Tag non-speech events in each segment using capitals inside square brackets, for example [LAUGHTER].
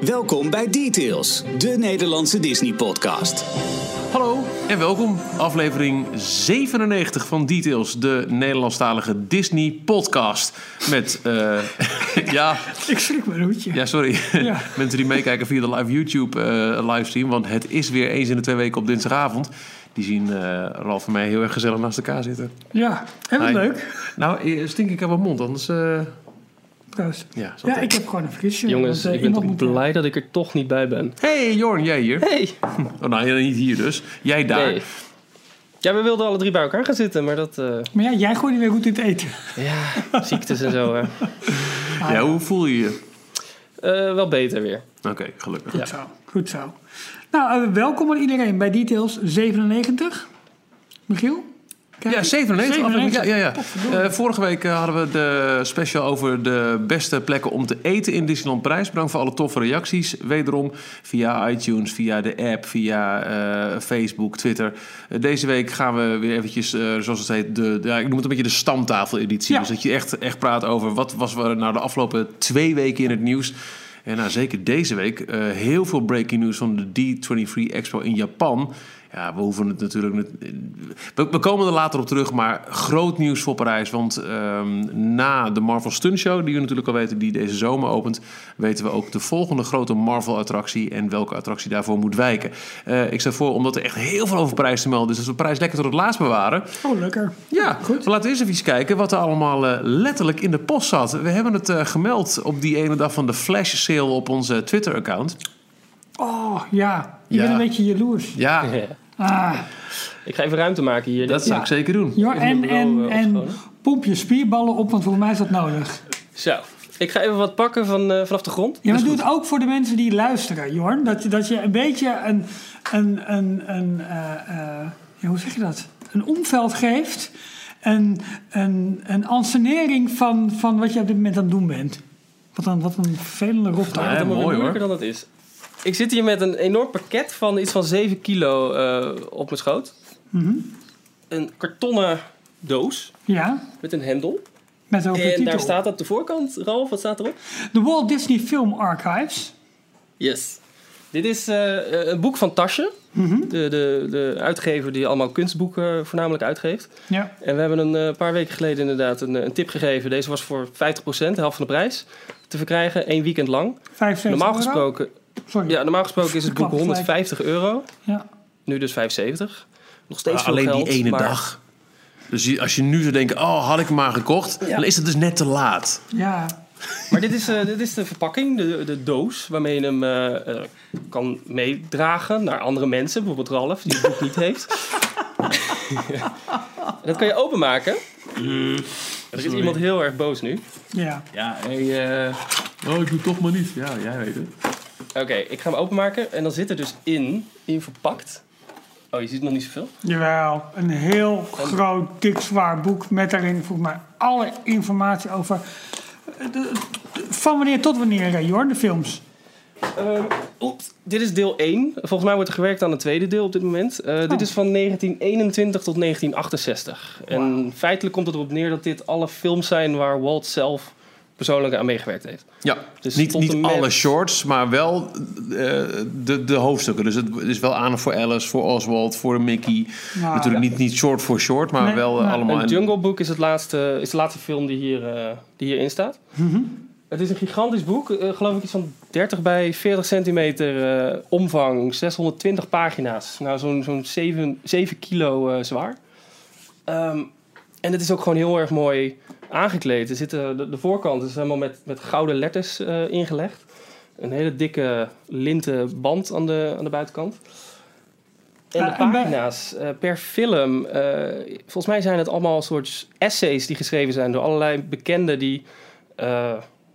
Welkom bij Details, de Nederlandse Disney-podcast. Hallo en welkom. Aflevering 97 van Details, de Nederlandstalige Disney-podcast. Met, eh, [LAUGHS] ja, Ik schrik mijn hoedje. ja, sorry. Ja. [LAUGHS] Mensen die meekijken via de live YouTube-livestream. want het is weer eens in de twee weken op dinsdagavond. Die zien eh Ralf en mij heel erg gezellig naast elkaar zitten. Ja, Hi. leuk. Nou, eh, stink ik aan mijn mond, anders... eh, Ja, Ja, ik heb gewoon een frisje. Jongens, want, eh, ik ben blij dat ik er toch niet bij ben. Hey Jorn, jij hier? Hey! [LAUGHS] Oh, nou, niet hier dus. Jij daar. Nee. Ja, we wilden alle drie bij elkaar gaan zitten, maar dat... eh, Maar ja, jij gooide weer goed in het eten. ja, ziektes en zo. hè. Ja, hoe voel je je? Eh, wel beter weer. Oké, gelukkig. Goed zo, goed zo. Nou, eh, welkom aan iedereen bij Details 97. Michiel? Ja, 97. aflevering. Ja, ja, ja. Eh, vorige week eh, hadden we de special over de beste plekken om te eten in Disneyland Parijs. Bedankt voor alle toffe reacties. Wederom via iTunes, via de app, via eh, Facebook, Twitter. Deze week gaan we weer eventjes, zoals het heet, de, de- ja, ik noem het een beetje de stamtafel-editie. Ja. Dus dat je echt, echt praat over wat was er nou de afgelopen twee weken in het nieuws. En nou, zeker deze week heel veel breaking news van de D23 Expo in Japan. Ja, we hoeven het natuurlijk. niet- We, we komen er later op terug, maar groot nieuws voor Parijs. Want ehm, na de Marvel Stunt Show, die we natuurlijk al weten, die deze zomer opent, weten we ook de volgende grote Marvel-attractie en welke attractie daarvoor moet wijken. Eh, ik stel voor, omdat er echt heel veel over Parijs te melden is, dat we Parijs lekker tot het laatst bewaren. Oh, lekker. Ja, Goed. we laten eerst even kijken wat er allemaal eh, letterlijk in de post zat. We hebben het eh, gemeld op die ene dag van de flash sale op onze Twitter-account. Oh, ja. Je Ja. bent een beetje jaloers. [LAUGHS] Ja, Ah, Ik ga even ruimte maken hier. dat zou Ja. ik zeker doen. Even en, en, eh, en pomp je spierballen op, want volgens mij is dat nodig. Zo, ik ga even wat pakken van, eh, vanaf de grond. Ja, maar doe het ook voor de mensen die luisteren, Jorn. Dat, je- dat je een beetje een, een, een, een eh, eh, ja, hoe zeg je dat? Een omveld geeft. Een, een, een ansenering van, van wat je op dit moment aan het doen bent. Wat een, wat een vervelende rot. Ja, Het is allemaal mooi, hoor. moeilijker dan het is. Ik zit hier met een enorm pakket van iets van 7 kilo eh, op mijn schoot. Mhm. Een kartonnen doos Ja, met een hendel. met een En daar staat op de voorkant, Ralf, wat staat erop? De Walt Disney Film Archives. Yes. Dit is eh, een boek van Tasje, Mhm. de, de, de uitgever die allemaal kunstboeken voornamelijk uitgeeft. Ja. En we hebben een eh, paar weken geleden inderdaad een, een tip gegeven. Deze was voor 50%, de helft van de prijs, te verkrijgen, één weekend lang. 75 Normaal euro. Sorry. ja, normaal gesproken is het [LAUGHS] boek Klap, gelijk. 150 euro, Ja. nu dus 75. Nog steeds veel alleen geld, die ene maar- dag. Dus als je nu zou denken, oh, had ik hem maar gekocht, Ja. dan is het dus net te laat. ja. Maar dit is, eh, dit is de verpakking, de, de doos, waarmee je hem eh, eh, kan meedragen naar andere mensen. Bijvoorbeeld Ralf, die het boek niet heeft. [LAUGHS] dat kan je openmaken. Er is iemand heel erg boos nu. Ja. Ja, hey, eh, oh, ik doe het toch maar niet. Ja, jij weet het. Oké, ik ga hem openmaken. En dan zit er dus in, in verpakt... Oh, je ziet nog niet zoveel. Jawel, een heel groot, dik, zwaar boek met daarin volgens mij alle informatie over. eh, de- de- van wanneer tot wanneer, eh, Jorn, de films. Ehm, oeps, dit is deel 1. Volgens mij wordt er gewerkt aan het tweede deel op dit moment. Eh, Oh. Dit is van 1921 tot 1968. En feitelijk komt het erop neer dat dit alle films zijn waar Walt zelf persoonlijk aan meegewerkt heeft. Ja, Dus niet, niet en met- alle shorts, maar wel eh, de, de hoofdstukken. Dus het is wel aandacht voor Alice, voor Oswald, voor Mickey. Nou, Natuurlijk niet, niet short voor short, maar Nee, wel eh, allemaal... Een Jungle Book is, het laatste, is de laatste film die, hier, eh, die hierin staat. Mhm. Het is een gigantisch boek, eh, geloof ik iets van 30 bij 40 centimeter eh, omvang, 620 pagina's. Nou, zo'n zo'n 7, 7 kilo eh, zwaar. Ehm, en het is ook gewoon heel erg mooi aangekleed. Er zitten, de, de voorkant is helemaal met, met gouden letters eh, ingelegd. Een hele dikke linten band aan de, aan de buitenkant. En de bij- pagina's eh, per film, eh, volgens mij zijn het allemaal soort essays die geschreven zijn door allerlei bekenden die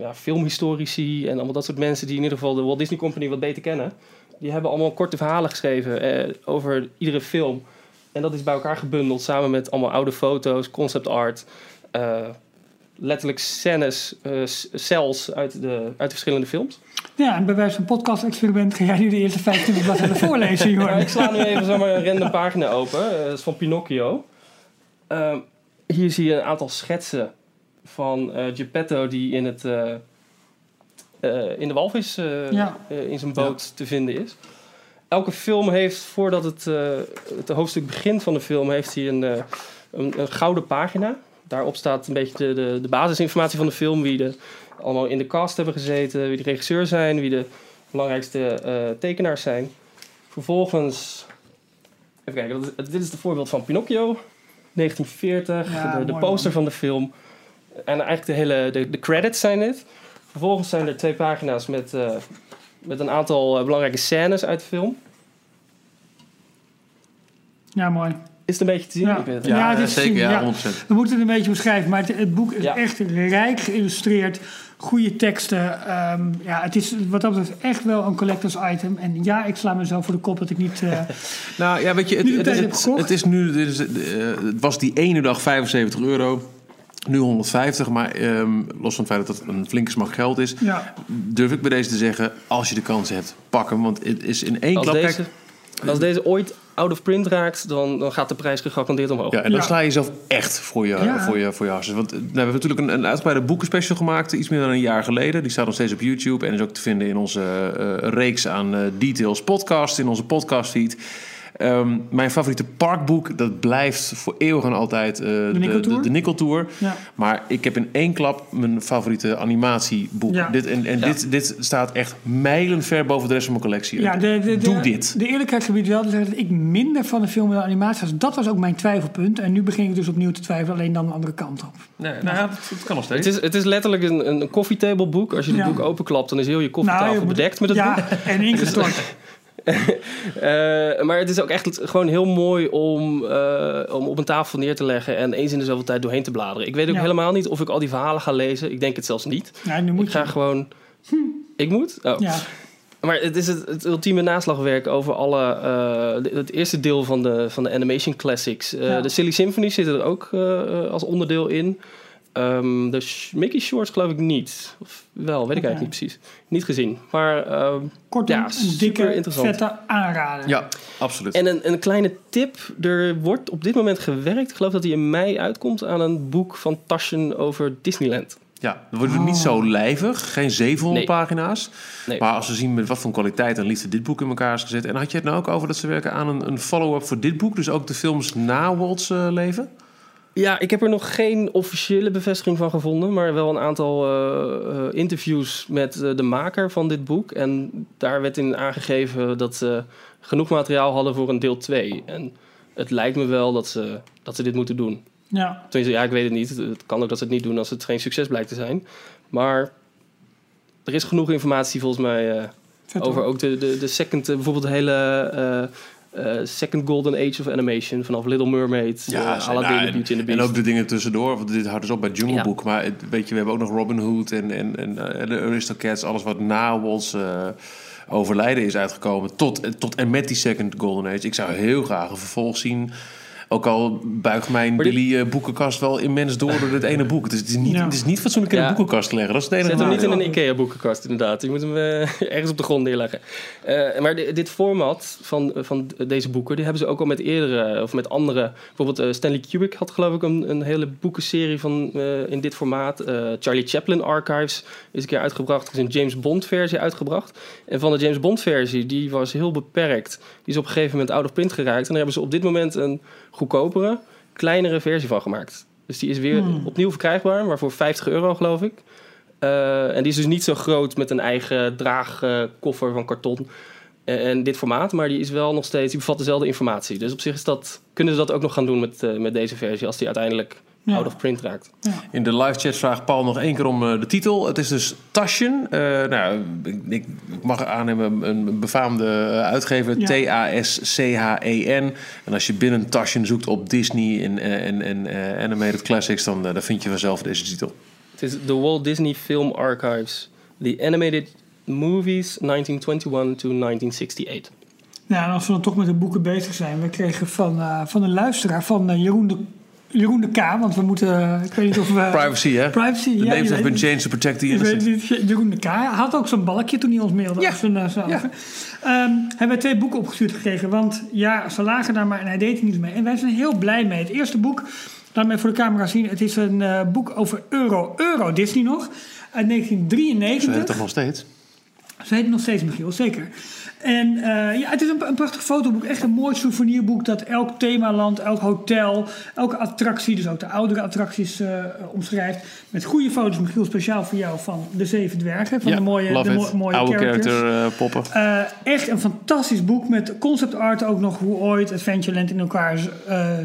ja, filmhistorici en allemaal dat soort mensen die in ieder geval de Walt Disney Company wat beter kennen. Die hebben allemaal korte verhalen geschreven eh, over iedere film. En dat is bij elkaar gebundeld samen met allemaal oude foto's, concept art. eh, letterlijk scènes, s- cells uit de, uit de verschillende films. Ja, en bij wijze van podcast-experiment ga jij nu de eerste 25 bladzijden [LAUGHS] voorlezen, Jorn. ik sla nu even zomaar een random pagina open. Eh, dat is van Pinocchio. Ehm, hier zie je een aantal schetsen van Geppetto die in het, in de walvis Ja. in zijn boot te vinden is. Elke film heeft, voordat het, eh, het hoofdstuk begint van de film, heeft hij een, eh, een, een gouden pagina. Daarop staat een beetje de, de, de basisinformatie van de film. Wie de, allemaal in de cast hebben gezeten, wie de regisseur zijn, wie de belangrijkste eh, tekenaars zijn. Vervolgens, even kijken, dat is- dit is het voorbeeld van Pinocchio, 1940, Ja, de, poster man. van de film. En eigenlijk de hele, de, de credits zijn dit. Vervolgens zijn er twee pagina's met, met een aantal eh, belangrijke scènes uit de film. Ja, mooi. Is het een beetje te zien? Ja. Ik weet het Ja, het is te zeker. zien, Ja, ja. 100%. We moeten het een beetje beschrijven, maar het, het boek is Ja. echt rijk geïllustreerd. Goede teksten. Ehm, ja, het is wat dat betreft echt wel een collectors item. En ja, ik sla mezelf voor de kop dat ik niet... eh, [LAUGHS] Nou ja, weet je, het, Nu het, het is, heb het, gekocht. het is nu, eh, het was die ene dag 75 euro. Nu 150, maar ehm, los van het feit dat het een flinke smak geld is, ja, durf ik bij deze te zeggen: als je de kans hebt, pak hem. Want het is in één Als klap. deze, Kijk, als deze ooit out of print raakt, dan, dan gaat de prijs gegarandeerd omhoog. ja, en dan Ja. sla je jezelf echt voor je, Ja. voor je, voor je harsen. Want eh, nou, we hebben natuurlijk een, een uitgebreide boekenspecial gemaakt, iets meer dan een jaar geleden. Die staat nog steeds op YouTube en is ook te vinden in onze eh, reeks aan eh, Details podcast, in onze podcastfeed. Ehm, mijn favoriete parkboek, dat blijft voor eeuwig en altijd eh, de, Nikkeltour? de, de Nikkeltour. ja. Maar ik heb in één klap mijn favoriete animatieboek. Ja. Dit, en en Ja. dit, dit staat echt mijlenver boven de rest van mijn collectie. Ja, de, de, de, Doe dit. De eerlijkheid gebied wel te zeggen dat ik minder van de film en de animatie was. Dat was ook mijn twijfelpunt. En nu begin ik dus opnieuw te twijfelen, alleen dan de andere kant op. Nee, nou ja, dat, dat kan nog steeds. Het is, het is letterlijk een, een koffietableboek. Als je het Ja. boek openklapt, dan is heel je koffietafel Nou, je moet- bedekt met het ja, boek. en [LAUGHS] ingestort. [LAUGHS] Eh, maar het is ook echt gewoon heel mooi om, eh, om op een tafel neer te leggen en eens in de zoveel tijd doorheen te bladeren. Ik weet ook Ja. helemaal niet of ik al die verhalen ga lezen. Ik denk het zelfs niet. Ja, nu Ik ga je. gewoon. Ik moet? Oh. Ja, Maar het is het, het ultieme naslagwerk over alle. eh, het eerste deel van de, van de Animation Classics. Ja. De Silly Symphony zit er ook als onderdeel in. Ehm, de Mickey Shorts geloof ik niet. Of wel, weet ik eigenlijk niet precies. Niet gezien. Maar. ehm, kortom, Ja, een dikke, interessant. vette aanrader. Ja, absoluut. En een, een kleine tip. Er wordt op dit moment gewerkt. Ik geloof dat hij in mei uitkomt aan een boek van Taschen over Disneyland. Ja, dan wordt het niet zo lijvig. Geen 700 Nee. pagina's. Nee. Maar als we zien met wat voor kwaliteit en liefde dit boek in elkaar is gezet. En had je het nou ook over dat ze werken aan een, een follow-up voor dit boek? Dus ook de films na Walt's eh, leven? Ja, ik heb er nog geen officiële bevestiging van gevonden, maar wel een aantal eh, eh, interviews met eh, de maker van dit boek. En daar werd in aangegeven dat ze genoeg materiaal hadden voor een deel 2. En het lijkt me wel dat ze, dat ze dit moeten doen. Ja, Tenminste, ja, ik weet het niet. Het kan ook dat ze het niet doen als het geen succes blijkt te zijn. Maar er is genoeg informatie volgens mij over ook de, de, de second, bijvoorbeeld de hele eh, second golden age of animation vanaf Little Mermaid, ja, ze- Aladdin, nou, en- Beauty and the En ook de dingen tussendoor. Want dit houdt dus op bij Jungle Book. Maar het- weet je, we hebben ook nog Robin Hood en, en, en eh, de Aristocats. Alles wat na Walt's eh, overlijden is uitgekomen. Tot, tot en met die second golden age. Ik zou heel graag een vervolg zien. Ook al buigt mijn Billy eh, boekenkast wel immens door door dit ene boek. Het is, het is niet, Ja. het is niet fatsoenlijk in Ja. een boekenkast te leggen. Dat is het enige Zet hem niet in een IKEA-boekenkast, inderdaad. Je moet hem ergens op de grond neerleggen. Eh, maar di- dit format van, van deze boeken, die hebben ze ook al met eerdere, of met andere. Bijvoorbeeld eh, Stanley Kubrick had geloof ik een, een hele boekenserie van, eh, in dit formaat. Eh, Charlie Chaplin Archives is een keer uitgebracht. Er is een James Bond-versie uitgebracht. En van de James Bond-versie, die was heel beperkt. Die is op een gegeven moment out of print geraakt. En daar hebben ze op dit moment een goedkopere, kleinere versie van gemaakt. Dus die is weer Hmm. opnieuw verkrijgbaar, maar voor 50 euro geloof ik. Eh, en die is dus niet zo groot met een eigen draagkoffer van karton. En, en dit formaat, maar die is wel nog steeds, die bevat dezelfde informatie. Dus op zich is dat, kunnen ze dat ook nog gaan doen met, eh, met deze versie, als die uiteindelijk Ja. out of print raakt. In de live chat vraagt Paul nog één keer om eh, de titel. Het is dus Taschen. Eh, nou, ik, ik mag aannemen een befaamde eh, uitgever. Ja. T-A-S-C-H-E-N. E En als je binnen Taschen zoekt op Disney en, eh, en, en eh, Animated Classics... Dan, dan vind je vanzelf deze titel. Het is de Walt Disney Film Archives. The Animated Movies 1921 to 1968. Ja, en als we dan toch met de boeken bezig zijn. We kregen van, eh, van een luisteraar, van Jeroen, de, Jeroen de K. Want we moeten, ik weet niet of we... Privacy, hè? Privacy, The ja, names have been changed to protect the weet innocent. niet, Jeroen de K. Had ook zo'n balkje toen hij ons mailde. Ja. Ja. Ehm, hebben we twee boeken opgestuurd gekregen. Want ja, ze lagen daar maar en hij deed er niets mee. En wij zijn heel blij mee. Het eerste boek, laat even voor de camera zien. Het is een eh, boek over Euro, Euro Disney nog. uit Ze heet 1993. toch nog steeds? Ze heet nog steeds Michiel, zeker. En eh, ja, het is een, een prachtig fotoboek. Echt een mooi souvenirboek dat elk themaland, elk hotel, elke attractie, dus ook de oudere attracties, eh, omschrijft. Met goede foto's, Michiel, speciaal voor jou van de Zeven Dwergen. Van ja, de mooie, de mo- mooie Oude characters. character eh, poppen. Echt een fantastisch boek met concept art ook nog hoe ooit Adventureland in elkaar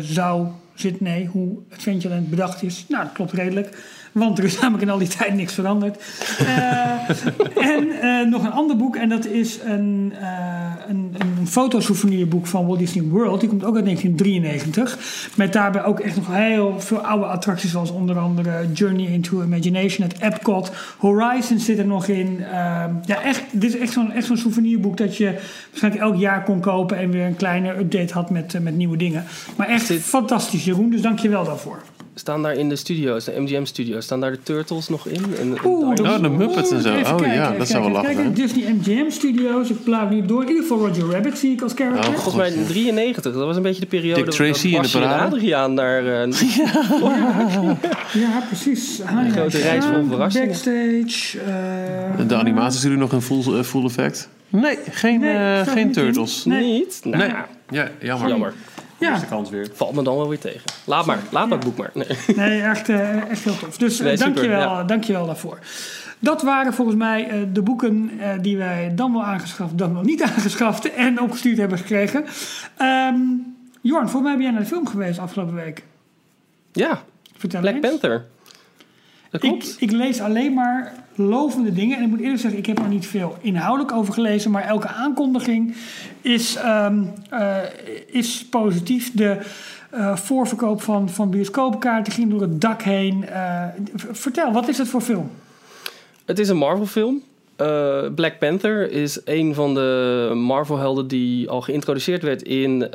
zou zitten. Nee, hoe Adventureland bedacht is. Nou, dat klopt redelijk. Want er is namelijk in al die tijd niks veranderd. Eh, en eh, nog een ander boek. En dat is een, eh een, een fotosouvenirboek van Walt Disney World. Die komt ook uit 1993. Met daarbij ook echt nog heel veel oude attracties. Zoals onder andere Journey into Imagination, het Epcot. Horizon zit er nog in. Ehm, ja, echt, dit is echt zo'n echt zo'n souvenirboek dat je waarschijnlijk elk jaar kon kopen. En weer een kleine update had met, met nieuwe dingen. Maar echt fantastisch, Jeroen. Dus dank je wel daarvoor. Staan daar in de studio's, de MGM-studio's, staan daar de Turtles nog in? En, Oeh? Oh, de Muppets en zo. Even Oh, kijken, ja, dat zou wel lachen even kijken. Disney MGM Studios. Ik blaaf nu door. In ieder geval Roger Rabbit zie ik als character. Oh, Volgens mij in 93, dat was een beetje de periode Dick Tracy in de parade. Adriaan daar... eh, [LAUGHS] Ja, precies. Een grote reis vol verrassingen. Backstage. eh, De animatie is nu nog een full, eh, full effect. Nee, geen, Nee, geen niet in. turtles. Nee. Niet? Nou, Nee. Ja, jammer. jammer. Ja, Eerste kans weer. Valt me dan wel weer tegen. Laat maar, laat maar het boek maar. Nee. [LAUGHS] nee, echt, eh, echt heel tof. Dus eh, Nee, super, dankjewel, ja. dankjewel daarvoor. Dat waren volgens mij eh, de boeken eh, die wij dan wel aangeschaft, dan wel niet [LAUGHS] aangeschaft en opgestuurd hebben gekregen. Ehm Jorn, volgens mij ben jij naar de film geweest afgelopen week. Ja, Vertel Black eens. Panther. Dat klopt. Ik, ik lees alleen maar lovende dingen. En ik moet eerlijk zeggen, ik heb er niet veel inhoudelijk over gelezen. Maar elke aankondiging is, ehm, eh, is positief. De eh, voorverkoop van, van bioscoopkaarten ging door het dak heen. Eh, vertel, wat is het voor film? Het is een Marvel-film. Eh, Black Panther is een van de Marvel-helden die al geïntroduceerd werd in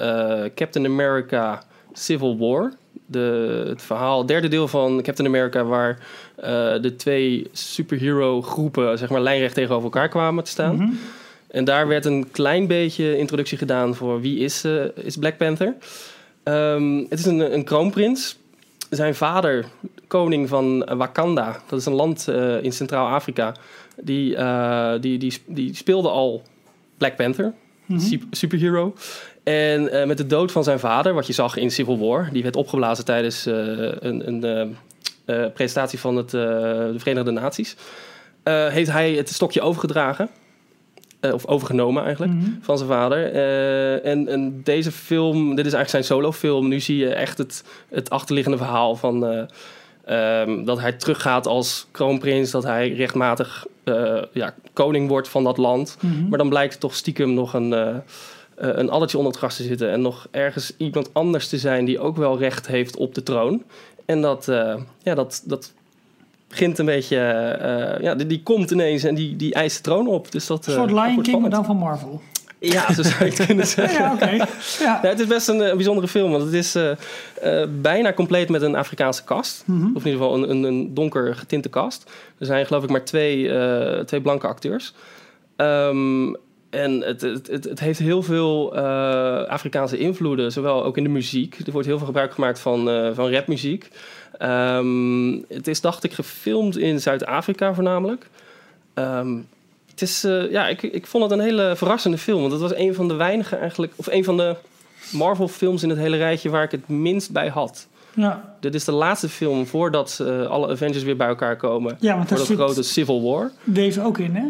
Captain America Civil War. De, het verhaal, derde deel van Captain America, waar eh, de twee superhero-groepen zeg maar, lijnrecht tegenover elkaar kwamen te staan. Mhm. En daar werd een klein beetje introductie gedaan voor wie is, eh, is Black Panther. Ehm, het is een, een kroonprins. Zijn vader, koning van Wakanda, dat is een land eh, in Centraal-Afrika, die, die, die, die speelde al Black Panther, Mhm. sup- superhero. En eh, met de dood van zijn vader, wat je zag in Civil War, die werd opgeblazen tijdens eh, een, een eh, presentatie van het, de Verenigde Naties, heeft hij het stokje overgedragen. Of overgenomen eigenlijk, Mhm. van zijn vader. En, en deze film, dit is eigenlijk zijn solofilm. Nu zie je echt het, het achterliggende verhaal van... eh, ehm, dat hij teruggaat als kroonprins. Dat hij rechtmatig ja, koning wordt van dat land. Mhm. Maar dan blijkt toch stiekem nog een, een addertje onder het gras te zitten. En nog ergens iemand anders te zijn die ook wel recht heeft op de troon. En dat, eh, ja, dat, dat begint een beetje... eh, ja, die, die komt ineens en die, die eist de troon op. Dus dat, Een eh, soort Lion King, maar dan van Marvel. Ja, zo zou je het kunnen [LAUGHS] zeggen. Ja. Ja. Het is best een, eh, bijzondere film, want het is eh, eh, bijna compleet met een Afrikaanse cast. Mhm. Of in ieder geval een, een, een donker getinte cast. Er zijn geloof ik maar twee, eh, twee blanke acteurs. Ehm, en het, het, het, het heeft heel veel eh, Afrikaanse invloeden, zowel ook in de muziek. Er wordt heel veel gebruik gemaakt van, eh, van rapmuziek. Ehm, het is, dacht ik, gefilmd in Zuid-Afrika voornamelijk. Ehm, het is, eh, ja, ik, ik vond het een hele verrassende film. Want het was een van de weinige eigenlijk, of een van de Marvel-films in het hele rijtje waar ik het minst bij had. Ja. Dit is de laatste film voordat alle Avengers weer bij elkaar komen. ja, want Voor dat grote Civil War. deze ook in, hè?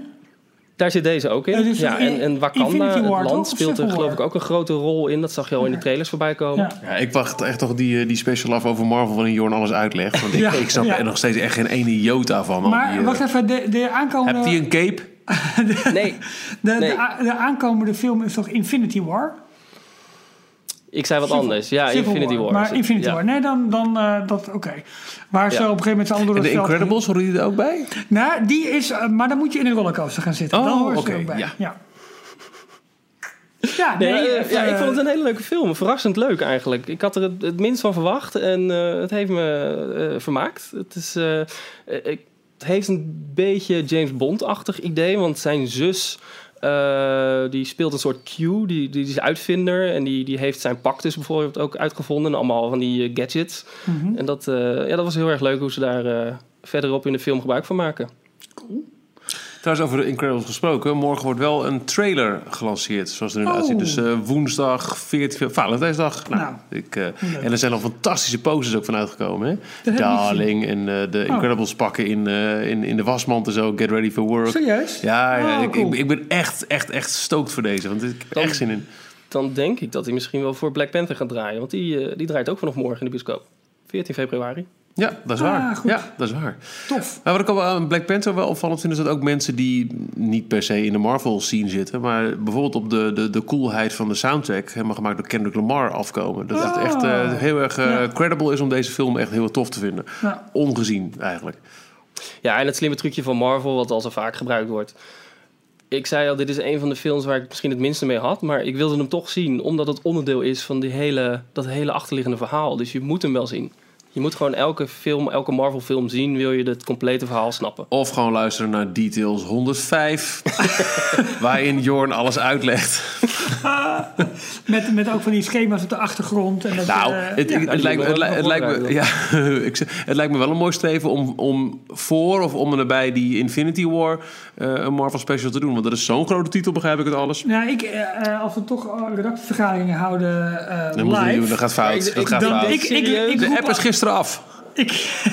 Daar zit deze ook in. Ja, dus en, en Wakanda, het toch? land, speelt er geloof ik ook een grote rol in. Dat zag je al in de trailers voorbij komen. Ja. Ja, ik wacht echt toch die, eh, die special af over Marvel waarin Jorn alles uitlegt. Want ik, Ja, ik snap ja. er nog steeds echt geen ene jota van. Maar die, eh, wacht even, de, de aankomende... Hebt hij een cape? Nee, [LAUGHS] De, Nee. de, de aankomende film is toch Infinity War? Ik zei wat Civil- anders. Ja, Civil Infinity War. Maar is het. Infinity Ja. War. Nee, dan, dan eh, dat, oké. Waar ze Ja. op een gegeven moment allemaal door de veld Incredibles, horen die er ook bij? Nou, die is... eh, maar dan moet je in een rollercoaster gaan zitten. Oh, dan horen ze oké, er ook bij. ja. Ja. Ja, Nee, nee, eh, ja, ik vond het een hele leuke film. Verrassend leuk eigenlijk. Ik had er het, het minst van verwacht en eh, het heeft me vermaakt. Het, is, ik- het heeft een beetje James Bond-achtig idee, want zijn zus... eh, die speelt een soort Q, die, die, die is uitvinder. En die, die heeft zijn pak dus bijvoorbeeld ook uitgevonden. En allemaal van die eh, gadgets. mhm. En dat, eh, ja, dat was heel erg leuk hoe ze daar eh, verderop in de film gebruik van maken. cool. Trouwens, over de Incredibles gesproken. Morgen wordt wel een trailer gelanceerd, zoals het er nu Oh. uitziet. Dus eh, woensdag, 14 fe- Valentijnsdag. Nou, Nou, ik, eh, en er zijn al fantastische posters ook van uitgekomen. Hè? Darling en eh, de Oh. Incredibles pakken in, eh, in, in de wasmand en zo. Get ready for work. Serieus? Ja, ja Oh, ik, cool. ik, ik ben echt, echt, echt stoked voor deze. Want ik heb echt zin in. Dan denk ik dat hij misschien wel voor Black Panther gaat draaien. Want die, eh, die draait ook vanaf morgen in de bioscoop. 14 februari. Ja, dat is Ah, waar. goed. Ja, dat is waar. Tof. Maar wat ik al aan Black Panther wel opvallend vind... is dat ook mensen die niet per se in de Marvel-scene zitten... maar bijvoorbeeld op de, de, de coolheid van de soundtrack... helemaal gemaakt door Kendrick Lamar afkomen. Dat het Oh. echt eh, heel erg eh, Ja. credible is om deze film echt heel tof te vinden. Ja. Ongezien eigenlijk. Ja, en het slimme trucje van Marvel, wat al zo vaak gebruikt wordt. Ik zei al, dit is een van de films waar ik misschien het minste mee had. Maar ik wilde hem toch zien, omdat het onderdeel is van die hele, dat hele achterliggende verhaal. Dus je moet hem wel zien. Je moet gewoon elke film, elke Marvel film zien, wil je het complete verhaal snappen. Of gewoon luisteren naar Details 105... [LAUGHS] waarin Jorn alles uitlegt. [LAUGHS] Met, met ook van die schema's op de achtergrond. En dat, Nou, eh, het, ja. het, het lijkt, me- het, li- het lijkt me, ja, [LAUGHS] het lijkt me wel een mooi streven om, om voor of om en nabij die Infinity War eh, een Marvel special te doen. Want dat is zo'n grote titel, begrijp ik het alles. Nou, ik, eh, als we toch redactievergaderingen houden eh, we doen, live... dat gaat fout. Ja, ik- dat ik gaat dan- fout. ik- ik- ik- de app is al- Ik,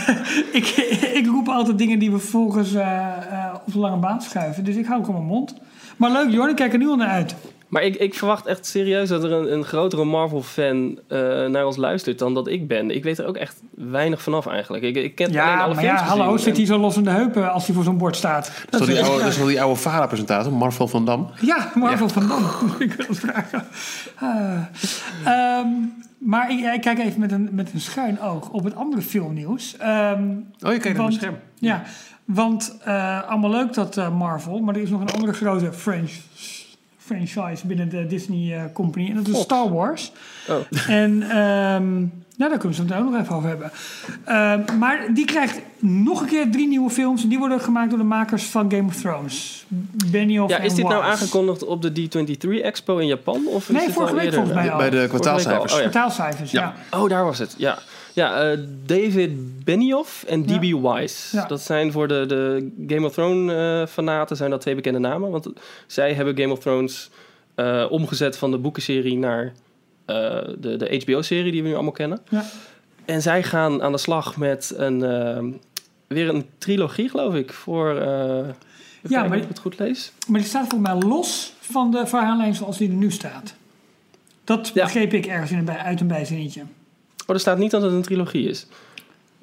[LAUGHS] ik, ik roep altijd dingen die we vervolgens eh, eh, op de lange baan schuiven. Dus ik hou gewoon mijn mond. Maar leuk, Jorn, ik kijk er nu al naar uit. Maar ik, ik verwacht echt serieus dat er een, een grotere Marvel-fan eh, naar ons luistert dan dat ik ben. Ik weet er ook echt weinig vanaf eigenlijk. Ik, ik ken alleen Ja, alle maar films ja, hallo, zit hij zo los in de heupen als hij voor zo'n bord staat? Dat is toch die is- oude, dat is toch die oude VARA-presentator, Marvel van Dam? Ja, Marvel van Dam. [LAUGHS] ik wil het vragen. Ah. Ehm, maar ik, ik kijk even met een, met een schuin oog op het andere filmnieuws. Ehm, Oh, je kijkt naar mijn scherm. ja, want eh, allemaal leuk dat eh, Marvel, maar er is nog een andere grote French franchise binnen de Disney eh, Company en dat is Fox. Star Wars. Oh. [LAUGHS] En ehm, nou, daar kunnen we het ook nog even over hebben. Ehm, maar die krijgt nog een keer drie nieuwe films en die worden gemaakt door de makers van Game of Thrones. Benioff Ja, is dit nou aangekondigd op de D23 Expo in Japan? Of is Nee, vorige week eerder? volgens mij al. Bij de kwartaalcijfers. oh ja. Totaalcijfers, ja. Ja. Oh, daar was het. Ja, ja eh, David Benioff en Ja. D.B. Weiss. Ja. Dat zijn voor de, de Game of Thrones eh, fanaten zijn dat twee bekende namen. Want zij hebben Game of Thrones eh, omgezet van de boekenserie naar de, de HBO-serie die we nu allemaal kennen. Ja. En zij gaan aan de slag met een, weer een trilogie, geloof ik, voor... kijken maar- ik het goed lees. Maar die staat volgens mij los van de verhaallijn zoals die er nu staat. Dat Ja. begreep ik ergens in een bij, uit een bijzinnetje. Oh, er staat niet dat het een trilogie is.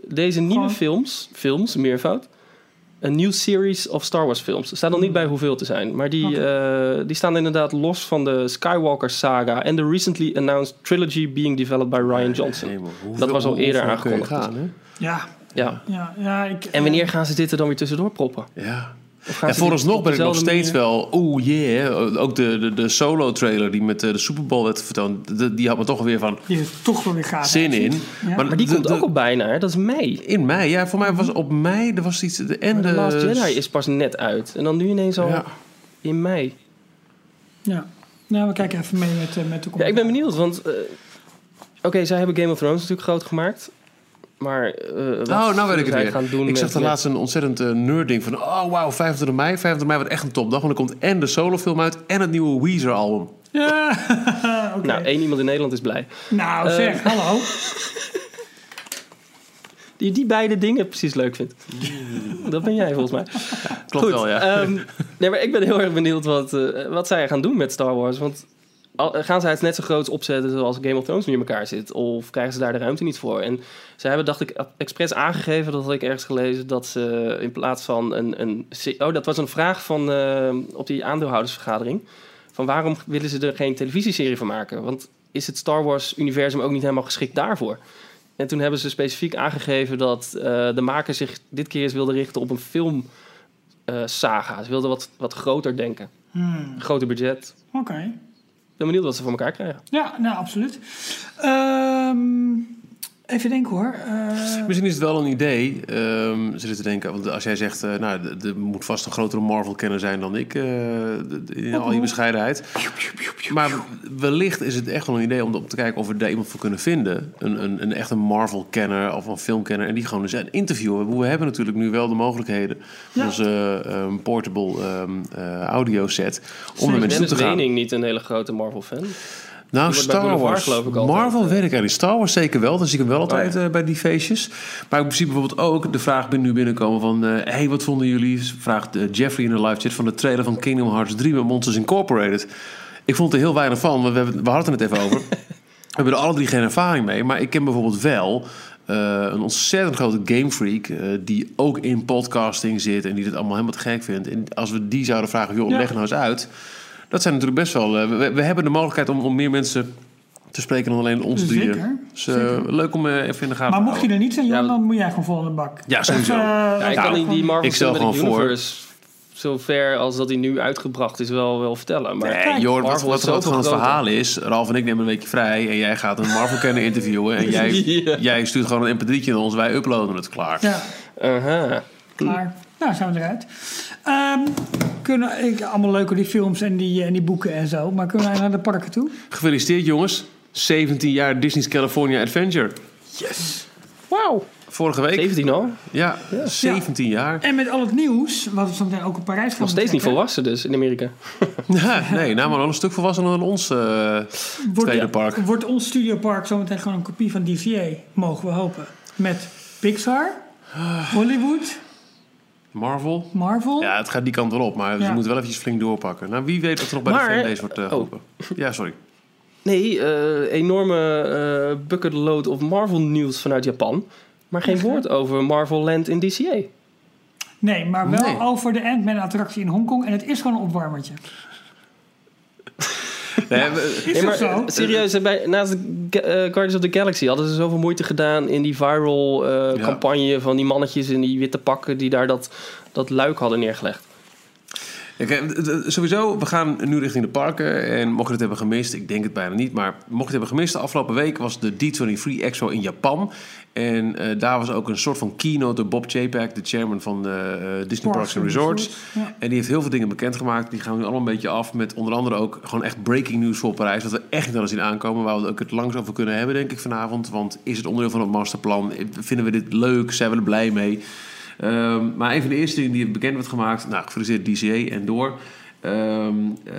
Deze nieuwe Gewoon- films, films, meervoud. Een new series of Star Wars films. Er staat nog niet bij hoeveel te zijn. Maar die, eh, die staan inderdaad los van de Skywalker saga. En de recently announced trilogy being developed by Ryan Johnson. Hemel, hoeveel- Dat was al eerder aangekondigd. Gaan, hè? Ja, Ja. ja, ja. Ik, En wanneer gaan ze dit er dan weer tussendoor proppen? Ja. En vooralsnog ben ik nog steeds manier- wel... Oeh, yeah. Ook de, de, de solo-trailer die met eh, de Super Bowl werd vertoond... de- die had me toch weer van die is toch wel weer gaaf. zin in. Ja. Maar die de- komt de- ook al bijna, hè? Dat is mei. In mei, ja, voor mij was op mei, er was iets... De, en de, Last Jedi is pas net uit. En dan nu ineens al Ja. in mei. Ja. Nou, we kijken even mee met, eh, met de Ja, ik ben benieuwd, want... eh, Oké, zij hebben Game of Thrones natuurlijk groot gemaakt. Maar eh wat Oh, nou weet ik het weer. gaan doen ik zag de met- laatst een ontzettend eh, nerd-ding van... Oh, wauw, 25 mei. 25 mei wordt echt een topdag. Want er komt en de solofilm uit en het nieuwe Weezer-album. Ja, [LAUGHS] oké. Nou, één iemand in Nederland is blij. Nou, zeg, [LAUGHS] hallo. Die die beide dingen precies leuk vindt. Dat ben jij volgens mij. Klopt Goed, wel, ja. ehm, nee, maar ik ben heel erg benieuwd wat, eh, wat zij gaan doen met Star Wars. Want gaan zij het net zo groot opzetten zoals Game of Thrones nu in elkaar zit? Of krijgen ze daar de ruimte niet voor? En zij hebben, dacht ik, expres aangegeven, dat had ik ergens gelezen, dat ze in plaats van een... een oh, dat was een vraag van, eh, op die aandeelhoudersvergadering. Van waarom willen ze er geen televisieserie van maken? Want is het Star Wars-universum ook niet helemaal geschikt daarvoor? En toen hebben ze specifiek aangegeven dat eh, de maker zich dit keer eens wilde richten op een film eh, saga. Ze wilden wat, wat groter denken. Hmm, Groter budget. Oké. Ben benieuwd wat ze voor elkaar krijgen. Ja, nou, absoluut. Ehm, Even denken hoor. Eh, Misschien is het wel een idee, ehm zit te denken. Want als jij zegt, eh, nou, er moet vast een grotere Marvel-kenner zijn dan ik, eh, in al je bescheidenheid. Maar wellicht is het echt wel een idee om, om te kijken of we daar iemand voor kunnen vinden. Een, een, een echte Marvel-kenner of een filmkenner. En die gewoon eens een interview hebben. We hebben natuurlijk nu wel de mogelijkheden, Ja. onze ehm, portable ehm eh, audio set, om naar mensen te gaan. Wening niet een hele grote Marvel-fan. Nou, Star Wars. geloof ik, altijd. Marvel weet ik eigenlijk. Star Wars zeker wel. Dan zie ik hem wel altijd Oh, eh, bij die feestjes. Maar ik zie bijvoorbeeld ook de vraag binnen, nu binnenkomen van... eh hey, wat vonden jullie, vraagt eh, Jeffrey in de live chat... van de trailer van Kingdom Hearts 3 met Monsters Incorporated. Ik vond er heel weinig van, want we, hebben, we hadden het net even over. [LAUGHS] We hebben er alle drie geen ervaring mee. Maar ik ken bijvoorbeeld wel eh, een ontzettend grote gamefreak... eh die ook in podcasting zit en die dit allemaal helemaal te gek vindt. En als we die zouden vragen, joh, Ja. leg nou eens uit... Dat zijn natuurlijk best wel... eh, we, we hebben de mogelijkheid om, om meer mensen te spreken dan alleen ons drieën. Zeker, Dus eh, zeker. leuk om eh, even in de gaten maar te mocht je er niet zijn, Jan, Ja, dan moet jij gewoon vol in de bak. Ja, sowieso. Ja, ik Nou, kan die, Marvel ik stel gewoon voor- Universe zover als dat hij nu uitgebracht is wel, wel vertellen. Maar Nee, joh, wat, wat, zoveel gewoon het verhaal is... Ralf en ik nemen een weekje vrij... en jij gaat een Marvel-kenner interviewen... en jij, [LAUGHS] Ja. jij stuurt gewoon een mp3'tje naar ons... wij uploaden het klaar. Ja, Aha. klaar. Nou, zijn we eruit. Ehm, kunnen, ik, allemaal leuk die films en die, en die boeken en zo. Maar kunnen wij naar de parken toe? Gefeliciteerd jongens. 17 jaar Disney's California Adventure. Yes. Wauw. Vorige week. 17 al. Ja, 17 jaar. En met al het nieuws, wat we zo meteen ook in Parijs gaan Nog steeds niet volwassen dus in Amerika. [LAUGHS] Ja, nee, nou maar wel een stuk volwassener dan ons eh, Wordt, tweede park. wordt ons studiopark zometeen gewoon een kopie van DCA, mogen we hopen. Met Pixar, Hollywood, Marvel. Marvel. Ja, het gaat die kant wel op, maar Ja. ze moeten wel eventjes flink doorpakken. Nou, wie weet wat er nog bij Maar- de fanbase wordt oh. geroepen. Ja, sorry. Nee, eh, enorme eh bucketload of Marvel nieuws vanuit Japan. Maar geen woord over Marvel Land in DCA. Nee, maar wel Nee. over de Ant-Man attractie in Hongkong. En het is gewoon een opwarmertje. [LAUGHS] Nee, maar zo? serieus, bij, naast de eh, Guardians of the Galaxy hadden ze zoveel moeite gedaan in die viral eh, Ja. campagne van die mannetjes in die witte pakken die daar dat, dat luik hadden neergelegd. D- sowieso, we gaan nu richting de parken. En mocht je het hebben gemist, ik denk het bijna niet. Maar mocht je het hebben gemist, de afgelopen week was de D23 Expo in Japan. En eh, daar was ook een soort van keynote door Bob Chapek, de chairman van de, eh, Disney Parks and Resorts. Ja. En die heeft heel veel dingen bekendgemaakt. Die gaan we nu allemaal een beetje af met onder andere ook gewoon echt breaking news voor Parijs. Wat we echt niet hadden zien aankomen. Waar we ook het langs over kunnen hebben, denk ik, vanavond. Want is het onderdeel van het masterplan? Vinden we dit leuk? Zijn we er blij mee? Ehm, maar een van de eerste dingen die bekend werd gemaakt, nou, gefeliciteerd DCA en door, ehm, eh,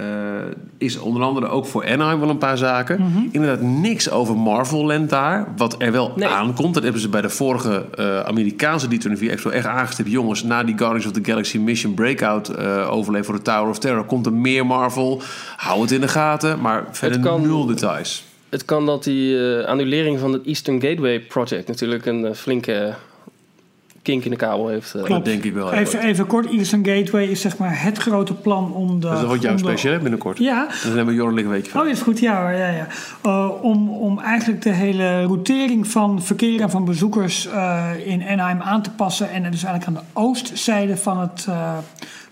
is onder andere ook voor Anaheim wel een paar zaken. Inderdaad, niks over Marvel Land daar, wat er wel Nee. aankomt. Dat hebben ze bij de vorige eh, Amerikaanse D24 Expo echt aangestipt. Jongens, na die Guardians of the Galaxy Mission Breakout eh overleef voor de Tower of Terror, komt er meer Marvel. Hou het in de gaten, maar verder kan- nul details. Het kan dat die annulering van het Eastern Gateway Project natuurlijk een flinke kink in de kabel heeft. eh. Dat denk ik wel. Even, even kort, Eastern Gateway is zeg maar het grote plan om de... Dus dat wordt jouw de- special binnenkort. Ja, Dan hebben we een weekje Oh, is goed, ja, hoor, ja, ja. Eh, om, om eigenlijk de hele routering van verkeer en van bezoekers eh, in Anaheim aan te passen. En dus eigenlijk aan de oostzijde van het, eh,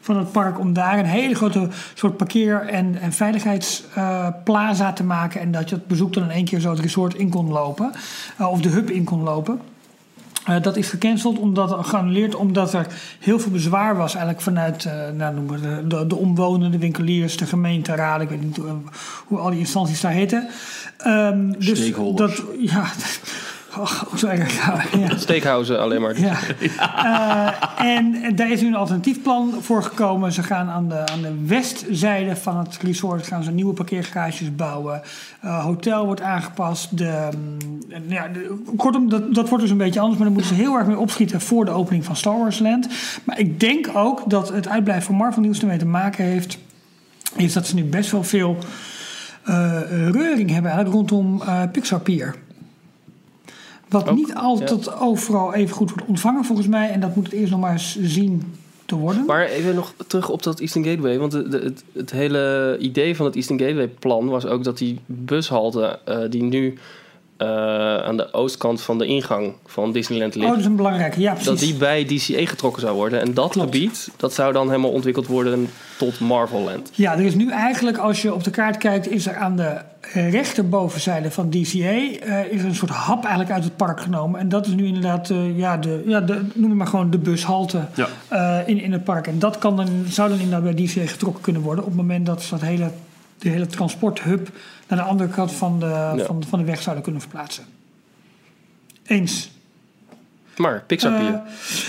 van het park, om daar een hele grote soort parkeer- en, en veiligheidsplaza te maken. En dat je het bezoek dan in één keer zo het resort in kon lopen, of de hub in kon lopen. Eh, dat is gecanceld, omdat, geannuleerd, omdat er heel veel bezwaar was eigenlijk vanuit eh, nou, noem maar de, de, de omwonenden, winkeliers, de gemeenteraad, ik weet niet hoe, hoe al die instanties daar heten. Ehm, dus. Dat, [LAUGHS] ja, oh, zo erg. Ja, alleen maar. Ja. Eh, en daar is nu een alternatief plan voor gekomen. Ze gaan aan de, aan de westzijde van het resort gaan ze nieuwe parkeergarages bouwen. Eh, hotel wordt aangepast. De, mm, ja, de- kortom, dat, dat wordt dus een beetje anders. Maar dan moeten ze heel erg mee opschieten voor de opening van Star Wars Land. Maar ik denk ook dat het uitblijven van Marvel nieuws ermee te maken heeft. Is dat ze nu best wel veel eh, reuring hebben eigenlijk rondom Pixar Pier. Wat Ook, niet altijd overal even goed wordt ontvangen volgens mij. En dat moet het eerst nog maar eens zien te worden. Maar even nog terug op dat Eastern Gateway. Want de, de- het, het hele idee van het Eastern Gateway plan was ook dat die bushalte eh, die nu eh, aan de oostkant van de ingang van Disneyland Oh, ligt. dat is een belangrijke. Ja, precies. dat die bij DCA getrokken zou worden. En dat Klopt. gebied, dat zou dan helemaal ontwikkeld worden tot Marvel-land. Ja, er is nu eigenlijk, als je op de kaart kijkt, is er aan de rechterbovenzijde van DCA eh, is er een soort hap eigenlijk uit het park genomen. En dat is nu inderdaad, eh, ja, de, ja de, noem het maar gewoon de bushalte Ja. eh, in, in het park. En dat kan dan, zou dan inderdaad bij DCA getrokken kunnen worden op het moment dat ze dat hele, de hele transporthub naar de andere kant van de, van, van de weg zouden kunnen verplaatsen. Eens. Maar Pixar-pier. Eh,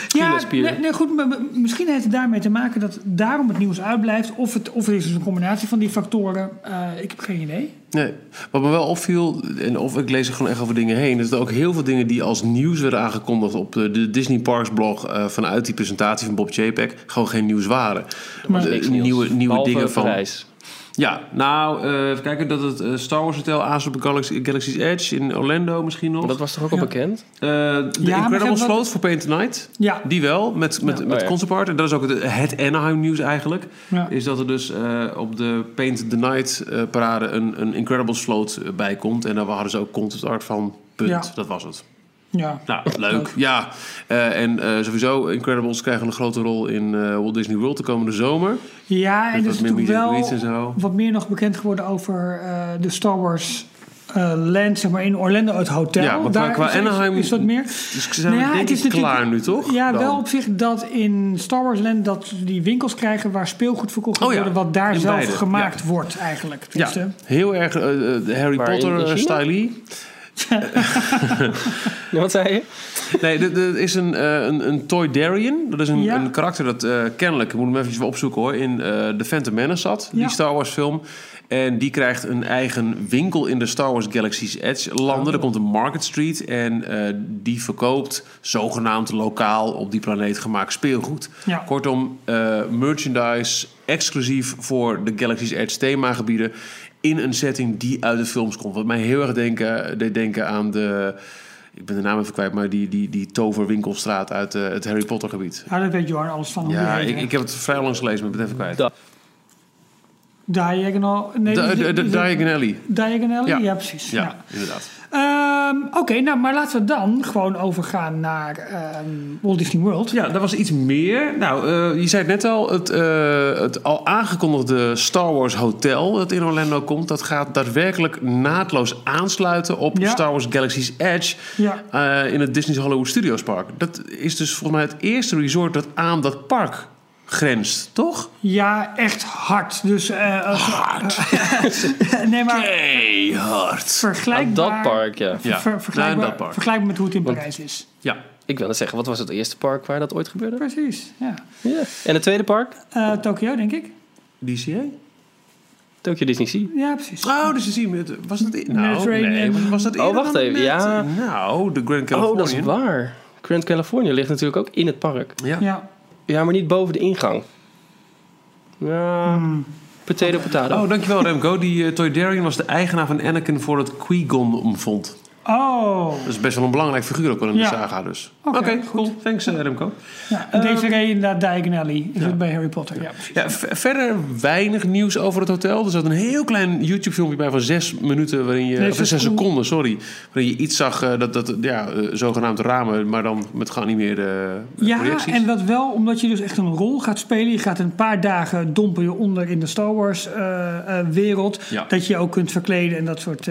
ja, nee, nee, goed, maar, misschien heeft het daarmee te maken dat daarom het nieuws uitblijft. Of het, of het is dus een combinatie van die factoren. Eh, ik heb geen idee. Nee. Wat me wel opviel, en of ik lees er gewoon echt over dingen heen, is dat ook heel veel dingen die als nieuws werden aangekondigd op de, Disney Parks blog eh, vanuit die presentatie van Bob JPEG gewoon geen nieuws waren. Maar De Niks nieuws. nieuwe, nieuwe Behalve dingen van. Parijs. Ja, nou, eh, even kijken dat het eh, Star Wars Hotel aansluit op Galaxy, Galaxy's Edge in Orlando misschien nog. Dat was toch ook al Ja. bekend? Eh, de we- Float voor Paint Tonight. Ja, Die wel, met, met, Ja. met Oh, ja. concept art. En dat is ook het, het Anaheim nieuws eigenlijk. ja. Is dat er dus eh, op de Paint the Night eh, parade een, een Incredibles float eh, bij komt. En daar hadden ze ook concept art van. Punt. Ja. Dat was het. Ja. Nou, leuk. Ja. Eh, en eh, sowieso, Incredibles krijgen een grote rol in eh, Walt Disney World de komende zomer. ja en Met er is en wel zo. wat meer nog bekend geworden over eh, de Star Wars eh, land, zeg maar in Orlando, het hotel. Ja, maar qua- Daar qua is, is- Anaheim- is wat meer. Dus ze zijn Nou ja, het is klaar nu, toch? Ja, Dan. wel op zich dat in Star Wars Land dat ze die winkels krijgen waar speelgoed verkocht Oh ja, worden, wat daar in zelf beide, gemaakt wordt eigenlijk. Ja, heel erg Harry Waar, [LAUGHS] eh, wat zei je? Nee, er- er is een, eh, een, een Toy Darien. Dat is een, Ja. een karakter dat eh, kennelijk, ik moet hem even opzoeken hoor, in eh The Phantom Menace zat. Ja. Die Star Wars film. En die krijgt een eigen winkel in de Star Wars Galaxy's Edge landen. Oh. Er komt een Market Street en eh, die verkoopt zogenaamd lokaal op die planeet gemaakt speelgoed. Ja. Kortom, eh, merchandise exclusief voor de Galaxy's Edge themagebieden in een setting die uit de films komt. Wat mij heel erg denken, deed denken aan de... Ik ben de naam even kwijt, maar die, die, die toverwinkelstraat uit eh, het Harry Potter gebied. Ja, daar weet Jorn alles van. Ja, ik, ik heb het vrij langs gelezen, maar ik ben het even kwijt. Da- Diagonal. Nee, De, is het- de, de is het- Diagon Alley. Diagon Alley? Ja. Ja, precies. Ja, Ja. inderdaad. Ehm, Oké, nou, maar laten we dan gewoon overgaan naar ehm, Walt Disney World. Ja, daar was iets meer. Nou, eh, je zei het net al, het, eh, het al aangekondigde Star Wars Hotel dat in Orlando komt, dat gaat daadwerkelijk naadloos aansluiten op Ja. Star Wars Galaxy's Edge Ja. eh, in het Disney's Hollywood Studios Park. Dat is dus volgens mij het eerste resort dat aan dat park grenst, toch? Ja, echt hard. Dus, eh, als- [LAUGHS] nee, maar Keihard. vergelijkbaar. Dat park, ja. ver- Ja, ver- vergelijkbaar, dat park. vergelijkbaar met hoe het in Want- Parijs is. Ja. Ik wil net zeggen, wat was het eerste park waar dat ooit gebeurde? Precies, ja. Ja. En het tweede park? Eh, Tokio, denk ik. DCA? Tokyo Disney Sea. Ja, precies. Oh, dus je ziet, het- was dat... e- Nou, nee, was dat Oh, wacht even, ja. Nou, de Grand Oh, Californian. dat is waar. Grand California ligt natuurlijk ook in het park. Ja. Ja. Ja, maar niet boven de ingang. Ja, Hmm. potato potato. Oh, dankjewel Remco. Die eh, Toy Darien was de eigenaar van Anakin voor het Qui-Gon omvond. Oh. Dat is best wel een belangrijk figuur ook wel in de Ja. saga dus. Oké, Oké, goed. cool. Thanks eh, Remco. Ja, en deze reed inderdaad Diagon Alley. Is het bij Harry Potter. Ja. Ja, verder weinig nieuws over het hotel. Er zat een heel klein YouTube filmpje bij van zes minuten, waarin je, Nee, of zes zes seconden. sorry, waarin je iets zag eh, dat dat ja, eh, zogenaamd ramen, maar dan met geanimeerde eh, Ja, projecties. en dat wel omdat je dus echt een rol gaat spelen. Je gaat een paar dagen dompel je onder in de Star Wars eh, eh, wereld. Ja. Dat je je ook kunt verkleden en dat soort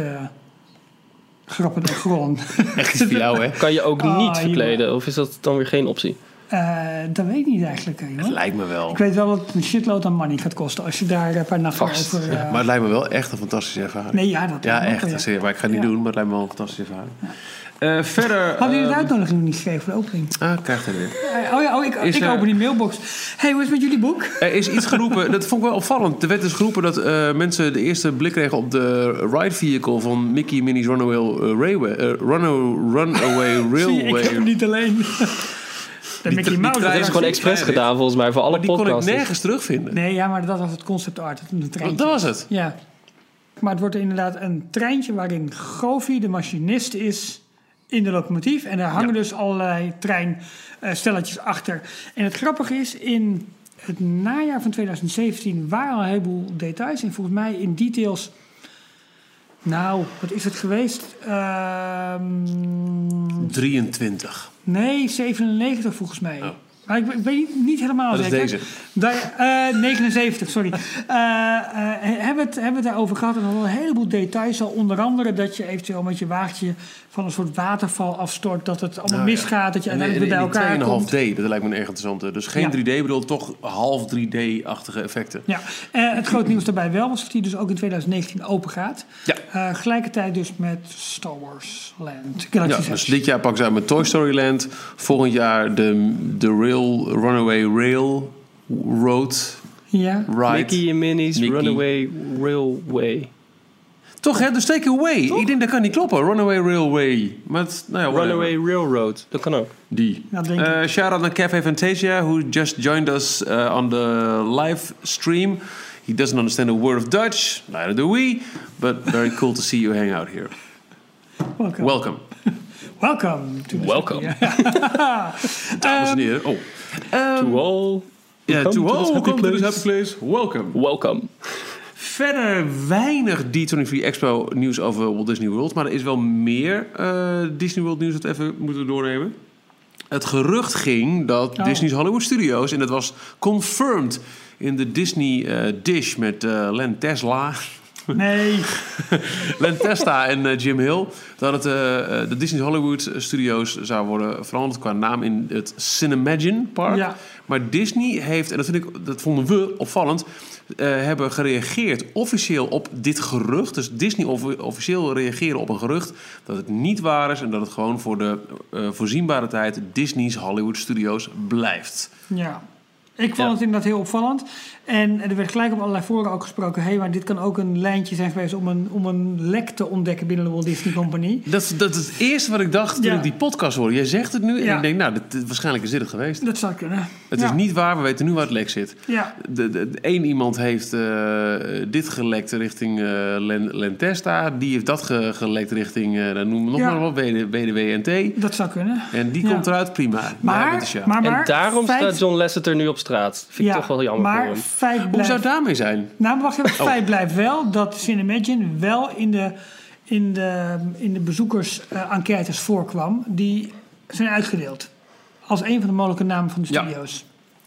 eh, grappen en grond. [LAUGHS] Echt iets voor jou, hè? Kan je ook Ah, niet verkleden? Of is dat dan weer geen optie? Eh, dat weet ik niet eigenlijk. eh, joh. Lijkt me wel. Ik weet wel dat het een shitload aan money gaat kosten als je daar een paar nachten Vast. over... eh, Maar het lijkt me wel echt een fantastische ervaring. nee, ja, dat Ja, echt. wel. Maar ik ga het niet Ja. doen, maar het lijkt me wel een fantastische ervaring. Eh, verder... Hadden jullie de ehm, uitnodiging nog niet gegeven voor de opening? Ah, krijgt hij weer. Eh, oh ja, oh, ik, Is ik er- open die mailbox. hey, hoe is het met jullie boek? Er is iets geroepen, dat vond ik wel opvallend. Er werd dus geroepen dat eh, mensen de eerste blik kregen op de ride vehicle van Mickey Minnie's Runaway, Railway, Runaway [LAUGHS] Zie je, ik heb hem Railway. niet alleen. de Die- Mickey die Mouse. Dat is gewoon expres gedaan volgens mij voor alle Maar die kon ik podcasts. nergens terugvinden. Nee, ja, maar dat was het concept art. Dat was het. Ja. Maar het wordt inderdaad een treintje waarin Goofy de machinist is in de locomotief. En daar hangen Ja. dus allerlei treinstelletjes achter. En het grappige is, in het najaar van 2017 waren al een heleboel details. En volgens mij in details Nou, wat is het geweest? Ehm, 23. nee, 97 volgens mij. Oh. Maar ik, ik weet niet, helemaal Dat is zeker. deze. Daar, eh, 79, sorry. [LAUGHS] Eh, eh, hebben, we het, hebben we het daarover gehad? En dan een heleboel details. Al onder andere dat je eventueel met je wagentje van een soort waterval afstort. Dat het allemaal Nou ja. misgaat. Dat je uiteindelijk weer bij elkaar komt. 2,5D, dat lijkt me een erg interessante. Dus geen Ja. 3D, bedoel toch half 3D-achtige effecten. Ja, eh, het grote nieuws daarbij wel was dat die dus ook in 2019 open gaat. Ja. Eh, gelijkertijd dus met Star Wars Land. Ja, dus dit jaar pakken ze uit met Toy Story Land. Volgend jaar de, de Rail, Runaway Rail Road Ja. Ride. Mickey en Minnie's Mickey. Runaway Railway. Toch hè, dus take away. Ik denk dat kan niet kloppen. Runaway Railway. Het, nou ja, whatever. Runaway Railroad. Dat kan ook. Die. Denk ik. Uh, shout out naar Cafe Fantasia, who just joined us uh, on the live stream. He doesn't understand a word of Dutch, neither do we, but very cool to see you hang out here. Welcome. Welcome, [LAUGHS] Welcome. to the Welcome. [LAUGHS] dames en heren. Oh, To all. ja, Come to all welcome to this happy place. Welcome. Welcome. Verder weinig D23 Expo nieuws over Walt Disney World, maar er is wel meer uh, Disney World nieuws dat we even moeten doornemen. Het gerucht ging dat Oh. Disney's Hollywood Studios, en dat was confirmed in de Disney eh, Dish met eh Len Tesla. Nee. [LAUGHS] Len Testa en eh, Jim Hill. Dat het eh, eh, de Disney Hollywood Studios zou worden veranderd qua naam in het Cinemagine Park. Ja. Maar Disney heeft, en dat, vind ik, dat vonden we opvallend, eh, hebben gereageerd officieel op dit gerucht. Dus Disney offi- officieel reageren op een gerucht dat het niet waar is en dat het gewoon voor de eh, voorzienbare tijd Disney's Hollywood Studios blijft. Ja. Ik vond Ja. het inderdaad heel opvallend. En er werd gelijk op allerlei foren ook gesproken... hé, hey, maar dit kan ook een lijntje zijn geweest... om een, om een lek te ontdekken binnen de Walt Disney Company. Dat, is- dat is het eerste wat ik dacht toen Ja. ik die podcast hoorde. Jij zegt het nu en Ja. ik denk, nou, dit- dit- waarschijnlijk is dit het geweest. Dat zou kunnen. Het ja. is niet waar, we weten nu waar het lek zit. Ja, De, de, de- één iemand heeft eh, dit gelekt richting eh Len, Lentesta. Die heeft dat ge- gelekt richting, eh dan noemen we nog Ja. maar wat, BD, BDWNT. dat zou kunnen. En die Ja. komt eruit, prima. Ja, Maar, dat is ja. maar, maar en daarom feit- staat John Lasseter nu op straat. Vind ik ja, toch wel jammer maar voor hem. Feit Hoe zou het daarmee zijn? Nou, wacht even. Het Oh. feit blijft wel dat Cinemagine wel in de, in de, in de bezoekers-enquêtes voorkwam. Die zijn uitgedeeld. Als een van de mogelijke namen van de Ja.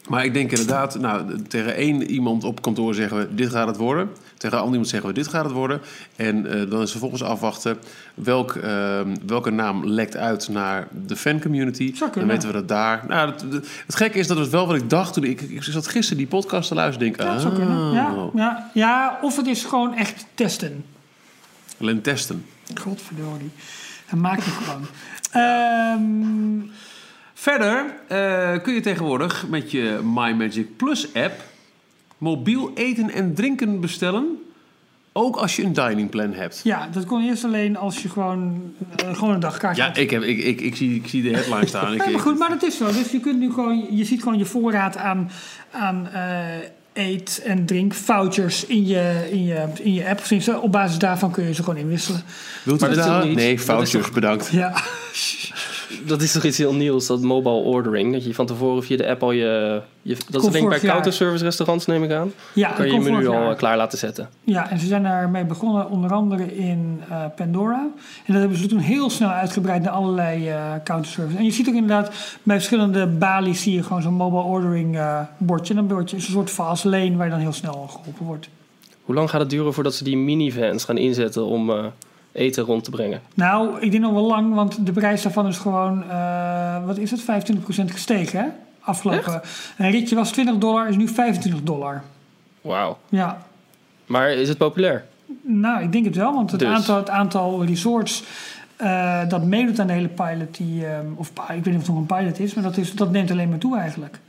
Maar ik denk inderdaad, nou, tegen één iemand op kantoor zeggen we, dit gaat het worden. Tegen een ander iemand zeggen we, dit gaat het worden. En eh, dan is vervolgens afwachten welk, ehm, welke naam lekt uit naar de fancommunity. Dan weten we dat daar... Nou, het, het, het gekke is, dat was wel wat ik dacht toen ik... Ik zat gisteren die podcast te luisteren. Denk, Ja, dat zou kunnen. Ja, oh, ja, ja, of het is gewoon echt testen. Len testen. Godverdorie. Dan maak je gewoon. Ehm, Verder eh, kun je tegenwoordig met je My Magic Plus app mobiel eten en drinken bestellen. Ook als je een dining plan hebt. ja, dat kon eerst alleen als je gewoon, eh, gewoon een dagkaart Ja, had. ik, heb, ik, ik, ik, zie, ik zie de headline staan. Ja, maar goed, maar dat is zo. Dus je, kunt nu gewoon, je ziet gewoon je voorraad aan, aan eh, eet- en drinkvouchers in je, in, je, in je app. Op basis daarvan kun je ze gewoon inwisselen. Wilt u Maar dat toch niet- Nee, vouchers, toch- bedankt. Ja, [LAUGHS] Dat is toch iets heel nieuws, dat mobile ordering. Dat je van tevoren via de app al je... je dat is denk ik bij counterservice restaurants, neem ik aan. ja, kan je je menu al eh, klaar laten zetten. Ja, en ze zijn daarmee begonnen onder andere in eh, Pandora. En dat hebben ze toen heel snel uitgebreid naar allerlei eh counterservice. En je ziet ook inderdaad bij verschillende balies zie je gewoon zo'n mobile ordering bordje. En dan bordje een soort fast lane waar je dan heel snel geholpen wordt. Hoe lang gaat het duren voordat ze die minivans gaan inzetten om eten rond te brengen? Nou, ik denk nog wel lang, want de prijs daarvan is gewoon, eh, wat is het, 25% gestegen hè? Afgelopen. Een ritje was 20 dollar, is nu 25 dollar. Wauw. Ja, Maar is het populair? nou, ik denk het wel, want het, Dus. aantal, het aantal resorts eh, dat meedoet aan de hele pilot, die, ehm, of ik weet niet of het nog een pilot is, maar dat, is, dat neemt alleen maar toe eigenlijk.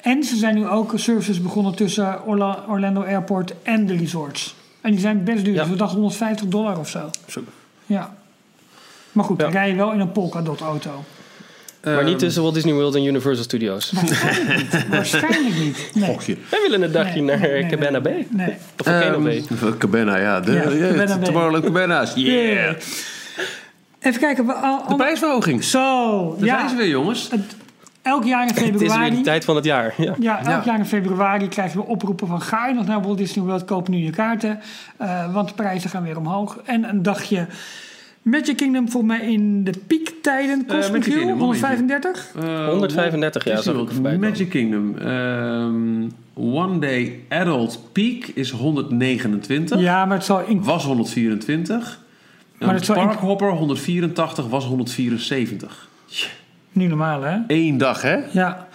En ze zijn nu ook services begonnen tussen Orla- Orlando Airport en de resorts. En die zijn best duur, Ja. dus we dachten 150 dollar of zo. Zo. Ja. Maar goed, Ja. dan rij je wel in een Polkadot auto. maar Ehm, niet tussen Walt Disney World en Universal Studios. Waarschijnlijk niet. Waarschijnlijk niet. Nee. Gokje. Wij willen een dagje Nee, naar nee, nee, Cabana nee. Bay. Nee. Of Bay. Ehm, Cabana, ja. De, Ja, ja, Cabana Bay. Tomorrowland Cabana's. Yeah. Yeah. Even kijken. we- al- De al- prijsverhoging. Zo, Daar ja. zijn ze weer, jongens. Het- elk jaar in [LAUGHS] Het is weer februari... de tijd van het jaar. Ja. Ja, elk Ja. jaar in februari krijgen we oproepen van ga je nog naar Walt Disney World, koop nu je kaarten. eh, want de prijzen gaan weer omhoog. En een dagje Magic Kingdom voor mij in de piektijden kost Eh, Magic Michiel, Kingdom, momentje. 135. Eh, 135 jaar Disney zag ik voorbij. Magic Kingdom. ehm, one Day Adult Peak is 129. Ja, maar het zal in, Was 124. Maar het Parkhopper 184 was 174. Niet normaal hè? Eén dag, hè? Ja.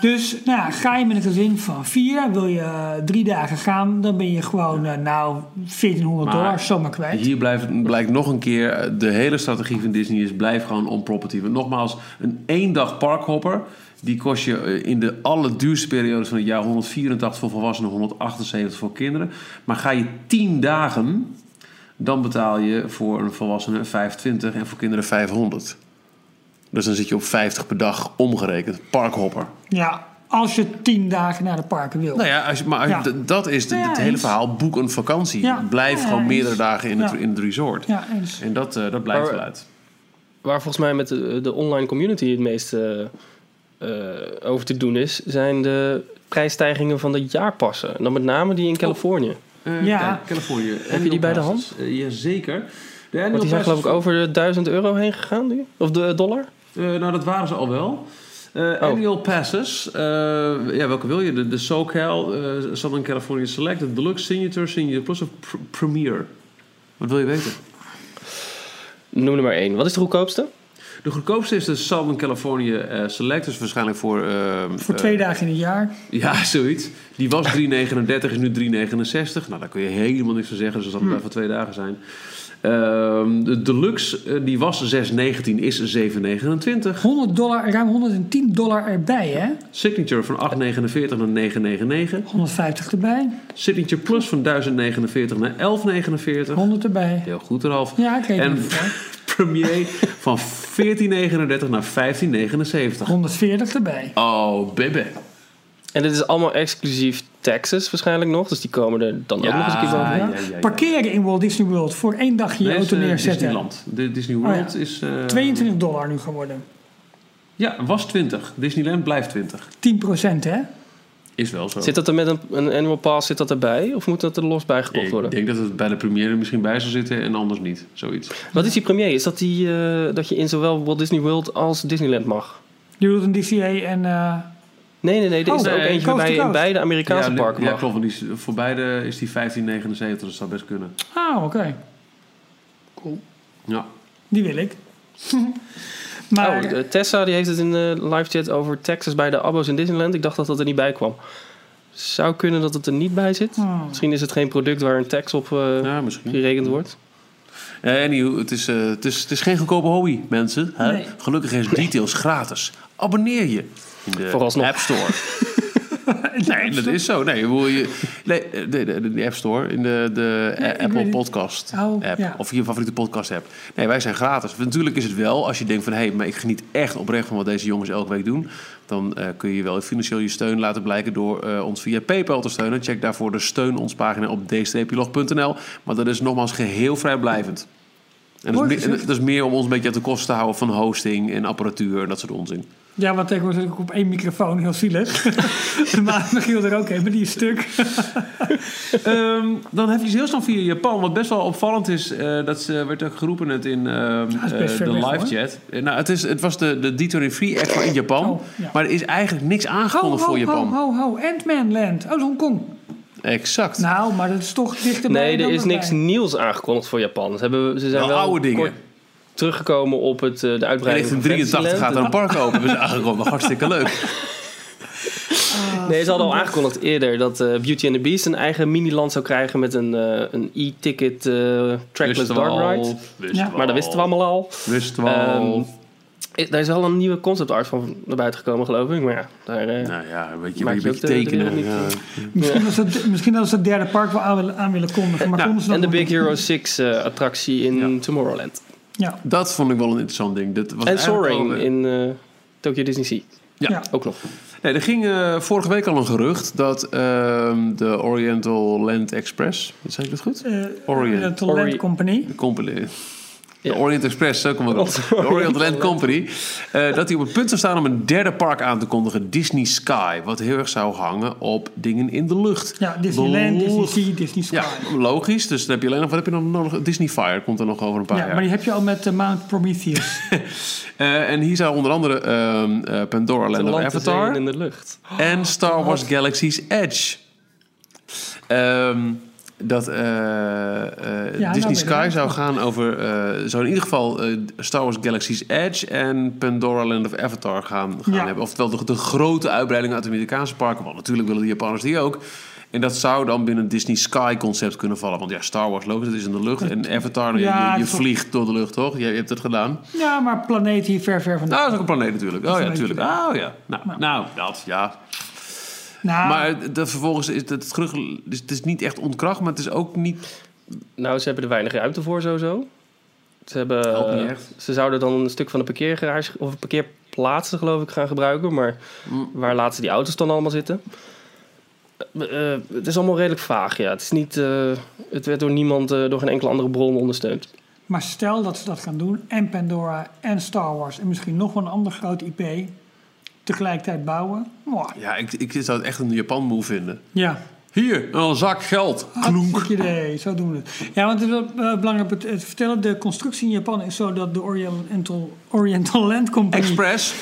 Dus nou ja, ga je met een gezin van vier, wil je eh, drie dagen gaan, dan ben je gewoon eh, nou 1400 Maar dollar zomaar kwijt. Hier blijft, blijkt nog een keer, eh, de hele strategie van Disney is blijf gewoon on property. Want nogmaals, een één dag parkhopper, die kost je in de allerduurste periodes van het jaar 184 voor volwassenen, 178 voor kinderen. Maar ga je 10 dagen, dan betaal je voor een volwassene 25 en voor kinderen 500. Dus dan zit je op 50 per dag omgerekend, parkhopper. Ja, als je tien dagen naar de parken wil. Nou ja, als je, maar als je- Ja. d- dat is de- Ja, het hele eens. verhaal. Boek een vakantie. Ja. Blijf Ja, gewoon eens. meerdere dagen in het, in het resort. Ja, eens. En dat, eh, dat blijft wel uit. Waar volgens mij met de, de online community het meest eh, eh, over te doen is, zijn de prijsstijgingen van de jaarpassen. En dan met name die in Californië. Eh, Ja. Californië. Heb je die bij de hand? Uh, Jazeker. Want die zijn geloof ik over de 1000 euro heen gegaan nu. Of de dollar. Eh, nou, dat waren ze al wel. Eh, Oh. Annual passes. eh, ja, welke wil je? De, de SoCal, eh Southern California Select, de Deluxe Signature, Signature Plus of Pr- Premier. Wat wil je weten? Noem er maar één. Wat is de goedkoopste? De goedkoopste is de Southern California Select. Dus waarschijnlijk voor... Voor twee dagen in het jaar. Ja, [LAUGHS] zoiets. Die was 3,39, is nu 3,69. Nou, daar kun je helemaal niks van zeggen. Dus dat zal het voor twee dagen zijn. Ehm, de Deluxe, eh, die was 6,19, is 7,29. 100 dollar, ruim 110 dollar erbij, hè? Signature van 8,49 naar 9,99. 150 erbij, Signature Plus van 1049 naar 11,49. 100 erbij. Heel goed eraf. Ja, ik weet En. [LAUGHS] Premier van 14,39 naar 15,79. 140 erbij. Oh, baby. En dit is allemaal exclusief taxes waarschijnlijk nog. Dus die komen er dan ook nog eens een keer bovenaan. ja, ja, ja. Parkeren in Walt Disney World voor één dagje je Nee, auto is, eh, neerzetten. Disneyland. De Disney Oh, World ja. is... eh, 22 dollar nu geworden. Ja, was 20. Disneyland blijft 20. 10% hè? Is wel zo. Zit dat er met een, een annual pass zit dat erbij? Of moet dat er los bij gekocht ik worden? denk dat het bij de première er misschien bij zou zitten en anders niet. Zoiets. Wat is die premier? Is dat die, eh, dat je in zowel Walt Disney World als Disneyland mag? Je bedoelt een DCA en... eh, Nee, nee, nee. Er is Oh, er ook nee, eentje je in beide Amerikaanse ja, parken ja, klopt. Want die voor beide is die 1579, dus dat zou best kunnen. Ah, oké. Ja. Die wil ik. [LAUGHS] maar Oh, de- Tessa die heeft het in de live chat over taxes bij de abos in Disneyland. Ik dacht dat dat er niet bij kwam. Zou kunnen dat het er niet bij zit. Oh. Misschien is het geen product waar een tax op eh, ja, misschien. gerekend wordt. Ja, anyhow, het is, eh, het, is, het is geen goedkope hobby, mensen. Hè? Nee. Gelukkig is Details gratis. Abonneer je in de Vooralsnog. App Store. [LAUGHS] nee, dat is zo. Nee, hoe je, nee de, de, de, de App Store, in de, de Nee, ik Apple. Podcast Oh, app. ja. Of je favoriete podcast app. Nee, wij zijn gratis. Natuurlijk is het wel, als je denkt van... hé, hey, maar ik geniet echt oprecht van wat deze jongens elke week doen... dan eh, kun je wel financieel je steun laten blijken... door eh, ons via PayPal te steunen. Check daarvoor de steun ons pagina op d-log.nl. Maar dat is nogmaals geheel vrijblijvend. En dat is, meer, gezegd. dat is meer om ons een beetje aan de kosten te houden van hosting en apparatuur en dat soort onzin. Ja, want tegenwoordig zit ik op één microfoon, heel zielig. [LAUGHS] maar Michiel er ook een, maar die is stuk. [LAUGHS] Ehm, dan heb je heel snel via Japan. Wat best wel opvallend is, eh, dat ze, werd ook geroepen net in ehm, best eh, de live chat. Eh, nou, het, is, het was de, de D23 Expo in Japan. Oh, ja. Maar er is eigenlijk niks aangekondigd voor Japan. ho, ho, ho. Ant-Man Land. Oh, Hongkong. Exact. Nou, maar dat is toch dichterbij Nee, er is niks nieuws aangekondigd voor Japan. Ze, hebben, ze zijn wel wel oude dingen. kort teruggekomen op het, eh, de uitbreiding in van 83 gaat er een park open. Dat is aangekondigd. [LAUGHS] Hartstikke leuk. Nee, ze hadden al aangekondigd eerder dat eh, Beauty and the Beast een eigen miniland zou krijgen met een, eh, een e-ticket eh, trackless dark ride. Ja. Maar dat wisten we allemaal al. Wisten we Ehm, al. Daar is wel een nieuwe concept art van naar buiten gekomen, geloof ik. Maar ja, daar, eh, nou ja, een beetje, Maak een je beetje ook de- de tekenen. ja. Misschien, dat ze het, misschien dat ze het derde park wel aan willen, aan willen kondigen. Maar Nou, konden ze en de nog Big? Hero 6 eh, attractie in Ja. Tomorrowland. Ja, Dat vond ik wel een interessant ding. Dat was En eigenlijk Soaring al, eh, in eh, Tokyo Disney Sea. Ja. ja. Ook nog. Nee, er ging eh, vorige week al een gerucht dat ehm, de Oriental Land Express, wat zeg ik dat goed? Eh, Orient. de Land Company. De company. De Orient Express, zo komt het op. De Orient Land Company. eh, dat hij op het punt zou staan om een derde park aan te kondigen, Disney Sky. Wat heel erg zou hangen op dingen in de lucht. Ja, Disneyland, Disney Sea, Disney Sky. Ja, Ja, logisch. Dus dan heb je alleen nog, wat heb je dan nodig? Disney Fire komt er nog over een paar jaar. maar die heb je al met eh, Mount Prometheus. [LAUGHS] Eh, en hier zou onder andere ehm, eh, Pandora Land of Avatar en in de lucht. en Star Wars Galaxy's Edge. Ehm, dat eh, eh, Disney Sky zou gaan over, eh, zou in ieder geval Star Wars Galaxy's Edge en Pandora Land of Avatar gaan, gaan Ja. hebben. Oftewel de, de grote uitbreiding uit de Amerikaanse parken, want natuurlijk willen de Japanners die ook. En dat zou dan binnen het Disney Sky concept kunnen vallen. Want ja, Star Wars logisch, dat is in de lucht. En Avatar, Ja, je, je het vliegt door de lucht, toch? Je, je hebt het gedaan. ja, maar planeet hier ver, ver vandaan. Nou, dat is ook een planeet natuurlijk. Oh ja, natuurlijk. Oh ja. Nou, nou, dat, ja. Nou, Maar de, vervolgens is het, het gerucht... Dus het is niet echt ontkracht, maar het is ook niet... Nou, ze hebben er weinig ruimte voor sowieso. Ze, hebben, eh, echt. ze zouden dan een stuk van de parkeergarage of een parkeerplaatsen geloof ik gaan gebruiken. Maar Mm. waar laten ze die auto's dan allemaal zitten? Eh, eh, het is allemaal redelijk vaag, ja. Het, is niet, eh, het werd door niemand, eh, door geen enkele andere bron ondersteund. maar stel dat ze dat gaan doen. En Pandora en Star Wars. En misschien nog een ander groot IP. Tegelijkertijd bouwen. Ja, ik, ik zou het echt een Japan-move vinden. Ja, Hier, een zak geld. Klonk. Idee, zo doen we het. Ja, want het is wel eh, belangrijk om te vertellen. De constructie in Japan is zo dat de Oriental, Oriental Land Company... Express.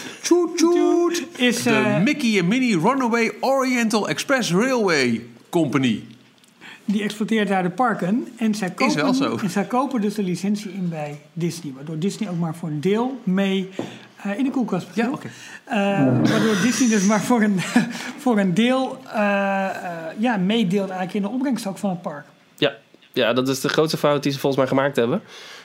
Is, De eh, Mickey en Minnie Runaway Oriental Express Railway Company. die exploiteert daar de parken. En zij kopen, wel zo. En zij kopen dus de licentie in bij Disney. Waardoor Disney ook maar voor een deel mee eh, in de koelkast Ja. Eh, waardoor Disney dus maar voor een, [LAUGHS] voor een deel eh, eh, ja, meedeelt eigenlijk in de opbrengst ook van het park. Ja. ja, dat is de grootste fout die ze volgens mij gemaakt hebben.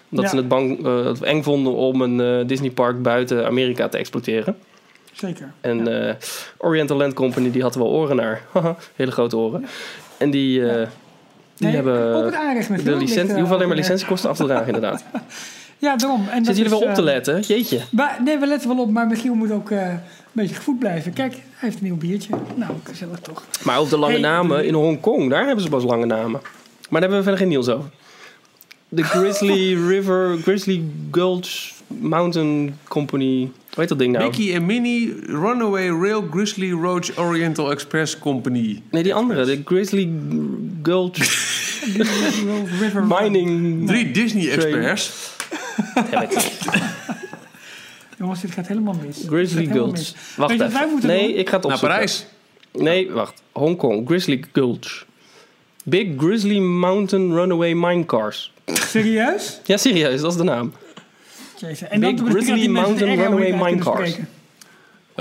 Dat Ja. ze het bang, eh, eng vonden om een eh, Disneypark buiten Amerika te exploiteren. Zeker. En eh, Oriental Land Company die had er wel oren naar. Haha, [LAUGHS] Hele grote oren. En die, eh, die Nee, hebben ook het aanrecht met de licentie. Die hoeven alleen maar licentiekosten af te dragen, inderdaad. [LAUGHS] Ja, daarom. En dat Zitten jullie wel op te eh, letten? Jeetje. Maar, nee, we letten wel op, maar Michiel moet ook eh, een beetje gevoed blijven. Kijk, hij heeft een nieuw biertje. Nou, gezellig toch. Maar ook de lange Hey, namen in Hongkong, daar hebben ze pas lange namen. Maar daar hebben we verder geen nieuws over. De Grizzly [LAUGHS] River, Grizzly Gulch Mountain Company. Hoe heet dat ding nou? Mickey en Minnie Runaway Rail Grizzly Roach Oriental Express Company. Nee, die andere. De Grizzly Gulch [LAUGHS] River Mining. Drie Disney Experts. Damn it. [LAUGHS] Jongens, dit gaat helemaal mis. Grizzly Gulch. mis. Wacht Weet wat Nee, doen? ik ga het Naar opzoeken. Parijs. Nee, wacht. Hongkong. Grizzly Gulch. Big Grizzly Mountain Runaway Minecars. Serieus? Ja, serieus, dat is de naam. Jezus. En Big dan Grizzly Mountain Runaway Minecars.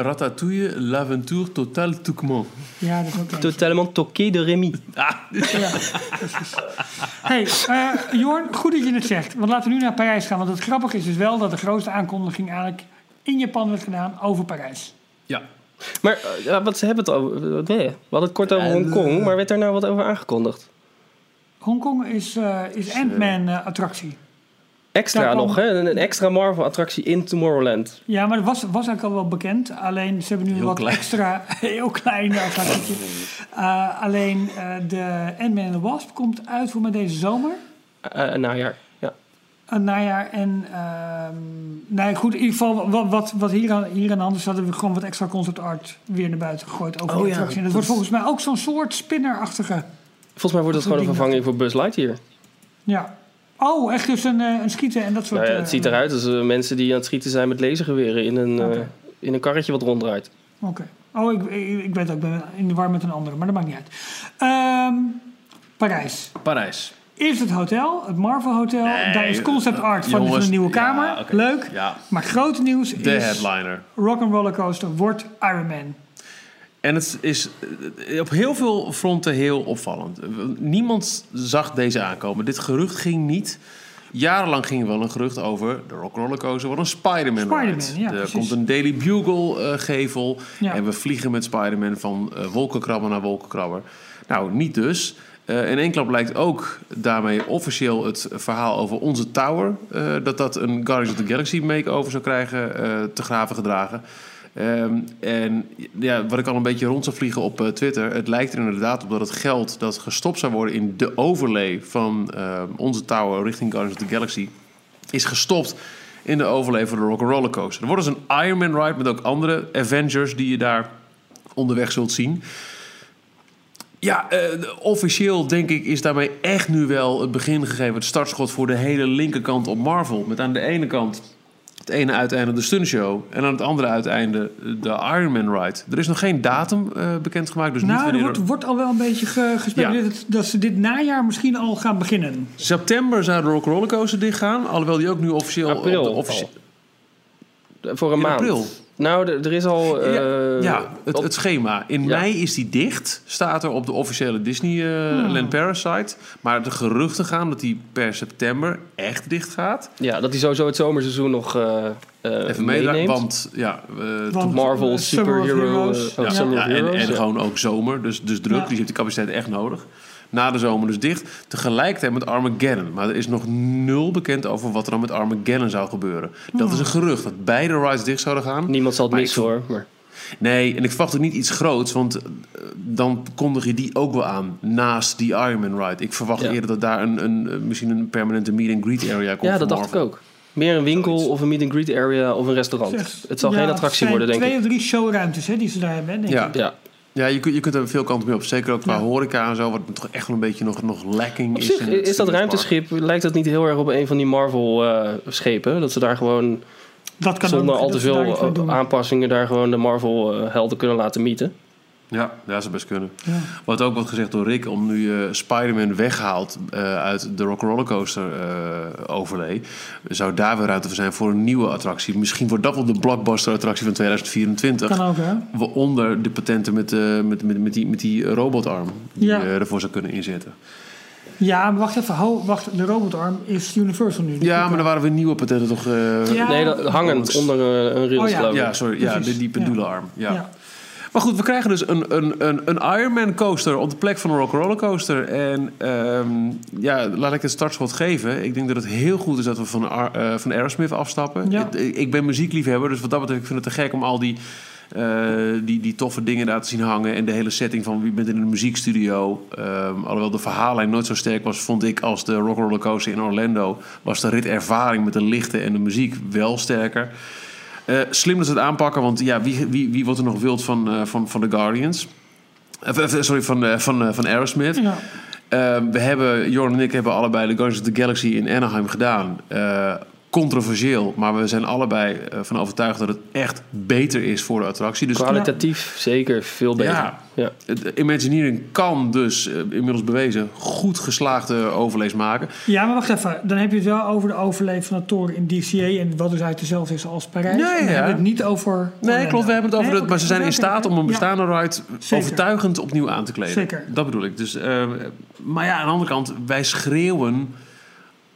Ratatouille, L'Aventure Total Toukman. Ja, dat is ook leuk. Totalement toqué de Remy. Ah, Ja, precies. Hey, eh, Jorn, goed dat je het zegt. Want laten we nu naar Parijs gaan. Want het grappige is dus wel dat de grootste aankondiging eigenlijk in Japan werd gedaan over Parijs. ja. Maar eh, wat ze hebben het over. eh, nee, we hadden het kort over Hongkong, maar werd daar nou wat over aangekondigd? Hongkong is, eh is Ant-Man eh, attractie. Extra kwam- nog, hè? Een, een extra Marvel-attractie in Tomorrowland. Ja, maar dat was, was eigenlijk al wel bekend. Alleen ze hebben nu Heel wat klein. extra... [LAUGHS] Heel klein attractietje. Eh, alleen eh, de Ant-Man and the Wasp komt uit voor met deze zomer. Eh eh, najaar. Ja. Een najaar. En ehm nou ja, goed, in ieder geval wat, wat, wat hier, aan, hier aan de hand is... hadden we gewoon wat extra concept art weer naar buiten gegooid over Oh die ja, attractie. En dat wordt volgens mij ook zo'n soort spinnerachtige... Volgens mij wordt het Zo'n gewoon een vervanging voor Buzz Lightyear. Ja. Oh, echt dus een, eh, een schieten en dat soort... Nou ja, eh, het ziet eruit als eh, mensen die aan het schieten zijn met lasergeweren in een, eh, in een karretje wat ronddraait. Oké. Oh, ik, ik, ik weet ook, ik ben in de war met een andere, maar dat maakt niet uit. Ehm, Parijs. Parijs. Eerst het hotel, het Marvel Hotel. Nee, Daar is concept art van, jongens, van een nieuwe ja, kamer. Leuk. Ja, Maar grote nieuws de is headliner. Rock'n'Roller Coaster wordt Iron Man. En het is eh, op heel veel fronten heel opvallend. Niemand zag deze aankomen. Dit gerucht ging niet. Jarenlang ging er wel een gerucht over de Rock'n'Roller Coaster wordt een Spider-Man ja, er precies. komt een Daily Bugle eh, gevel Ja. en we vliegen met Spider-Man van eh, wolkenkrabber naar wolkenkrabber. Nou, niet dus. In één klap blijkt ook daarmee officieel het verhaal over onze tower... dat dat een Guardians of the Galaxy makeover zou krijgen, te graven gedragen. Ehm, en ja, wat ik al een beetje rond zou vliegen op eh, Twitter... het lijkt er inderdaad op dat het geld dat gestopt zou worden... in de overlay van eh, onze tower richting Guardians of the Galaxy... is gestopt in de overleven van de Rock'n'Roller Coaster. Er wordt dus een Ironman ride met ook andere Avengers die je daar onderweg zult zien. Ja, eh, officieel denk ik is daarmee echt nu wel het begin gegeven, het startschot voor de hele linkerkant op Marvel. Met aan de ene kant het ene uiteinde de stuntshow en aan het andere uiteinde de Ironman ride. Er is nog geen datum eh, bekendgemaakt, dus niet Nou, er wanneer... wordt, wordt al wel een beetje ge, gespeculeerd dat, dat ze dit najaar misschien al gaan beginnen. September zou de Rock Rollercoaster dichtgaan, alhoewel die ook nu officieel April op de al. officie- Voor een in maand. april. Nou, er is al... eh, ja, ja het, schema. In Ja. mei is die dicht, staat er op de officiële Disneyland Paris site. Maar de geruchten gaan dat die per september echt dicht gaat. ja, dat hij sowieso het zomerseizoen nog eh eh, Even meeneemt. want ja, eh, Want, Marvel eh, Summer of Superhero, Heroes. eh, oh, ja, Summer ja, of en, Heroes, en ja. gewoon ook zomer, dus, dus druk. Dus je hebt die capaciteit echt nodig. Na de zomer dus dicht. Tegelijkertijd met Armageddon. Maar er is nog nul bekend over wat er dan met Armageddon zou gebeuren. Dat is een gerucht, dat beide rides dicht zouden gaan. Niemand zal het Maar missen ik- hoor. Maar Nee, en ik verwacht ook niet iets groots, want eh, dan kondig je die ook wel aan naast die Ironman ride. Ik verwacht Ja. eerder dat daar een, een, eh, misschien een permanente meet and greet area komt. ja, dat dacht ik ook. Meer een winkel Zoiets. of een meet and greet area of een restaurant. Zeg, het zal ja, geen attractie worden, denk twee ik. of drie showruimtes hè, die ze daar hebben, hè, denk Ja. ik. Ja, Ja, je, kunt- je kunt er veel kanten mee op. Zeker ook qua Ja. horeca en zo, wat toch echt wel een beetje nog, nog lacking op is. zich is dat ruimteschip, lijkt dat niet heel erg op een van die Marvel-schepen? dat ze daar gewoon Dat kan zonder ook, al te veel eh, aanpassingen daar gewoon de Marvel-helden kunnen laten mieten. Ja, dat zou best kunnen. Ja. Wat ook wordt gezegd door Rick, om nu eh Spider-Man weghaalt eh, uit de Rock Rollercoaster eh overlay, zou daar weer ruimte voor zijn voor een nieuwe attractie. Misschien wordt dat wel de blockbuster attractie van 2024. Kan ook, hè? Waaronder de patenten met, eh, met, met, met, die, met die robotarm die Ja. je ervoor zou kunnen inzetten. Ja, maar wacht even. Ho, wacht, de robotarm is Universal nu. Ja, maar er waren weer nieuwe patenten toch? eh, Ja. Nee, dat, hangend onder een rails, Oh ja. ja, sorry. Ja, die, die pendulearm. Ja. Ja. Maar goed, we krijgen dus een, een, een, een Ironman coaster op de plek van een Rock Roller Coaster. En ehm, ja, laat ik het startschot geven. Ik denk dat het heel goed is dat we van, eh, van Aerosmith afstappen. Ja. Ik, ik ben muziekliefhebber, dus wat dat betreft ik vind het te gek om al die, eh, die, die toffe dingen daar te zien hangen. En de hele setting van wie bent in een muziekstudio. Ehm, alhoewel de verhaallijn nooit zo sterk was, vond ik als de Rock Roller Coaster in Orlando. Was de ritervaring met de lichten en de muziek wel sterker. Eh, slim dat ze het aanpakken, want ja, wie, wie, wie wordt er nog wild van, eh, van, van de Guardians? Eh, sorry, van, van, van Aerosmith. Ja. We hebben, Jorn en ik hebben allebei de Guardians of the Galaxy in Anaheim gedaan. Controversieel, maar we zijn allebei eh, van overtuigd dat het echt beter is voor de attractie. Dus Kwalitatief zeker veel beter. Ja. Ja. Imagineering kan dus eh, inmiddels bewezen goed geslaagde overlees maken. ja, maar wacht even. Dan heb je het wel over de overleef van de toren in DCA. En wat dus uit dezelfde is als Parijs. Ja, dan ja. hebben we het niet over... Nee, klopt. We hebben het over Nee, dat, maar ze zijn in staat om een ja. bestaande ride Zeker. overtuigend opnieuw aan te kleden. Zeker. Dat bedoel ik. Dus, eh, maar ja, aan de andere kant, wij schreeuwen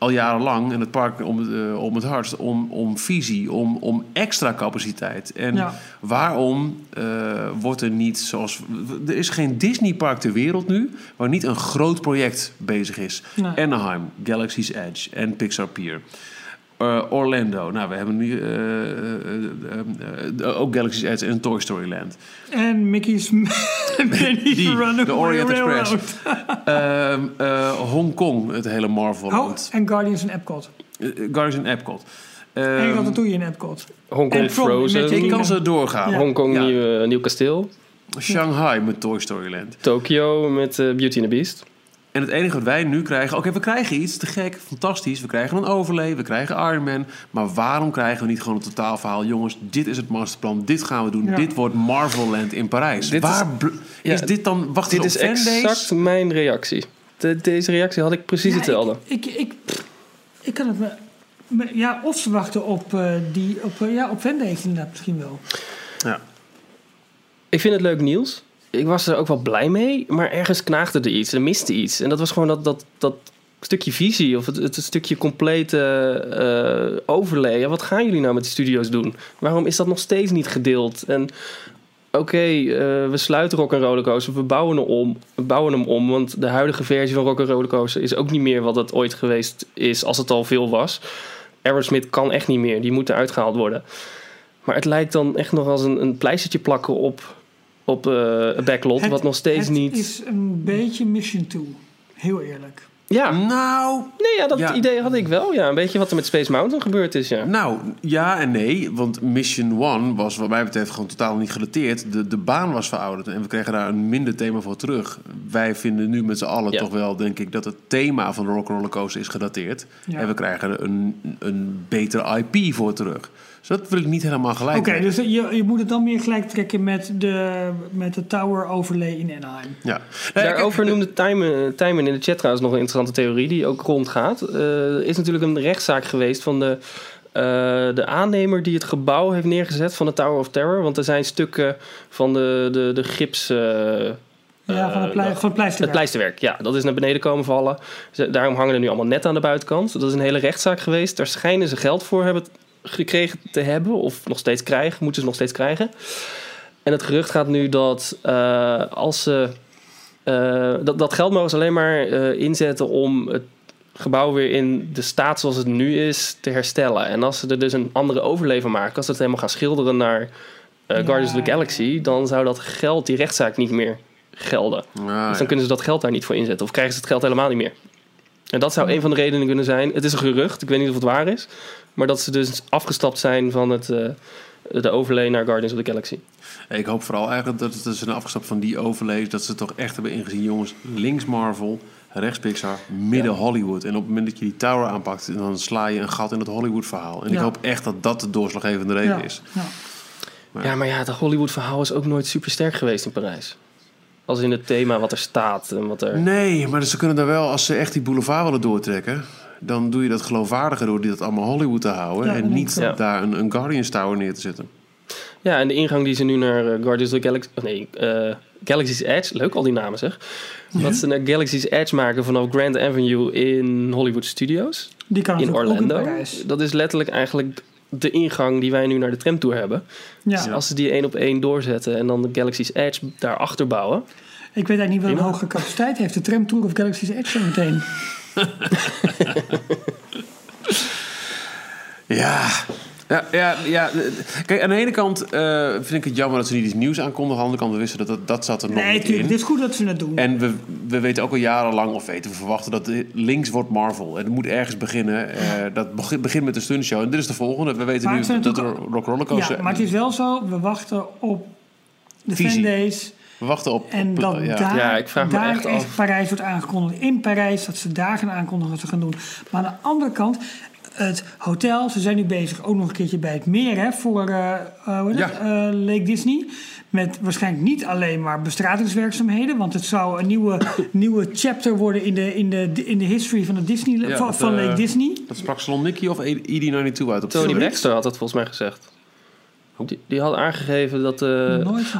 al jarenlang in het park om het, eh, om het hardst om, om visie, om, om extra capaciteit. En Ja. waarom eh, wordt er niet zoals. Er is geen Disneypark ter wereld nu waar niet een groot project bezig is. Nee. Anaheim, Galaxy's Edge en Pixar Pier. Eh, Orlando, nou, we hebben nu eh, eh, ook Galaxy's Edge en Toy Story Land. En Mickey's [LAUGHS] Minnie's Die, de Runaway Orient. Express. [LAUGHS] Ehm eh, Hongkong, het hele Marvel Oh, land. en Guardians en Epcot. Eh, Guardians in Epcot. en Ehm, Ratatouille in Epcot. Hongkong Frozen, ik kan ze doorgaan. Ja. Hongkong Ja. nieuw, nieuw kasteel, Shanghai met Toy Story Land. Tokyo met eh, Beauty and the Beast. En het enige wat wij nu krijgen... Oké, we krijgen iets, te gek, fantastisch. We krijgen een overlay, we krijgen Iron Man. Maar waarom krijgen we niet gewoon een totaalverhaal? Jongens, dit is het masterplan, dit gaan we doen. Ja. Dit wordt Marvel Land in Parijs. Dit Waar is- dit dan... Wacht Dit eens is exact mijn reactie. De- deze reactie had ik precies Ja, hetzelfde. Ik, ik, ik, ik kan het me, me- Ja, of ze wachten op eh, die... Op, eh, ja, op inderdaad misschien wel. Ja. Ik vind het leuk nieuws. Ik was er ook wel blij mee, maar ergens knaagde er iets. Er miste iets. En dat was gewoon dat, dat, dat stukje visie of het, het stukje complete eh overlay. Wat gaan jullie nou met de studio's doen? Waarom is dat nog steeds niet gedeeld? En oké, eh, we sluiten Rock Rollercoaster, we bouwen hem om. We bouwen hem om, want de huidige versie van Rock Rollercoaster is ook niet meer wat het ooit geweest is, als het al veel was. Aerosmith kan echt niet meer, die moet eruit gehaald worden. Maar het lijkt dan echt nog als een, een pleistertje plakken op, op eh, een backlot, Het- wat nog steeds het niet... is een beetje Mission 2. Heel eerlijk. Ja, Nou, nee, ja, dat Ja. idee had ik wel. Ja, een beetje wat er met Space Mountain gebeurd is, ja. nou, ja en nee. Want Mission One was wat mij betreft gewoon totaal niet gedateerd. De, de baan was verouderd en we kregen daar een minder thema voor terug. Wij vinden nu met z'n allen Ja. toch wel, denk ik, dat het thema van de Rock'n'Roller Coaster is gedateerd. Ja. En we krijgen een, een betere IP voor terug. Dus dat wil ik niet helemaal gelijk Oké, trekken. dus je, je moet het dan meer gelijk trekken met de, met de tower overlay in Anaheim. Ja. Nee, Daarover noemde Tijmen, Tijmen in de chat trouwens nog een interessante theorie die ook rondgaat. Eh, er is natuurlijk een rechtszaak geweest van de, eh, de aannemer die het gebouw heeft neergezet van de Tower of Terror. Want er zijn stukken van de, de, de gips... eh, Ja, van het, plei, eh, van het pleisterwerk. het pleisterwerk, ja, dat is naar beneden komen vallen. Daarom hangen er nu allemaal net aan de buitenkant. Dat is een hele rechtszaak geweest. Daar schijnen ze geld voor hebben gekregen te hebben, of nog steeds krijgen, moeten ze nog steeds krijgen. En het gerucht gaat nu dat eh, als ze. eh, dat, dat geld mogen ze alleen maar eh, inzetten om het gebouw weer in de staat zoals het nu is te herstellen. En als ze er dus een andere overlay van maken, als ze het helemaal gaan schilderen naar eh, Ja. Guardians of the Galaxy, dan zou dat geld, die rechtszaak, niet meer gelden. Ah, Dus ja. dan kunnen ze dat geld daar niet voor inzetten. Of krijgen ze het geld helemaal niet meer. En dat zou een van de redenen kunnen zijn. Het is een gerucht, ik weet niet of het waar is. Maar dat ze dus afgestapt zijn van het, eh, de overlay naar Guardians of the Galaxy. Ik hoop vooral eigenlijk dat het ze afgestapt van die overlees. Dat ze toch echt hebben ingezien, jongens. Links Marvel, rechts Pixar, midden Hollywood. En op het moment dat je die tower aanpakt, dan sla je een gat in het Hollywood verhaal. En ik hoop echt dat dat de doorslaggevende reden ja, is. ja. Maar- Ja, maar ja, het Hollywood verhaal is ook nooit super sterk geweest in Parijs. Als in het thema wat er staat en wat er... Nee, maar ze kunnen daar wel, als ze echt die boulevard willen doortrekken... dan doe je dat geloofwaardiger door dat allemaal Hollywood te houden... Ja, en niet daar een, een Guardians Tower neer te zetten. Ja, en de ingang die ze nu naar eh, Guardians of the Galaxy... oh nee, eh, Galaxy's Edge. Leuk, al die namen zeg. Dat ze naar Galaxy's Edge maken vanaf Grand Avenue in Hollywood Studios. Die kan in natuurlijk ook in Orlando. Dat is letterlijk eigenlijk de ingang die wij nu naar de tramtour hebben. Dus Ja. als ze die één op één doorzetten en dan de Galaxy's Edge daarachter bouwen. Ik weet eigenlijk niet wat een hogere capaciteit heeft. De tram Tour of Galaxy's Edge zo meteen. [LAUGHS] Ja. Ja, ja, ja. Kijk, aan de ene kant eh, vind ik het jammer dat ze niet iets nieuws aankondigen. Aan de andere kant, we wisten dat dat, dat zat er nog Nee, niet tuurlijk. in. Het is goed dat ze het doen. En we, we weten ook al jarenlang, of weten we verwachten, dat links wordt Marvel. En het moet ergens beginnen. Eh, dat begi- begint met de stuntshow. En dit is de volgende. We weten Maar nu dat er Rock Roller Coaster... ja, maar het is wel zo. We wachten op de Visie. fandays. We wachten op... En op- dat ja. daar, Ja, ik vraag me daar echt echt af. Parijs wordt aangekondigd. In Parijs, dat ze daar gaan aankondigen wat ze gaan doen. Maar aan de andere kant, het hotel, ze zijn nu bezig ook nog een keertje bij het meer, hè, voor eh, eh, hoe heet het? Ja. Eh, Lake Disney. Met waarschijnlijk niet alleen maar bestratingswerkzaamheden, want het zou een nieuwe, [COUGHS] nieuwe chapter worden in de, in, de, in de history van, de Disney, Ja, van, dat, van Lake Disney. Dat sprak Salon Nicky of E- ED92 uit op Tony. Baxter had dat volgens mij gezegd. Die, die had aangegeven dat... eh,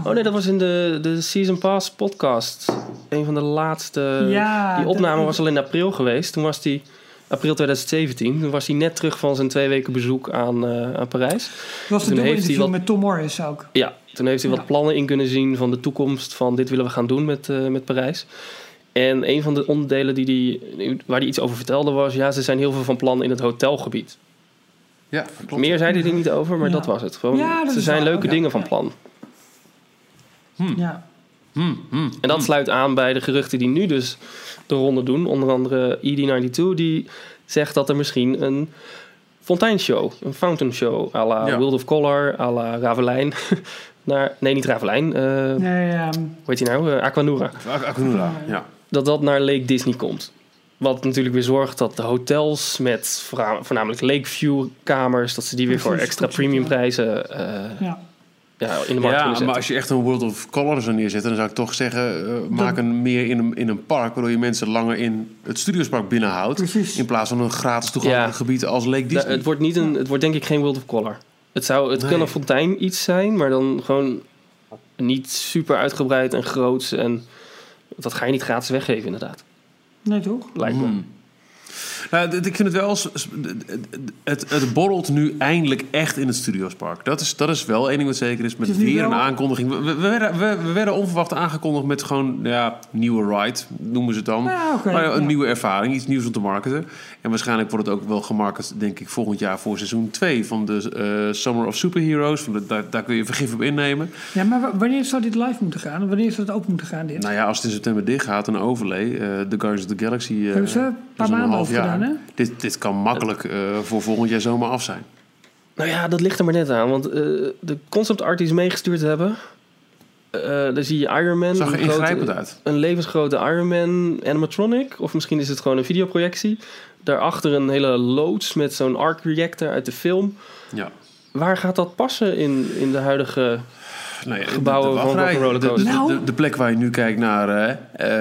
oh nee, dat was in de, de Season Pass podcast. Een van de laatste... Ja, die opname dat- was al in april geweest. Toen was die... April 2017. Toen was hij net terug van zijn twee weken bezoek aan, eh, aan Parijs. Was toen heeft hij wat- met Tom Morris ook. Ja, toen heeft hij Ja. wat plannen in kunnen zien van de toekomst. Van dit willen we gaan doen met, eh, met Parijs. En een van de onderdelen die die, waar hij iets over vertelde was... ja, ze zijn heel veel van plan in het hotelgebied. Ja, klopt. Meer zei hij er niet over, maar Ja. dat was het. Gewoon, Ja, dat ze zijn leuke Ja. dingen van plan. Ja. Hmm, hmm. En dat sluit aan bij de geruchten die nu dus de ronde doen. Onder andere ED92 die zegt dat er misschien een fonteinshow, een fountain show... à la Ja. World of Color, à la Ravelijn... [LAUGHS] naar, nee, niet Ravelijn. eh Nee, ehm, hoe heet die nou? Eh, Aquanura. Akunura, ja. dat dat naar Lake Disney komt. Wat natuurlijk weer zorgt dat de hotels met voorna- voornamelijk Lakeview kamers, dat ze die weer voor extra premium ja. prijzen eh, ja. ja, in de markt Ja, kunnen maar als je echt een World of Color zou neerzetten... dan zou ik toch zeggen, eh, maak een meer in een, in een park... waardoor je mensen langer in het Studiospark binnenhoudt... Precies. in plaats van een gratis toegankelijk Ja. gebied als Lake Da- Disney. het, wordt niet een, het wordt denk ik geen World of Color. Het, zou, het Nee. kan een fontein iets zijn, maar dan gewoon niet super uitgebreid en groots. En dat ga je niet gratis weggeven inderdaad. Nee, toch? Lijkt me. Nou, ik vind het wel... Het, het borrelt nu eindelijk echt in het Studiospark. Dat is, dat is wel één ding wat zeker is. Met is weer een aankondiging. We, we, werden, we, we werden onverwacht aangekondigd met gewoon... Ja, nieuwe ride, noemen ze het dan. Ja, maar een ja. nieuwe ervaring. Iets nieuws om te marketen. En waarschijnlijk wordt het ook wel gemarket, denk ik, volgend jaar voor seizoen 2 van de eh, Summer of Superheroes. Van de, daar, daar kun je vergif op innemen. Ja, maar wa- wanneer zou dit live moeten gaan? Wanneer zou het open moeten gaan, dit? Nou ja, als het in september dicht gaat, een overlay. eh The Guardians of the Galaxy. eh, Hebben ze een paar maanden half over gedaan, jaar. hè? Dit, dit kan makkelijk eh, voor volgend jaar zomaar af zijn. Nou ja, dat ligt er maar net aan. Want eh, de concept art die ze meegestuurd hebben... eh daar zie je Iron Man. Zag er een grote- ingrijpend uit. Een levensgrote Iron Man animatronic. Of misschien is het gewoon een videoprojectie. Daarachter een hele loods met zo'n arc reactor uit de film. Ja. Waar gaat dat passen in, in de huidige... Nou ja, Gebouwen de, de. Nou. de, de plek waar je nu kijkt naar eh,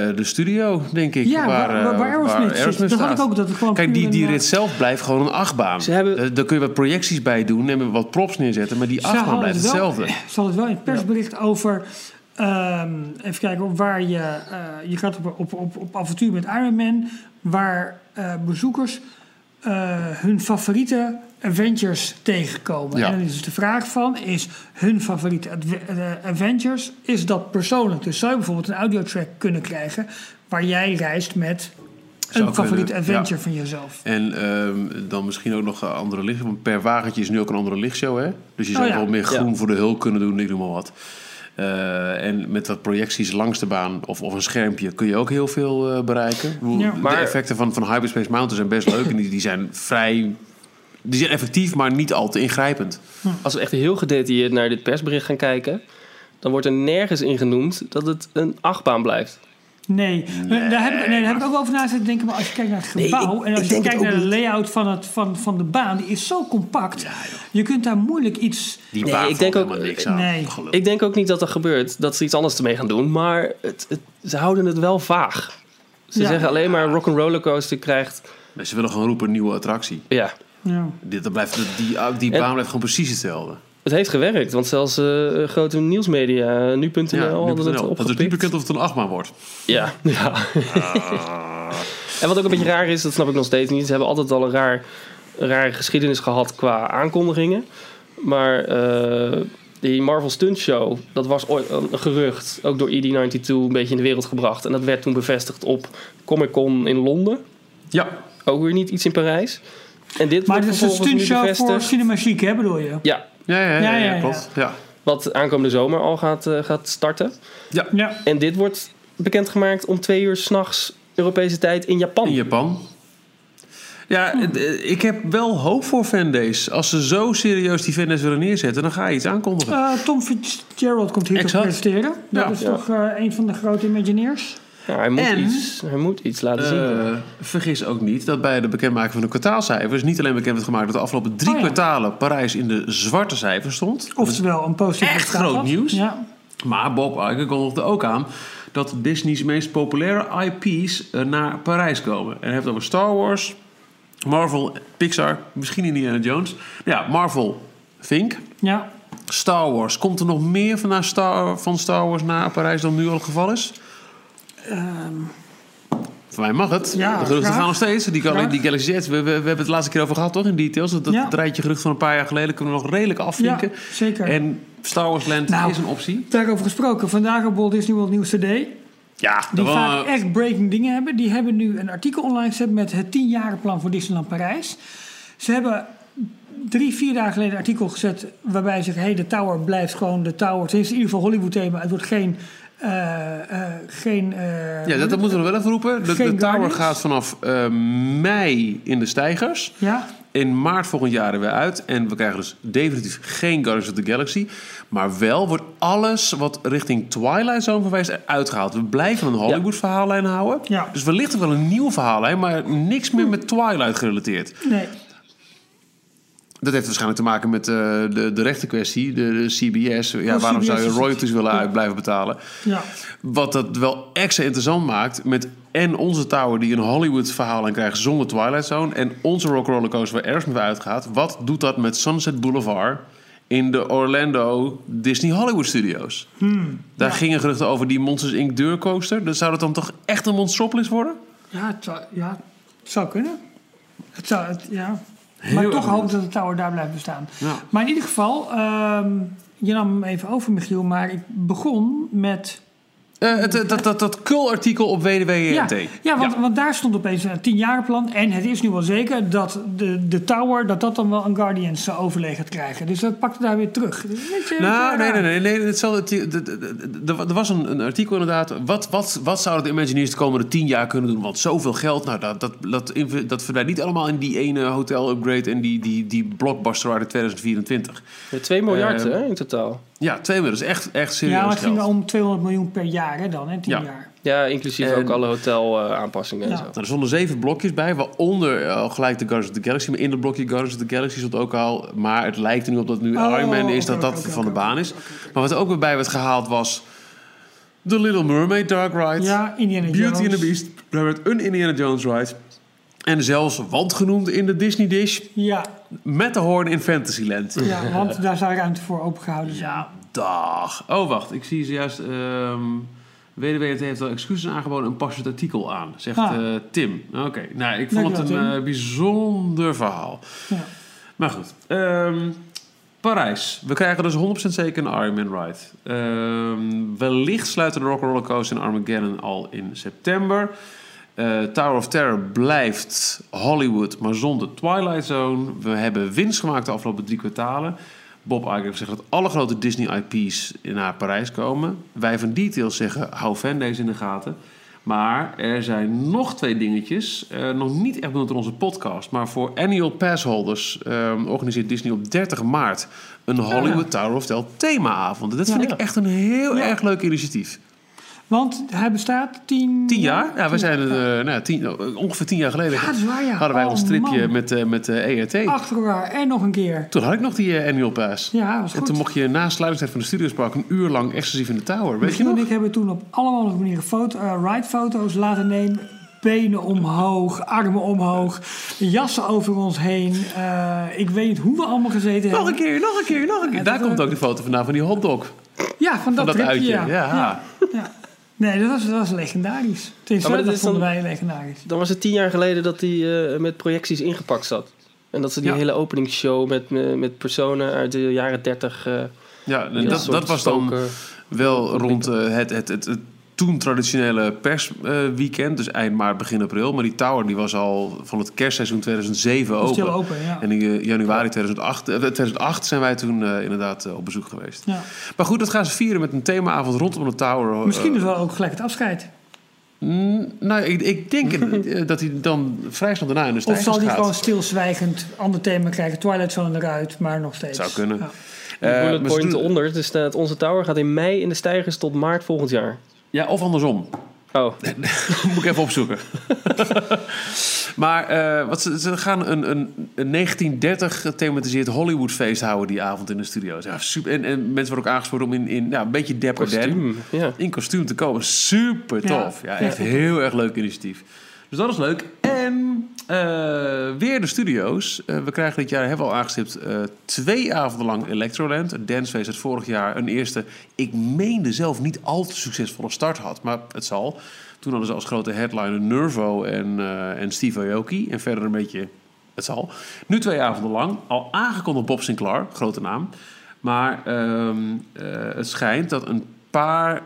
eh, de studio, denk ik. Ja, waar, waar, eh, waar Aerosmith zit. Dat had ik staat. ook, dat het gewoon Kijk, die, die rit zelf blijft gewoon een achtbaan. Ze hebben- Daar kun je wat projecties bij doen en wat props neerzetten. Maar die achtbaan blijft het wel- hetzelfde. Ze hadden het wel in het persbericht over... ehm, even kijken, op waar je... eh, je gaat op, op, op, op avontuur met Iron Man... waar eh, bezoekers eh, hun favoriete Avengers tegenkomen. Ja. En dan is dus de vraag van... is hun favoriete adve- eh, Avengers... is dat persoonlijk? Dus zou je bijvoorbeeld een audiotrack kunnen krijgen... waar jij reist met Zou een favoriete ja. van jezelf. En ehm, dan misschien ook nog een andere licht. Want per wagentje is nu ook een andere lichtshow, hè? Dus je Oh zou ja. wel meer groen Ja. voor de hulp kunnen doen, ik noem maar wat. Eh, en met wat projecties langs de baan of, of een schermpje kun je ook heel veel eh, bereiken. De Maar- effecten van, van Hyperspace Mountain zijn best leuk. en die, die zijn vrij... Die zijn effectief, maar niet al te ingrijpend. Als we echt heel gedetailleerd naar dit persbericht gaan kijken... dan wordt er nergens in genoemd dat het een achtbaan blijft. Nee, Daar, heb ik, nee daar heb ik ook over na zitten denken. Maar als je kijkt naar het Nee, gebouw ik- en als je kijkt naar de layout van, het, van, van de baan, die is zo compact. je kunt daar moeilijk iets. Die Nee, baan ik denk ook- helemaal niks aan. nee. Ik denk ook niet dat dat gebeurt, dat ze iets anders ermee gaan doen. Maar het, het- ze houden het wel vaag. Ze Ja. zeggen alleen maar Rock'n'Roller Coaster krijgt... Maar Ze willen gewoon roepen een nieuwe attractie. Ja, Ja. Dit, dat blijft, die, die En- baan blijft gewoon precies hetzelfde. het heeft gewerkt. Want zelfs eh, grote nieuwsmedia, nu.nl, Ja, hadden het nu.nl. Dat is niet opgepikt. bekend of het een achtbaan wordt. Ja, ja. en wat ook een beetje raar is, dat snap ik nog steeds niet. Ze hebben altijd al een raar, rare geschiedenis gehad qua aankondigingen. Maar eh, die Marvel Stunt Show, dat was ooit een gerucht, ook door ED92 een beetje in de wereld gebracht. En dat werd toen bevestigd op Comic Con in Londen. Ja, Ook weer niet iets in Parijs. En dit Maar het is een stuntshow voor bevestigd. Cinema Chic, hè, bedoel je? Ja, ja, ja, ja, Ja, ja, ja, ja. klopt. Ja. wat aankomende zomer al gaat, eh, gaat starten. Ja. En dit wordt bekendgemaakt om twee uur s'nachts Europese tijd in Japan. In Japan. Ja, Hm. eh, ik heb wel hoop voor fandays. Als ze zo serieus die fandays willen neerzetten, dan ga je iets aankondigen. Eh, Tom Fitzgerald komt hier te Exact. presenteren. Dat Ja. is Ja. toch eh, een van de grote Imagineers? Ja, hij, moet En- iets, hij moet iets laten zien. Eh, vergis ook niet dat bij de bekendmaking van de kwartaalcijfers niet alleen bekend werd gemaakt dat de afgelopen drie Oh ja. kwartalen Parijs in de zwarte cijfers stond. Oftewel een positief Echt groot had. nieuws. Ja. Maar Bob Iger kondigde ook aan dat Disney's meest populaire IP's eh, naar Parijs komen. En hij heeft het over Star Wars, Marvel, Pixar, misschien Indiana Jones. Ja, Marvel, Think. ja. Star Wars. Komt er nog meer van, naar Star, van Star Wars naar Parijs dan nu al het geval is? Voor mij mag het. Ja, de geruchten graag. gaan nog steeds. Die, Graag. die Galaxy Edge, we, we, we hebben het de laatste keer over gehad, toch? In details. Dat, dat Ja. rijtje gerucht van een paar jaar geleden kunnen we nog redelijk afvinken. ja, zeker. En Star Wars Land Nou. is een optie. Daarover gesproken, vandaag op Walt Disney World News Today. Ja, Die vaak wel- echt breaking dingen hebben. Die hebben nu een artikel online gezet met het 10-jarenplan voor Disneyland Parijs. Ze hebben drie, vier dagen geleden een artikel gezet waarbij ze zeggen... hey, de tower blijft gewoon de tower. Het is in ieder geval Hollywood thema. Het wordt geen... eh, eh, geen eh, Ja, dat, dat moeten we wel even roepen. De, tower gaat vanaf mei in de stijgers. Ja, In maart volgend jaar er weer uit. En we krijgen dus definitief geen Guardians of the Galaxy. Maar wel wordt alles wat richting Twilight Zone verwijst eruit gehaald. We blijven een Hollywood verhaallijn houden. Ja. Dus wellicht ook wel een nieuwe verhaallijn. Maar niks meer met Twilight gerelateerd. nee. Dat heeft waarschijnlijk te maken met eh, de, de rechtenkwestie. De, de CBS. Ja, Oh, waarom CBS zou je royalties willen Ja. uit blijven betalen? Ja. Wat dat wel extra interessant maakt met en onze tower die een Hollywood verhaal aan krijgt zonder Twilight Zone en onze Rock Roller Coaster waar Aerosmith uitgaat. Wat doet dat met Sunset Boulevard in de Orlando Disney Hollywood Studios? Daar Hmm, ja. gingen geruchten over die Monsters Inc. deurcoaster. Dus zou dat dan toch echt een Monstropolis worden? Ja, het zou, ja, het zou kunnen. Het zou, het, ja. Heel maar toch hoop benieuwd. dat de tower daar blijft bestaan. Ja. Maar in ieder geval, ehm, je nam hem even over, Michiel. Maar ik begon met... Eh, het, het- dat, dat, dat kul-artikel op WWNT. Ja, ja, want, want daar stond opeens een tienjarenplan. En het is nu wel zeker dat de, de tower, dat dat dan wel een Guardians eh, overleg gaat krijgen. Dus dat pakte daar weer terug. Nou, nee, nee, nee. nee hetzelfde, het- er was een, een artikel inderdaad. Wat, wat, wat zouden de Imagineers de komende tien jaar kunnen doen? Want zoveel geld, nou, dat, dat, dat, dat verdwijnt niet allemaal in die ene hotel-upgrade... en die, die, die blockbuster uit 2024. Ja, 2 miljard Ehm, hè, in totaal. Ja, twee miljoen. Dat is echt, echt serieus Ja, maar het geld. ging om 200 miljoen per jaar hè, dan, hè, tien Ja. jaar. Ja, inclusief En- ook alle hotel eh, aanpassingen Ja. en zo. Nou, er stonden zeven blokjes bij, waaronder eh, gelijk de Guardians of the Galaxy. Maar in het blokje Guardians of the Galaxy stond ook al... Maar het lijkt er nu op dat nu Oh, Iron Man is, dat dat van de baan is. Maar wat er ook weer bij werd gehaald was... The Little Mermaid Dark Ride. Ja, Indiana Beauty Jones. and the Beast. Daar werd een Indiana Jones ride. En zelfs want genoemd in de Disney Dish. Ja, Met de hoorn in Fantasyland. ja, want daar zou ruimte voor opengehouden zijn. Ja, dag. Oh, wacht. Ik zie zojuist... ehm WWT heeft wel excuses aangeboden en past het artikel aan. Zegt Ah. eh, Tim. Oké. Nou, ik vond Dankjewel, het een eh, bijzonder verhaal. Ja. Maar goed. Ehm, Parijs. We krijgen dus 100% zeker een Ironman ride. Ehm, wellicht sluiten de Rock Roller Coaster in Armageddon al in september. Eh, Tower of Terror blijft Hollywood, maar zonder Twilight Zone. We hebben winst gemaakt de afgelopen drie kwartalen. Bob Iger heeft gezegd dat alle grote Disney IP's naar Parijs komen. Wij van Details zeggen, hou fan deze in de gaten. Maar er zijn nog twee dingetjes. eh, nog niet echt benoemd in onze podcast. Maar voor annual passholders eh, organiseert Disney op 30 maart... een Hollywood Tower of Terror themaavond. Dat vind Ja. ik echt een heel erg leuk initiatief. Want hij bestaat tien... Tien jaar? Ja, we zijn er, eh, nou, ja, tien, ongeveer tien jaar geleden. Ja, dat is waar, ja. Hadden wij Oh, ons stripje man. met, eh, met eh, ERT. Achter elkaar en nog een keer. Toen had ik nog die annual pass. Ja, was En goed. toen mocht je na sluitingstijd van de Studiospark een uur lang exclusief in de tower. Weet je Michiel en nog? ik hebben toen op alle mogelijke manieren foto, ride-foto's laten nemen. Benen omhoog, armen omhoog, jassen over ons heen. Ik weet niet hoe we allemaal gezeten Nog een hebben. keer, nog een keer, nog een keer. Daar komt ook de foto vandaan van die hotdog. Ja, van dat, Van dat tripje, uitje. Ja, ja. Nee, dat was, dat was legendarisch. Tenminste, maar dat vonden dan- wij legendarisch. Dan was het tien jaar geleden dat hij eh, met projecties ingepakt zat. En dat ze die Ja. hele openingsshow met, eh, met personen uit de jaren 30... eh, Ja, dat, dat was dan wel rond eh, het, het, het, het toen traditionele persweekend. dus eind maart, begin april. Maar die tower die was al van het kerstseizoen 2007 Dat is open. Open, ja. En in eh, januari 2008, eh, 2008 zijn wij toen eh, inderdaad eh, op bezoek geweest. ja. Maar goed, dat gaan ze vieren met een themaavond rondom de tower. Misschien Eh, is wel ook gelijk het afscheid. Mm, nou, ik, ik denk eh, dat hij dan vrij snel daarna in de Of stijgers zal gaat. gewoon stilzwijgend ander thema krijgen? Twilight Zone eruit, maar nog steeds. Zou kunnen. Ja. Eh, bullet point doen- onder. Dus onze tower gaat in mei in de stijgers tot maart volgend jaar. Ja, of andersom. Oh, [LAUGHS] Moet ik even opzoeken. [LAUGHS] maar eh, wat ze, ze gaan een, een, een 1930 gethematiseerd Hollywoodfeest houden die avond in de studio's. Ja, super. En, en mensen worden ook aangesproken om in, in ja, een beetje dapper Dan kostuum. Ja. in kostuum te komen. Super Ja. tof. Ja, echt Ja. heel erg leuk initiatief. Dus dat is leuk. En eh, weer de studio's. Eh, we krijgen dit jaar, hebben we al aangestipt, eh, twee avonden lang Electroland. Het dancefeest het vorig jaar een eerste, ik meende zelf niet al te succesvolle start had. Maar het zal. Toen hadden ze als grote headliner Nervo en, en Steve Aoki. En verder een beetje, het zal. Nu twee avonden lang. Al aangekondigd Bob Sinclair, grote naam. Maar ehm, eh, het schijnt dat een paar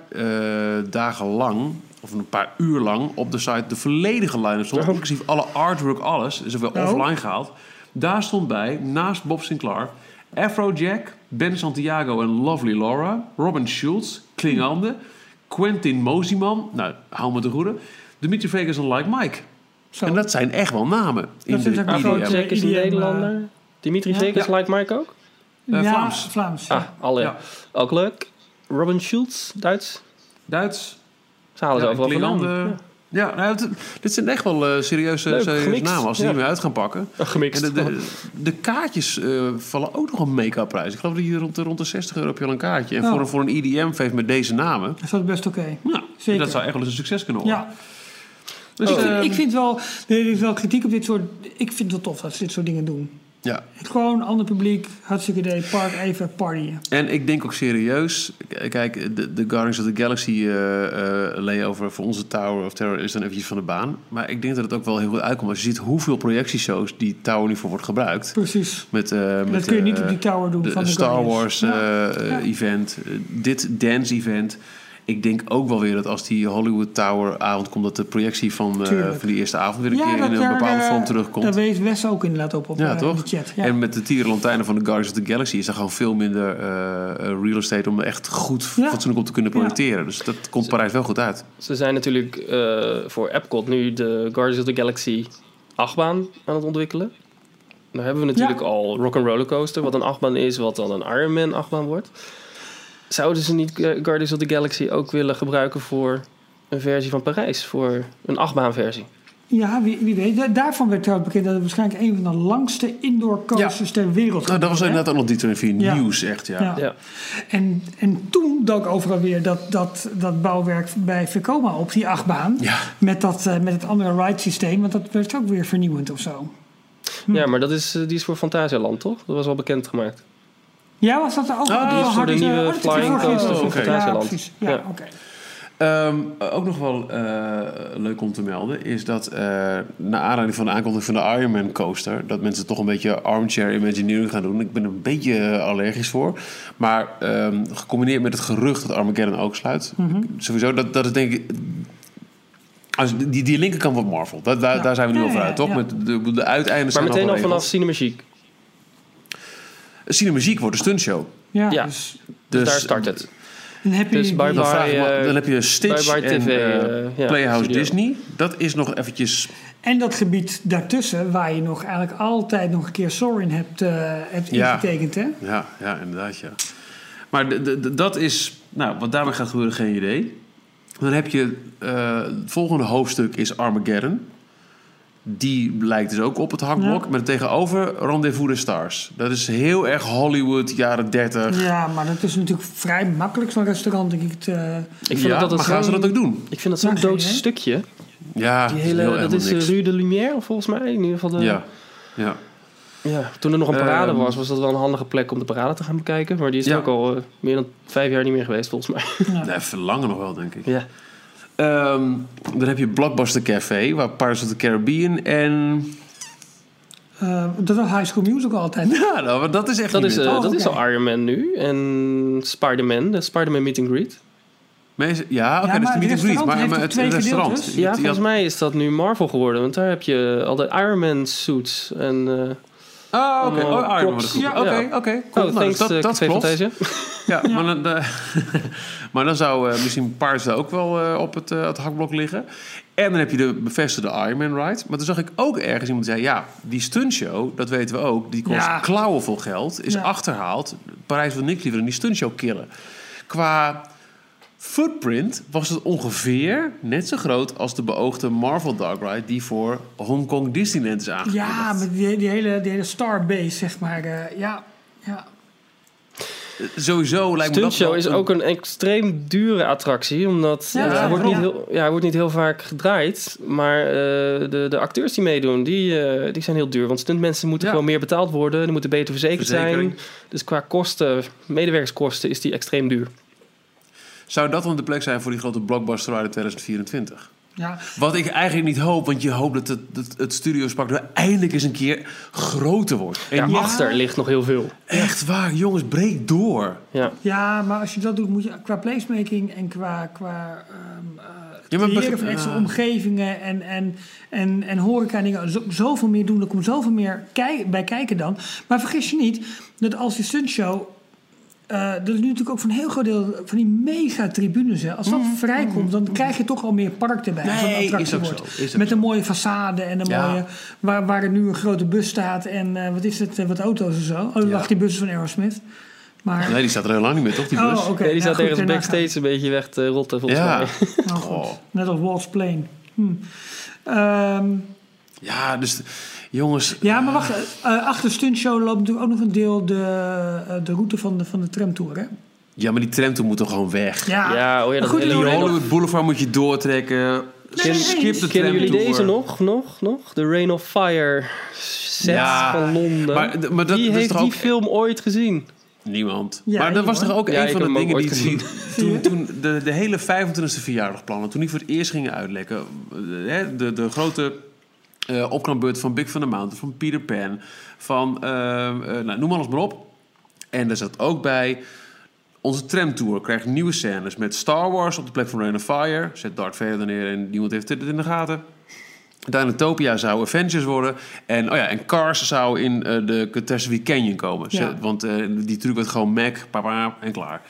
dagen lang, of een paar uur lang, op de site de volledige line stond. Oh. Inclusief alle artwork, alles. Is er wel Oh. offline gehaald. Daar stond bij, naast Bob Sinclair, Afrojack, Ben Santiago en Lovely Laura, Robin Schultz, Klingande, Quentin Mosiman, nou, hou me te goede, Dimitri Vegas en Like Mike. Zo. En dat zijn echt wel namen in Dat de Afrojack is een eh, Nederlander. Dimitri ja. Vegas, Ja. like Mike ook? Eh, ja, Vlaams. Vlaams. Ah, alle. Ja. Ook leuk. Robin Schultz, Duits. Duits, Ze halen ze Ja, overal vandaan. Klingande. Ja, nou, het- dit zijn echt wel eh, serieuze, Leuk, serieuze gemixt. namen als ze Ja. die meer uit gaan pakken. Ja. Gemixt. En de, de, de kaartjes eh, vallen ook nog een make-up prijs. Ik geloof dat je rond de, rond de 60 euro heb je al een kaartje. En Oh. voor, een- voor een EDM-feest met deze namen, Dat is best oké. nou, Zeker. dat zou echt wel eens een succes kunnen worden. Ja, Dus, ik, vind, eh, ik vind wel, er is wel kritiek op dit soort. Ik vind het wel tof dat ze dit soort dingen doen. Ja. Gewoon ander publiek, hartstikke idee, park even partyen. En ik denk ook serieus, kijk, de, de Guardians of the Galaxy eh eh, layover voor onze Tower of Terror is dan eventjes van de baan. Maar ik denk dat het ook wel heel goed uitkomt als je ziet hoeveel projectieshows die Tower nu voor wordt gebruikt. Precies. Met, eh, met, dat kun je niet op die tower doen de, van de Star Guardians. Wars Ja. Ja. event, dit dance event. Ik denk ook wel weer dat als die Hollywood Tower avond komt, dat de projectie van, eh, van die eerste avond weer een Ja, keer in een bepaalde vorm terugkomt. Daar wees Wes ook inderdaad op, op Ja, eh, toch? de chat. Ja. En met de tierenlantijnen van de Guardians of the Galaxy is er gewoon veel minder eh, real estate om echt goed Ja. fatsoenlijk op te kunnen Ja. projecteren. Dus dat komt Parijs wel goed uit. Ze zijn natuurlijk eh, voor Epcot nu de Guardians of the Galaxy achtbaan aan het ontwikkelen. Daar hebben we natuurlijk Ja. al Rock'n'Roller Coaster, wat een achtbaan is, wat dan een Ironman achtbaan wordt. Zouden ze niet Guardians of the Galaxy ook willen gebruiken voor een versie van Parijs? Voor een achtbaanversie? Ja, wie, wie weet. Da- Daarvan werd trouwens bekend dat het waarschijnlijk een van de langste indoor coasters ter wereld Nou, dat was inderdaad ook nog die 24 Ja. nieuws, echt. Ja. Ja. Ja. En, en toen dook overal weer dat, dat, dat bouwwerk bij Vekoma op, die achtbaan. Ja. Met, dat, eh, met het andere ride systeem, want dat werd ook weer vernieuwend of zo. Ja, maar dat is, eh, die is voor Fantasialand, toch? Dat was al bekendgemaakt. Ja, was dat er ook? Ah, die is Oh, voor de eh, nieuwe oh, Flying Coaster van. Ja, precies. Ja, Ja. oké. Ehm, ook nog wel eh, leuk om te melden is dat uh, naar aanleiding van de aankondiging van de Ironman coaster, dat mensen toch een beetje armchair imagineering gaan doen. Ik ben er een beetje eh, allergisch voor. Maar um, gecombineerd met het gerucht dat Armageddon ook sluit, mm -hmm. sowieso, dat, dat is denk ik. Als die, die linkerkant van Marvel, dat, daar, ja. daar zijn we nu ja, over uit, toch? Ja. Met de, de uiteinden Maar meteen al vanaf Cinema Cinemagiek wordt een stuntshow. Ja, ja. Dus, dus, daar start het. Dan heb je, dus bye dan, bye, me, dan heb je Stitch bye bye TV, en uh, ja, Playhouse studio. Disney. Dat is nog eventjes... En dat gebied daartussen, waar je nog eigenlijk altijd nog een keer Sorin hebt, uh, hebt ja. ingetekend, hè? Ja, ja, inderdaad, ja. Maar dat is... Nou, wat daarmee gaat gebeuren, geen idee. Dan heb je... Uh, het volgende hoofdstuk is Armageddon. Die lijkt dus ook op het hakblok. Ja. Met tegenover Rendezvous de Stars. Dat is heel erg Hollywood, jaren 30. Ja, maar dat is natuurlijk vrij makkelijk zo'n restaurant, denk ik. Te... ik vind ja, dat maar gaan ze dat ook doen? Ik vind dat zo'n dood stukje. Ja, Die hele, dat is, dat is Rue de Lumière, volgens mij. In ieder geval de... Ja, ja. Ja, toen er nog een parade um, was, was dat wel een handige plek om de parade te gaan bekijken. Maar die is ja. ook al uh, meer dan vijf jaar niet meer geweest, volgens mij. Ja. Nee, even langer nog wel, denk ik. Ja. Um, dan heb je Blockbuster Café, waar Pirates of the Caribbean en... Uh, dat was High School Musical altijd. [LAUGHS] Ja, nou, maar dat is echt dat is, uh, oh, Dat okay. is al Iron Man nu. En Spider-Man, de Spider-Man Meet and Greet. Ja, oké, okay, dat is de meet and greet, maar, maar het, het restaurant. Ja, volgens mij is dat nu Marvel geworden. Want daar heb je al de Iron Man suits en... Uh, Oh, oké. Oh, Iron Man. Ja, oké, oké. Cool. Oh, nou, dus dat, dat klopt. ja, [LAUGHS] ja. Maar, dan, uh, [LAUGHS] maar dan zou uh, misschien Paars ook wel uh, op het, het hakblok liggen. En dan heb je de bevestigde Iron Man ride. Maar toen zag ik ook ergens iemand zeggen... ja, die stuntshow, dat weten we ook... die kost ja. klauwen vol geld, is ja. achterhaald. Parijs wil niks liever dan die stuntshow killen. Qua footprint was het ongeveer net zo groot als de beoogde Marvel Dark Ride die voor Hongkong Disneyland is aangekondigd. Ja, met die, die, hele, die hele Starbase, zeg maar. Uh, ja, ja. Sowieso lijkt me dat Stuntshow is ook een extreem dure attractie, omdat ja, uh, hij, wordt niet heel, ja, hij wordt niet heel vaak gedraaid. Maar uh, de, de acteurs die meedoen, die, uh, die zijn heel duur. Want stuntmensen moeten ja. gewoon meer betaald worden, die moeten beter verzekerd zijn. Dus qua kosten, medewerkerskosten, is die extreem duur. Zou dat dan de plek zijn voor die grote blockbuster uit 2024? Ja. Wat ik eigenlijk niet hoop, want je hoopt dat het, het, het studiospark er eindelijk eens een keer groter wordt. En ja, achter ligt nog heel veel. Echt waar, jongens, breek door. Ja, ja maar als je dat doet, moet je qua placemaking en qua, qua um, uh, ja, creëren van extra uh, omgevingen en, en, en, en horeca dingen zo, zoveel meer doen. Er komt zoveel meer kei bij kijken dan. Maar vergis je niet dat als die stuntshow uh, dat is nu natuurlijk ook van een heel groot deel van die mega-tribunes. Hè. Als dat mm, vrijkomt, dan krijg je toch al meer park erbij. Nee, als is ook wordt. zo. Is ook Met een mooie façade en een ja. mooie... Waar, waar er nu een grote bus staat en uh, wat is het, uh, wat auto's en zo. Oh, ja. die bus van Aerosmith. Maar... Nee, die staat er heel lang niet meer, toch, die bus? Oh, okay. nee, die staat ergens backstage een beetje weg te rotten, volgens ja. mij. Oh, oh. Net als Walt's Plane. Hm. Um, ja, dus... Jongens. Ja, maar wacht. Uh, achter Stuntshow loopt natuurlijk ook nog een deel de, uh, de route van de, van de tramtour, hè? Ja, maar die tramtour moet toch gewoon weg? Ja, ja oh ja, dat hele die Hollywood Boulevard moet je doortrekken. Ken- skip de Kennen jullie deze nog? Nog? Nog? The Rain of Fire set Ja, van Londen. maar- maar dat- Wie dat heeft toch die ook- film ooit gezien? Niemand. Ja, maar dat was toch ook Ja, een van de dingen die, die toen, [LAUGHS] toen de, de hele 25e verjaardagplannen, toen die voor het eerst gingen uitlekken, eh, hè, de, de grote opknapbeurt van Big van the Mountain, van Peter Pan, van eh, eh, nou, noem alles maar op. En daar zat ook bij. Onze tramtour krijgt nieuwe scènes met Star Wars op de plek van Rain of Fire. Zet Darth Vader neer en niemand heeft het in de gaten. Dinotopia zou Avengers worden. En, oh ja, en Cars zou in de Catastrophe Canyon komen. Ja. Want die truc werd gewoon Mac, papa en klaar.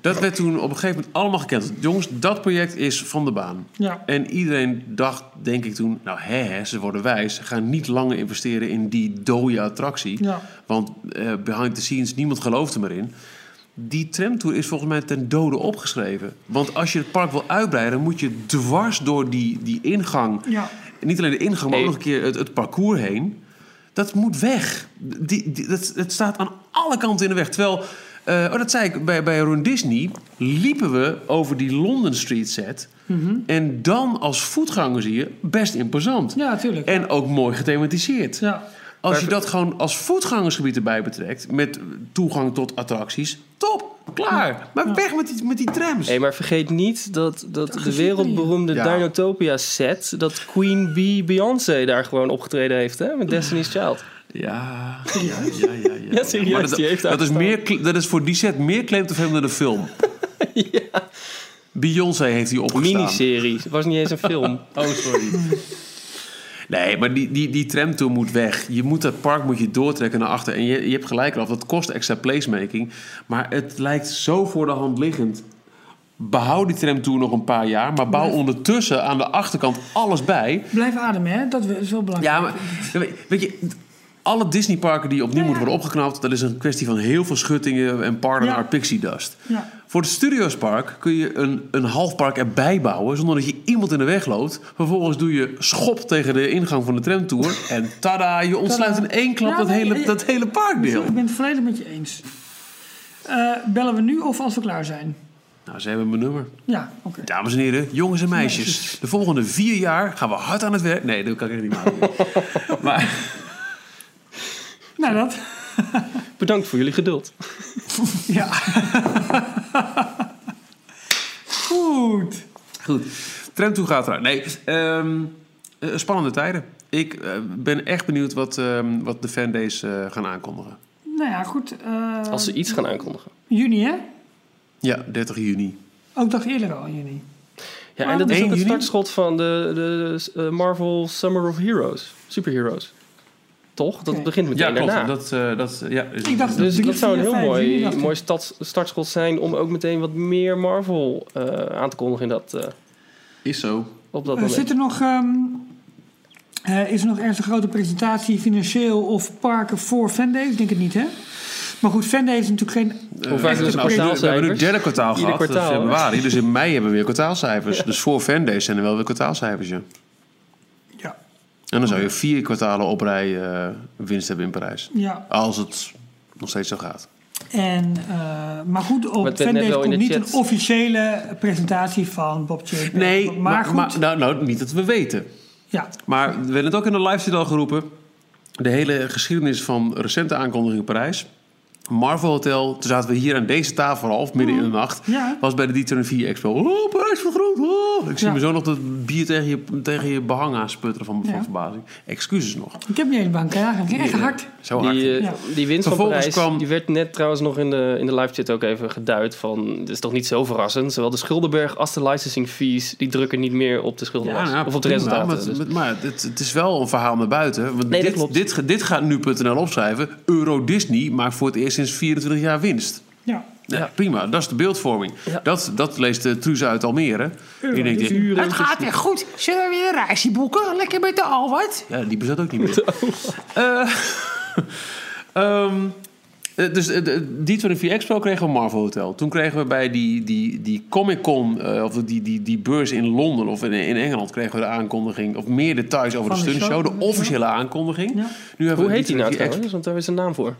Dat werd toen op een gegeven moment allemaal gekend. Jongens, dat project is van de baan. Ja. En iedereen dacht, denk ik toen... nou, hè, hè, ze worden wijs. Ze gaan niet langer investeren in die dode attractie. Ja. Want eh, behind the scenes, niemand gelooft er maar in. Die tramtour is volgens mij ten dode opgeschreven. Want als je het park wil uitbreiden... moet je dwars door die, die ingang... Ja. niet alleen de ingang, maar Nee. ook nog een keer het, het parcours heen... Dat moet weg. Die, die, dat, het staat aan alle kanten in de weg. Terwijl, eh, oh, dat zei ik, bij, bij Run Disney liepen we over die London Street set. En dan als voetganger zie je best imposant. Ja, natuurlijk. En ook mooi gethematiseerd. Ja. Als je dat gewoon als voetgangersgebied erbij betrekt, met toegang tot attracties, top, klaar. Maar weg met die, met die trams. Hey, maar vergeet niet dat, dat de wereldberoemde Ja. Dinotopia set... dat Queen Bee Beyoncé daar gewoon opgetreden heeft, hè? Met Destiny's Child. Ja, ja, ja, ja. ja. Ja, serieus, Maar dat, die heeft daar dat, is meer, dat is voor die set meer claim dan de film. [LAUGHS] Beyoncé heeft die opgestaan. Miniserie. Het was niet eens een film. [LAUGHS] Oh, sorry. Nee, maar die, die, die tramtour moet weg. Je moet dat park moet je doortrekken naar achter. En je, je hebt gelijk eraf, dat kost extra placemaking. Maar het lijkt zo voor de hand liggend. Behoud die tramtour nog een paar jaar, maar bouw ondertussen aan de achterkant alles bij. Blijf ademen, hè? Dat is wel belangrijk. Ja, maar weet je, alle Disneyparken die opnieuw Ja, moeten worden opgeknapt, dat is een kwestie van heel veel schuttingen en pardon our pixie dust. Ja. Voor het Studiospark kun je een, een half park erbij bouwen zonder dat je iemand in de weg loopt. Vervolgens doe je schop tegen de ingang van de tramtour en tada, je ontsluit in één klap Ja, dat, hele, dat hele parkdeel. Ik ben het volledig met je eens. Eh, bellen we nu of als we klaar zijn? Nou, ze hebben mijn nummer. Ja, oké. Dames en heren, jongens en meisjes. De volgende vier jaar gaan we hard aan het werk. Nee, dat kan ik echt niet maken. [LAUGHS] maar Nou, dat. Bedankt voor jullie geduld. [LAUGHS] Ja. Goed. Goed. Tramtour gaat eruit. Nee, ehm, eh, spannende tijden. Ik eh, ben echt benieuwd wat, ehm, wat de fandays eh gaan aankondigen. Nou ja, goed. eh, Als ze iets gaan aankondigen. Juni, hè? Ja, 30 juni. Ook dacht eerder al in juni. Ja, en dat is 1 ook het juni? startschot van de, de eh, Marvel Summer of Heroes. Superheroes. Toch? Dat begint meteen Ja, klopt. daarna. Dat, eh, dat, ja, is- Ik dacht Dus Drie, dat zou een heel mooi, mooi stad- startschot zijn om ook meteen wat meer Marvel eh, aan te kondigen in dat, eh, is zo. op dat Eh, moment. zit er nog, ehm, eh, is er nog ergens een grote presentatie financieel of parken voor Fanday? Ik denk het niet, hè? Maar goed, Fanday is natuurlijk geen... Hoe vaak Eh, nou, we hebben nu het derde kwartaal Ieder gehad, kwartaal, is februari. Dus in mei hebben we weer kwartaalcijfers. Dus voor fandays zijn er wel weer kwartaalcijfers. Ja. En dan zou je vier kwartalen op rij eh, winst hebben in Parijs. ja. Als het nog steeds zo gaat. En, eh, maar goed, op in komt niet chat. een officiële presentatie van Bob Chapek. Nee, maar, maar, goed. maar- nou, nou, niet dat we weten. ja. Maar we hebben het ook in de live al geroepen. De hele geschiedenis van recente aankondigingen in Parijs. Marvel Hotel, toen zaten we hier aan deze tafel half midden in de nacht. Ja. Was bij de D24 Expo. Oh, Parijs. Oh. Ik zie Ja. me zo nog dat bier tegen je, tegen je behang aansputteren van, van Ja. verbazing. Excuses nog. Ik heb niet eens bank, ja. Ik ging echt hard. Zo hard. Die, eh, Ja. die winst van Parijs, kwam- die werd net trouwens nog in de, in de live chat ook even geduid van, dit is toch niet zo verrassend. Zowel de Schuldenberg als de licensing fees, die drukken niet meer op de schuldenlast. nou, of op de resultaten. Maar, dus. het- maar het, het is wel een verhaal naar buiten. Want Nee, dit, klopt. dit, dit gaat nu.nl opschrijven. Euro Disney maakt voor het eerst sinds 24 jaar winst. Ja. Ja, prima. Dat is de beeldvorming. Ja. Dat, dat leest de Truus uit Almere. Denkt, ja, Het gaat weer goed. Zullen we weer een reisje boeken? Lekker met de Albert. ja, die bestaat ook niet meer. [LAUGHS] Eh, [LAUGHS] ehm, eh, dus eh, de D24 Expo kregen we Marvel Hotel. Toen kregen we bij die, die, die Comic Con, of die, die, die beurs in Londen of in, in Engeland, kregen we de aankondiging, of meer details over Van de de show, de officiële aankondiging. Ja. Nu hebben Hoe we heet die nou D23 Expo. trouwens? Want daar is een naam voor.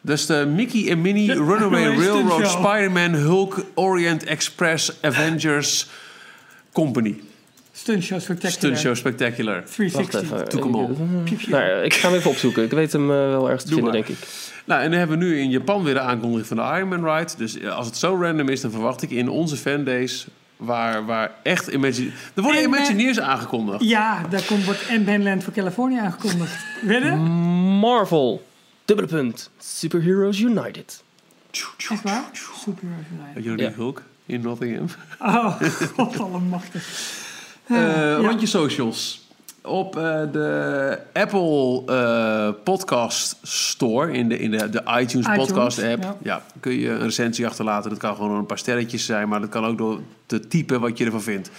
Dat is de Mickey en Minnie [LAUGHS] Runaway Runaway Railroad Stuntshow. Spider-Man Hulk Orient Express Avengers Company. Stunt Show Spectacular. Stunt Show Spectacular. Wacht 360. even. Doe hem op. Piep, piep. Nou, ik ga hem even opzoeken. Ik weet hem eh, wel ergens te Doe vinden, maar. denk ik. Nou, en dan hebben we nu in Japan weer de aankondiging van de Ironman Ride. Dus eh, als het zo random is, dan verwacht ik in onze fandays... Waar, waar echt imagine... Er worden En, eh, Imagineers aangekondigd. Ja, daar komt, wordt Ant-Man Land voor Californië aangekondigd. Wedden? Marvel. Dubbele punt. Superheroes United. Echt waar? Superheroes United. Die Ja. Hulk in Nottingham? Oh, [LAUGHS] god allemachtig. Eh ja. Rondje socials. Op eh, de Apple eh, Podcast Store, in de, in de, de iTunes, iTunes, Podcast app, ja. ja. kun je een recensie achterlaten. Dat kan gewoon een paar sterretjes zijn, maar dat kan ook door te typen wat je ervan vindt.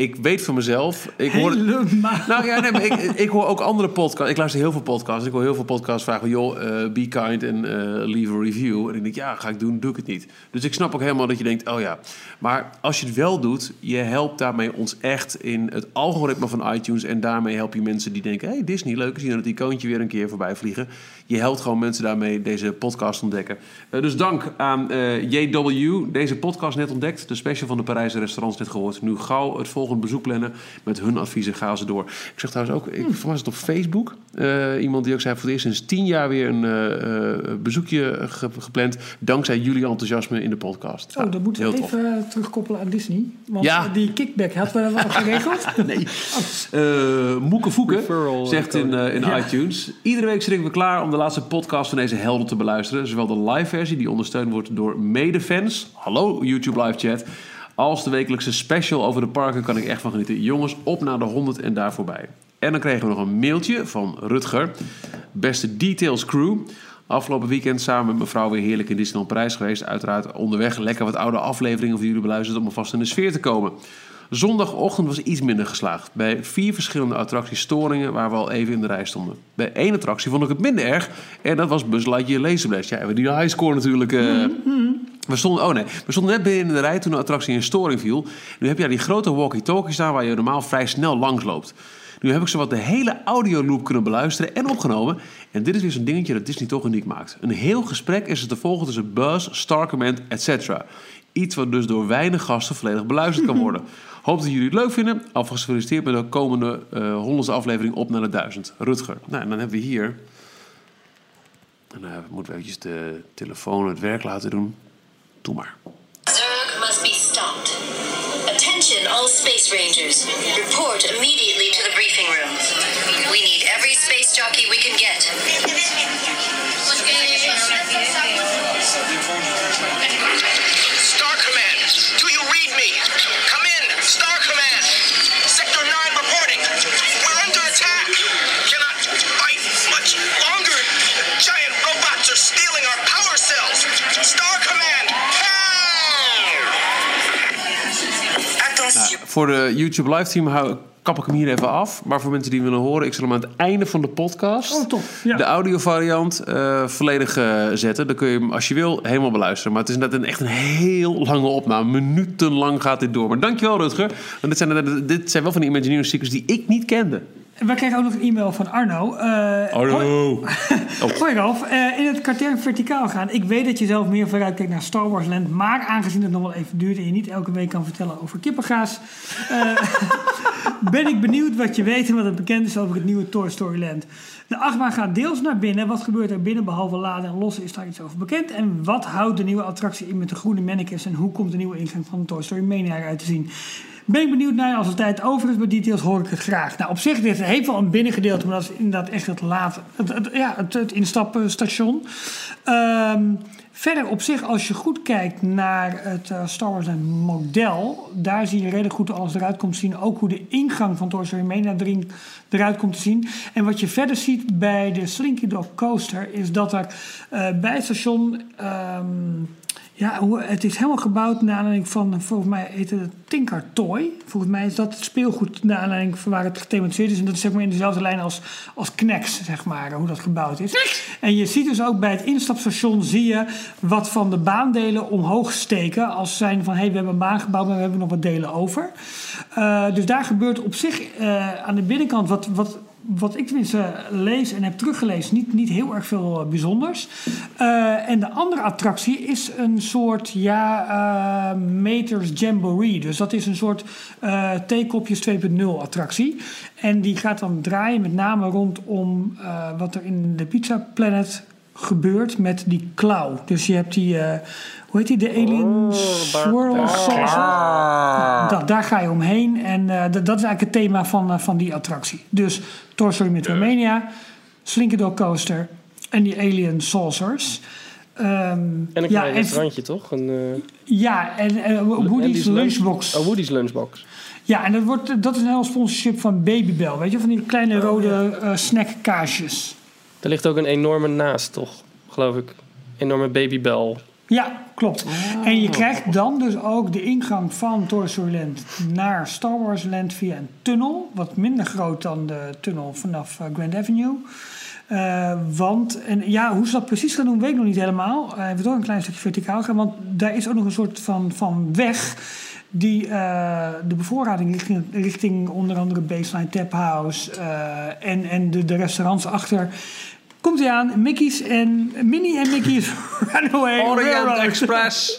Ik weet van mezelf, ik hoor, Helemaal. nou ja, nee, maar ik, ik hoor ook andere podcasts. Ik luister heel veel podcasts. Ik hoor heel veel podcasts vragen van... joh, eh, be kind en eh, leave a review. En ik denk, ja, ga ik doen, doe ik het niet. Dus ik snap ook helemaal dat je denkt, oh ja. Maar als je het wel doet, je helpt daarmee ons echt... in het algoritme van iTunes. En daarmee help je mensen die denken... hey, Disney, leuk, zien dat icoontje weer een keer voorbij vliegen. Je helpt gewoon mensen daarmee deze podcast ontdekken. Eh, dus dank aan JW. Deze podcast net ontdekt. De special van de Parijse restaurants net gehoord. Nu gauw het volgende bezoek plannen. Met hun adviezen gaan ze door. Ik zeg trouwens ook, ik was het op Facebook. eh, iemand die ook zei voor het eerst sinds tien jaar weer een eh, eh, bezoekje ge- gepland. Dankzij jullie enthousiasme in de podcast. Oh, dan moeten we heel tof. even terugkoppelen aan Disney. Want Ja. die kickback hadden we wel geregeld. [LAUGHS] Nee. Eh Moeke Voeke Referral, zegt in, eh, in Ja. iTunes... Iedere week zitten we klaar om de laatste podcast van deze helden te beluisteren. Zowel de live versie, die ondersteund wordt door medefans... Hallo YouTube live chat... als de wekelijkse special over de parken kan ik echt van genieten. Jongens, op naar de 100 en daar voorbij. En dan kregen we nog een mailtje van Rutger. Beste Details Crew... Afgelopen weekend samen met mijn vrouw weer heerlijk in Disneyland Parijs geweest. Uiteraard onderweg lekker wat oude afleveringen voor jullie beluisterd om alvast in de sfeer te komen. Zondagochtend was iets minder geslaagd. Bij vier verschillende attracties storingen waar we al even in de rij stonden. Bij één attractie vond ik het minder erg. En dat was Buzz Lightyear Laserblast. Ja, we die highscore natuurlijk. eh, we stonden, oh nee, we stonden net binnen in de rij toen de attractie in storing viel. Nu heb je daar die grote walkie-talkie staan waar je normaal vrij snel langs loopt. Nu heb ik zowat de hele audioloop kunnen beluisteren en opgenomen. En dit is weer zo'n dingetje dat Disney toch uniek maakt. Een heel gesprek is er te volgen tussen Buzz, Star Command, etc. Iets wat dus door weinig gasten volledig beluisterd kan worden. [LAUGHS] Hoop dat jullie het leuk vinden. Alvast gefeliciteerd met de komende eh honderdste aflevering op naar de duizend. Rutger. Nou, en dan hebben we hier... En dan moeten we eventjes de telefoon het werk laten doen. Doe maar. Zerg must be stopped. Attention, all space rangers. Report immediately to the briefing room. We need every space jockey we can get. Voor de YouTube live team hou, kap ik hem hier even af. Maar voor mensen die willen horen, ik zal hem aan het einde van de podcast... Oh, top. Ja. de audiovariant eh volledig eh, zetten. Dan kun je hem, als je wil, helemaal beluisteren. Maar het is net een, echt een heel lange opname. Minutenlang gaat dit door. Maar dankjewel, Rutger. Want dit zijn, dit zijn wel van die Imagineering stickers die ik niet kende. We kregen ook nog een e-mail van Arno. Eh, Hoi, [LAUGHS] hoi Ralf, Eh, in het katern verticaal gaan. Ik weet dat je zelf meer vooruitkijkt naar Star Wars Land. Maar aangezien het nog wel even duurt en je niet elke week kan vertellen over kippengaas... eh, [LAUGHS] ben ik benieuwd wat je weet en wat het bekend is over het nieuwe Toy Story Land. De achtbaan gaat deels naar binnen. Wat gebeurt er binnen behalve laden en lossen is daar iets over bekend? En wat houdt de nieuwe attractie in met de groene mannekes? En hoe komt de nieuwe ingang van Toy Story Mania eruit te zien? Ben ik benieuwd naar. Als de tijd over is bij details hoor ik het graag. Nou, op zich, dit heeft wel een binnengedeelte, maar dat is inderdaad echt het late, het, het- ja, het, het. Ehm, verder op zich, als je goed kijkt naar het eh, Star Wars model, daar zie je redelijk goed alles eruit komt te zien. Ook hoe de ingang van Toy Story eruit komt te zien. En wat je verder ziet bij de Slinky Dog Coaster, is dat er eh, bij het station... ehm, ja, het is helemaal gebouwd naar aanleiding van, volgens mij heet het Tinker Toy. Volgens mij is dat het speelgoed naar aanleiding van waar het gethematiseerd is. En dat is zeg maar in dezelfde lijn als, als Knex, zeg maar, hoe dat gebouwd is. En je ziet dus ook bij het instapstation, zie je wat van de baandelen omhoog steken. Als zijn van, hé, hey, we hebben een baan gebouwd, maar we hebben nog wat delen over. Eh, dus daar gebeurt op zich eh, aan de binnenkant wat... wat wat ik tenminste lees en heb teruggelezen, niet, niet heel erg veel eh, bijzonders. Eh, en de andere attractie is een soort, ja, eh, Meters Jamboree. Dus dat is een soort eh theekopjes 2.0 attractie. En die gaat dan draaien met name rondom wat er in de Pizza Planet gebeurt met die klauw. Dus je hebt die, hoe heet die, de Alien Swirl Saucer. Dat, daar ga je omheen en eh, dat, dat is eigenlijk het thema van, eh, van die attractie. Dus Toy Story met Romania, Slinky Coaster en die Alien Saucers. Ehm, En een ja, klein restaurantje, toch? Een, eh, ja, en Woody's Lunchbox. Oh, Woody's Lunchbox. Ja, en dat, wordt, dat is een heel sponsorship van Babybel. Weet je, van die kleine Oh, rode eh snackkaasjes. Er ligt ook een enorme naast, toch? Geloof ik. Enorme babybel. Ja, klopt. En je krijgt dan dus ook de ingang van Toy Story Land naar Star Wars Land via een tunnel. Wat minder groot dan de tunnel vanaf eh, Grand Avenue. Eh, want, en ja, hoe ze dat precies gaan doen, weet ik nog niet helemaal. Hij heeft ook een klein stukje verticaal gaan. Want daar is ook nog een soort van, van weg die eh, de bevoorrading richting, richting onder andere Baseline Tap House eh, en, en de, de restaurants achter. Komt hij aan, Mickey's en Minnie en Mickey's [LAUGHS] Runaway Railroad. Express. [LAUGHS]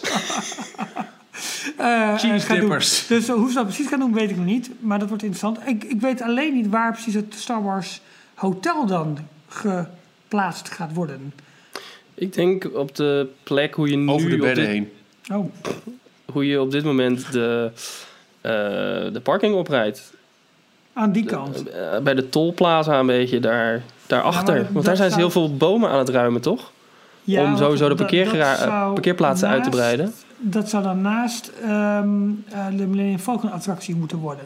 Eh, Cheese eh, doen. dippers. Dus hoe ze dat precies gaan doen, weet ik nog niet. Maar dat wordt interessant. Ik, ik weet alleen niet waar precies het Star Wars Hotel dan geplaatst gaat worden. Ik denk op de plek hoe je nu... Over de bedden dit- heen. Oh, Hoe je op dit moment de, eh, de parking oprijdt. aan die kant. Bij de tolplaza een beetje, daar, daarachter. Ja, Want daar zijn ze zou- heel veel bomen aan het ruimen, toch? Ja, Om sowieso de parkeergera- zou parkeerplaatsen uit te breiden. Dat zou dan naast ehm, eh, de Millennium Falcon attractie moeten worden.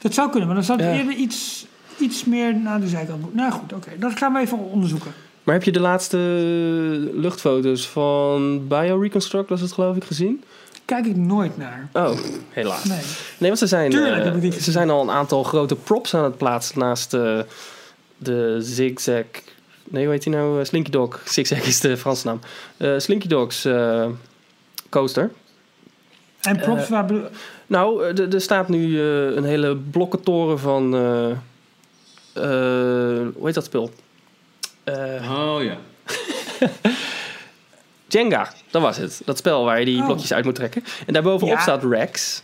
Dat zou kunnen, maar dan zou het Ja. eerder iets, iets meer naar de zijkant moeten. Nou goed, oké. Dat gaan we even onderzoeken. Maar heb je de laatste luchtfoto's van BioReconstruct, was het geloof ik, gezien? Kijk ik nooit naar. Oh, helaas. Nee. Nee, want ze zijn, Tuurlijk eh, ze zijn al een aantal grote props aan het plaatsen naast eh, de Zigzag. Nee, hoe heet die nou? Eh, Slinky Dog. Zigzag is de Franse naam. Eh, Slinky Dogs eh, coaster. En props waar... Nou, er staat nu eh, een hele blokkentoren van. eh, eh, hoe heet dat spul? Eh, Oh ja. [LAUGHS] Jenga, dat was het. Dat spel waar je die Oh. blokjes uit moet trekken. En daarbovenop Ja. staat Rex.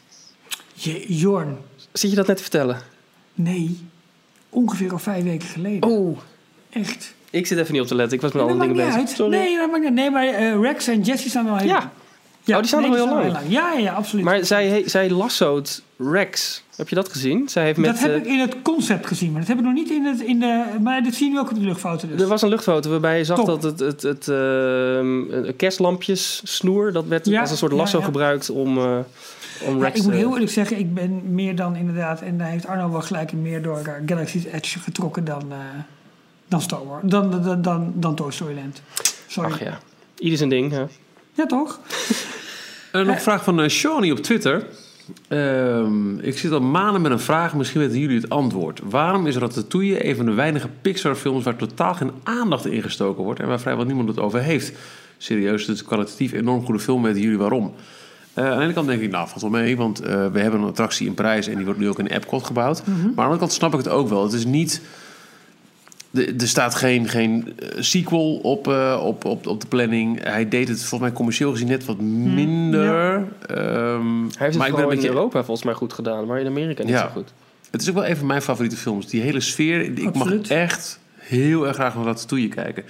Je, Jorn, Zit je dat net te vertellen? nee. Ongeveer al vijf weken geleden. Oh, Echt. ik zit even niet op te letten. Ik was met andere dingen bezig. uit. Sorry. Nee, dat maakt niet Nee, maar eh, Rex en Jesse staan wel heel Ja. Oh, die staan nee, nog heel lang. Ja, ja, ja, absoluut. Maar zij, he- zij lassoot Rex. Heb je dat gezien? Zij heeft met, dat heb eh, ik in het concept gezien, maar dat heb ik nog niet in, het, in de... Maar dit zie je nu ook op de luchtfoto dus. Er was een luchtfoto waarbij je zag Top. dat het, het, het ehm, kerstlampjes snoer, dat werd Ja, als een soort ja, lasso ja. gebruikt om, eh, om Ja, Rex ik moet heel eerlijk zeggen, ik ben meer dan inderdaad... En daar heeft Arno wel gelijk in meer door eh, Galaxy's Edge getrokken dan, eh, dan Star Wars. Dan, dan, dan, dan Toy Story Land. Sorry. Ach ja, ieder zijn ding. Hè? Ja, toch? En nog een vraag van uh, Shawnee op Twitter. Ehm, ik zit al maanden met een vraag, misschien weten jullie het antwoord. Waarom is Ratatouille een van de weinige Pixar-films waar totaal geen aandacht in gestoken wordt en waar vrijwel niemand het over heeft? Serieus, het is een kwalitatief enorm goede film, weten jullie waarom? Eh, aan de ene kant denk ik, nou, valt wel mee, want eh, we hebben een attractie in Parijs en die wordt nu ook in Epcot gebouwd. Maar aan de andere kant snap ik het ook wel. Het is niet. de- Er staat geen, geen eh, sequel op, eh, op, op, op de planning. Hij deed het volgens mij commercieel gezien net wat minder. Ehm, Hij heeft het ik ben een in beetje, Europa volgens mij goed gedaan, maar in Amerika niet Ja. zo goed. Het is ook wel een van mijn favoriete films. Die hele sfeer. Ik mag echt heel erg graag naar Ratatouille kijken.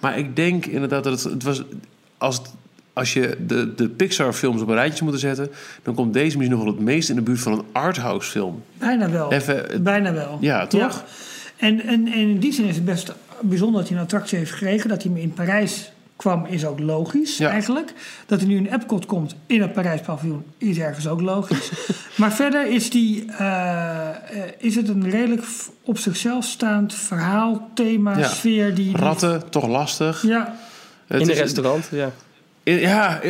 Maar ik denk inderdaad dat het, het was... Als, het- als je de, de Pixar-films op een rijtje moet zetten... dan komt deze misschien nog wel het meest in de buurt van een arthouse film. Bijna wel. Even, Bijna wel. Ja, toch? En, en, en in die zin is het best bijzonder dat hij een attractie heeft gekregen. Dat hij in Parijs kwam is ook logisch Ja. eigenlijk. Dat hij nu in Epcot komt in het Parijs paviljoen is ergens ook logisch. [LAUGHS] maar verder is, die, eh, eh, is het een redelijk op zichzelf staand verhaal, thema, Ja. sfeer. Die, die- Ratten, toch lastig. Ja, Het in een restaurant, ja. Ja,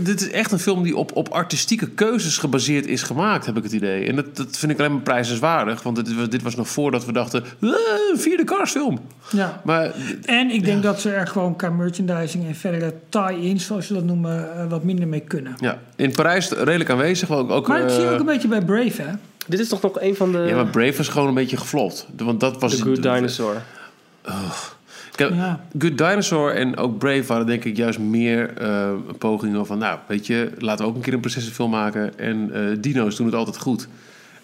dit is echt een film die op, op artistieke keuzes gebaseerd is gemaakt, heb ik het idee. En dat, dat vind ik alleen maar prijzenswaardig. Want dit was, dit was nog voordat we dachten, "Ah, een vierde Cars-film. ja. Maar En ik denk dat ze er gewoon qua merchandising en verdere tie-ins, zoals je dat noemen, eh, wat minder mee kunnen. ja, in Parijs redelijk aanwezig. Ook, ook, Maar dat zie je eh, ook een beetje bij Brave, hè? Dit is toch nog een van de... Ja, maar Brave was gewoon een beetje geflopt. Want dat was... The Good Dinosaur. Kijk, Ja. Good Dinosaur en ook Brave waren denk ik juist meer eh, pogingen van... Nou, weet je, laten we ook een keer een prinsessenfilm maken. En eh, dino's doen het altijd goed.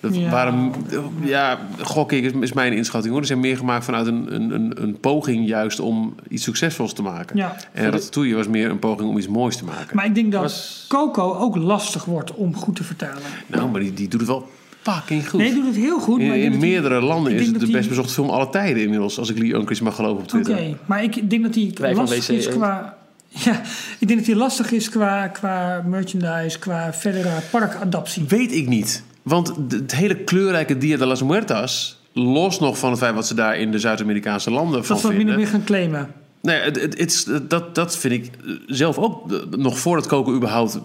Dat Ja. waren... Ja, gok ik, is, is mijn inschatting hoor. Er zijn meer gemaakt vanuit een, een, een, een poging juist om iets succesvols te maken. Ja. En Ratatouille was meer een poging om iets moois te maken. Maar ik denk dat Was- Coco ook lastig wordt om goed te vertalen. Nou, maar die, die doet het wel fucking goed. Nee, hij doet het heel goed. in maar in dat hij- meerdere landen is het de dat best bezochte film aller tijden inmiddels. Als ik Lee Unkrich mag geloven op Oké, Twitter. maar ik denk dat hij van lastig is WC1. qua... [LAUGHS] Ja, ik denk dat hij lastig is qua, qua merchandise, qua verdere parkadaptie. Weet ik niet. Want het hele kleurrijke Dia de las Muertas... los nog van het feit wat ze daar in de Zuid-Amerikaanse landen van Dat we min vinden... of meer gaan claimen. Nee, het, het, het is- dat, dat vind ik zelf ook nog voordat Coco überhaupt...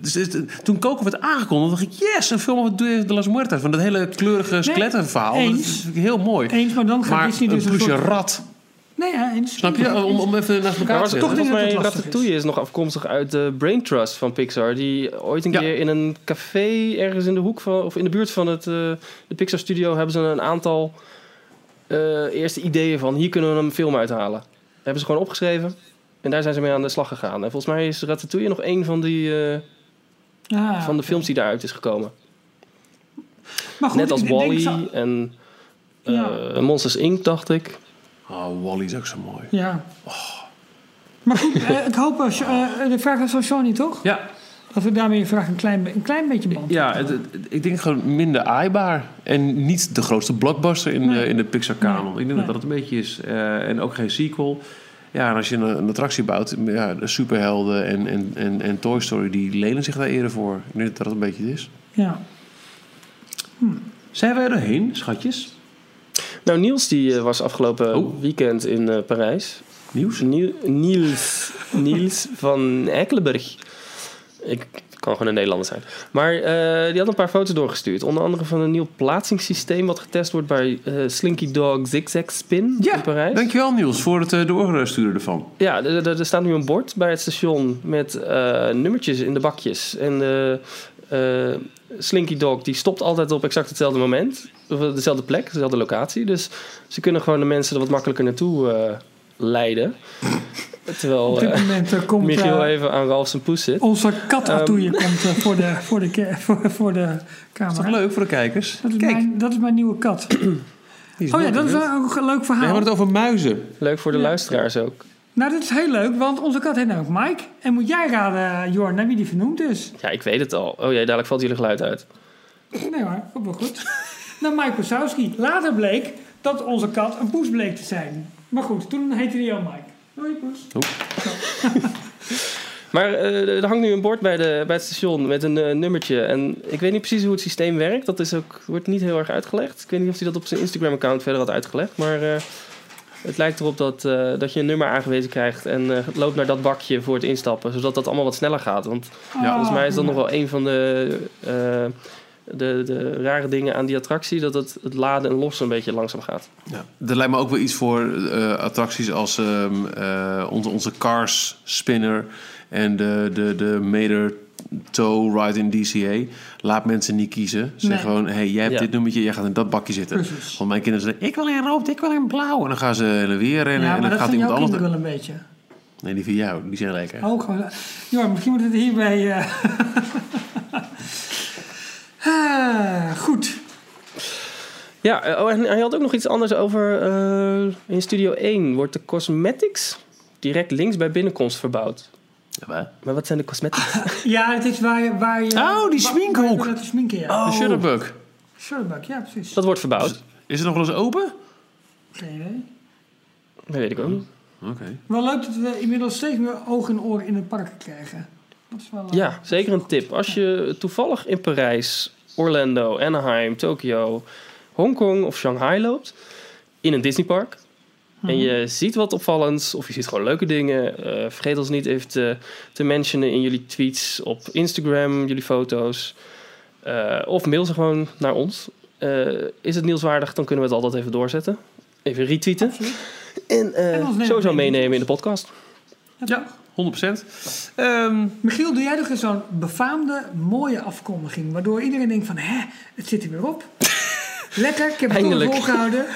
Dus, het- toen Coco werd aangekondigd, dacht ik... Yes, een film over de las Muertas. Van dat hele kleurige skelettenverhaal. Dat eens. vind ik heel mooi. Eens, maar dan gaat maar Disney dus een soort- rat... Nee, ja, eens. Snap je? Om, om even naast elkaar Maar te zetten. volgens dat mij Ratatouille is. nog afkomstig uit de Brain Trust van Pixar. Die ooit een Ja. keer in een café ergens in de hoek van... of in de buurt van het eh, de Pixar studio... hebben ze een aantal eh, eerste ideeën van... hier kunnen we een film uithalen. hebben ze gewoon opgeschreven. En daar zijn ze mee aan de slag gegaan. En volgens mij is Ratatouille nog een van, die, eh, Ja, van de films die daaruit is gekomen. maar goed, Net als Wally zo- en eh, Ja. Monsters Inc., dacht ik. Oh, Wally is ook zo mooi. Ja. Maar goed, eh, ik hoop... als eh, de vraag is van Sony, toch? Ja, Dat we daarmee vraag een klein, een klein beetje band Ja, het, het- ik denk gewoon minder aaibaar. En niet de grootste blockbuster in, Nee. de, in de Pixar-kanon. Nee. Ik denk Nee. dat dat het een beetje is. Eh, en ook geen sequel. Ja, en als je een, een attractie bouwt, ja, de superhelden en, en, en, en Toy Story, die lenen zich daar eerder voor. Ik denk dat dat een beetje het is. Ja. Zijn wij er doorheen, schatjes? Nou, Niels die eh, was afgelopen Oh. weekend in eh, Parijs. Nieuws? Niel- Niels, Niels van Ekkelenburg. Ik kan gewoon een Nederlander zijn. Maar eh, die had een paar foto's doorgestuurd. Onder andere van een nieuw plaatsingssysteem... wat getest wordt bij eh, Slinky Dog Zigzag Spin in Parijs. dankjewel Niels voor het uh, doorsturen ervan. Ja, er, er- er staat nu een bord bij het station... met eh, nummertjes in de bakjes. En eh, Slinky Dog die stopt altijd op exact hetzelfde moment. Of dezelfde plek, dezelfde locatie. Dus ze kunnen gewoon de mensen er wat makkelijker naartoe eh, leiden. Terwijl... Op dit eh, moment eh, komt Michiel eh, even aan Ralf zijn poes zit. onze kat. Atoeje komt voor, de, voor, de, [LAUGHS] voor, voor de Is toch camera. leuk voor de kijkers? Dat is, Kijk, mijn, dat is mijn nieuwe kat. [CLEARS THROAT] Oh ja, dat is ook een leuk We verhaal. hebben het over muizen. Leuk voor de Ja. luisteraars ook. Nou, dit is heel leuk, want onze kat heet nou ook Mike. En moet jij raden, Jorn, naar wie die vernoemd is? Ja, ik weet het al. Oh ja, dadelijk valt jullie geluid uit. Nee hoor, ook wel goed. [LAUGHS] nou, Mike Wazowski. Later bleek dat onze kat een poes bleek te zijn. Maar goed, toen heette hij al Mike. Hoi poes. [LAUGHS] Maar eh, er hangt nu een bord bij, de, bij het station met een eh, nummertje. En ik weet niet precies hoe het systeem werkt. Dat is ook, wordt niet heel erg uitgelegd. Ik weet niet of hij dat op zijn Instagram-account verder had uitgelegd. Maar eh, het lijkt erop dat, eh, dat je een nummer aangewezen krijgt. En eh, loopt naar dat bakje voor het instappen. Zodat dat allemaal wat sneller gaat. Want Ja, volgens mij is dat ja. nog wel een van de, eh, de, de rare dingen aan die attractie. Dat het, het laden en lossen een beetje langzaam gaat. Ja, dat lijkt me ook wel iets voor eh, attracties als ehm, eh, onze, onze Cars Spinner en de, de, de Mater Toe Ride in DCA. Laat mensen niet kiezen. Zeg Nee. gewoon, hey, jij hebt Ja. dit nummertje, jij gaat in dat bakje zitten. Precies. Want mijn kinderen zeggen, ik wil in rood, ik wil in blauw. En dan gaan ze heen en weer rennen Ja, en dan dat gaat iemand anders... kinderen wel een beetje. Nee, die van jou, die zijn lekker. Ook gewoon. Jorn, misschien moet het hierbij... eh [LAUGHS] ah, goed. Ja, eh, oh, en hij had ook nog iets anders over. eh, in Studio 1 wordt de cosmetics direct links bij binnenkomst verbouwd. Ja, waar? Maar wat zijn de cosmetics? [LAUGHS] Ja, het is waar je... Waar je Oh, die sminkhoek. laten sminken, ja. De Shutterbug. Shutterbug, ja, precies. Dat wordt verbouwd. Is het nog wel eens open? Geen idee. Dat weet ik ook niet. Oké. Wel leuk dat we inmiddels steeds meer ogen en oren in het park krijgen. Dat is wel... eh, Ja, zeker een tip. Als je toevallig in Parijs, Orlando, Anaheim, Tokio, Hongkong of Shanghai loopt, in een Disneypark. En je ziet wat opvallends, of je ziet gewoon leuke dingen. eh, vergeet ons niet even te, te mentionen in jullie tweets op Instagram, jullie foto's. Eh, of mail ze gewoon naar ons. Eh, is het nieuwswaardig, dan kunnen we het altijd even doorzetten. Even retweeten. Absoluut. En, eh, En sowieso meenemen in de podcast. Ja. 100%. Ehm, Michiel, doe jij nog eens zo'n befaamde, mooie afkondiging... waardoor iedereen denkt van, hè, het zit er weer op. [LAUGHS] Lekker, ik heb het volgehouden.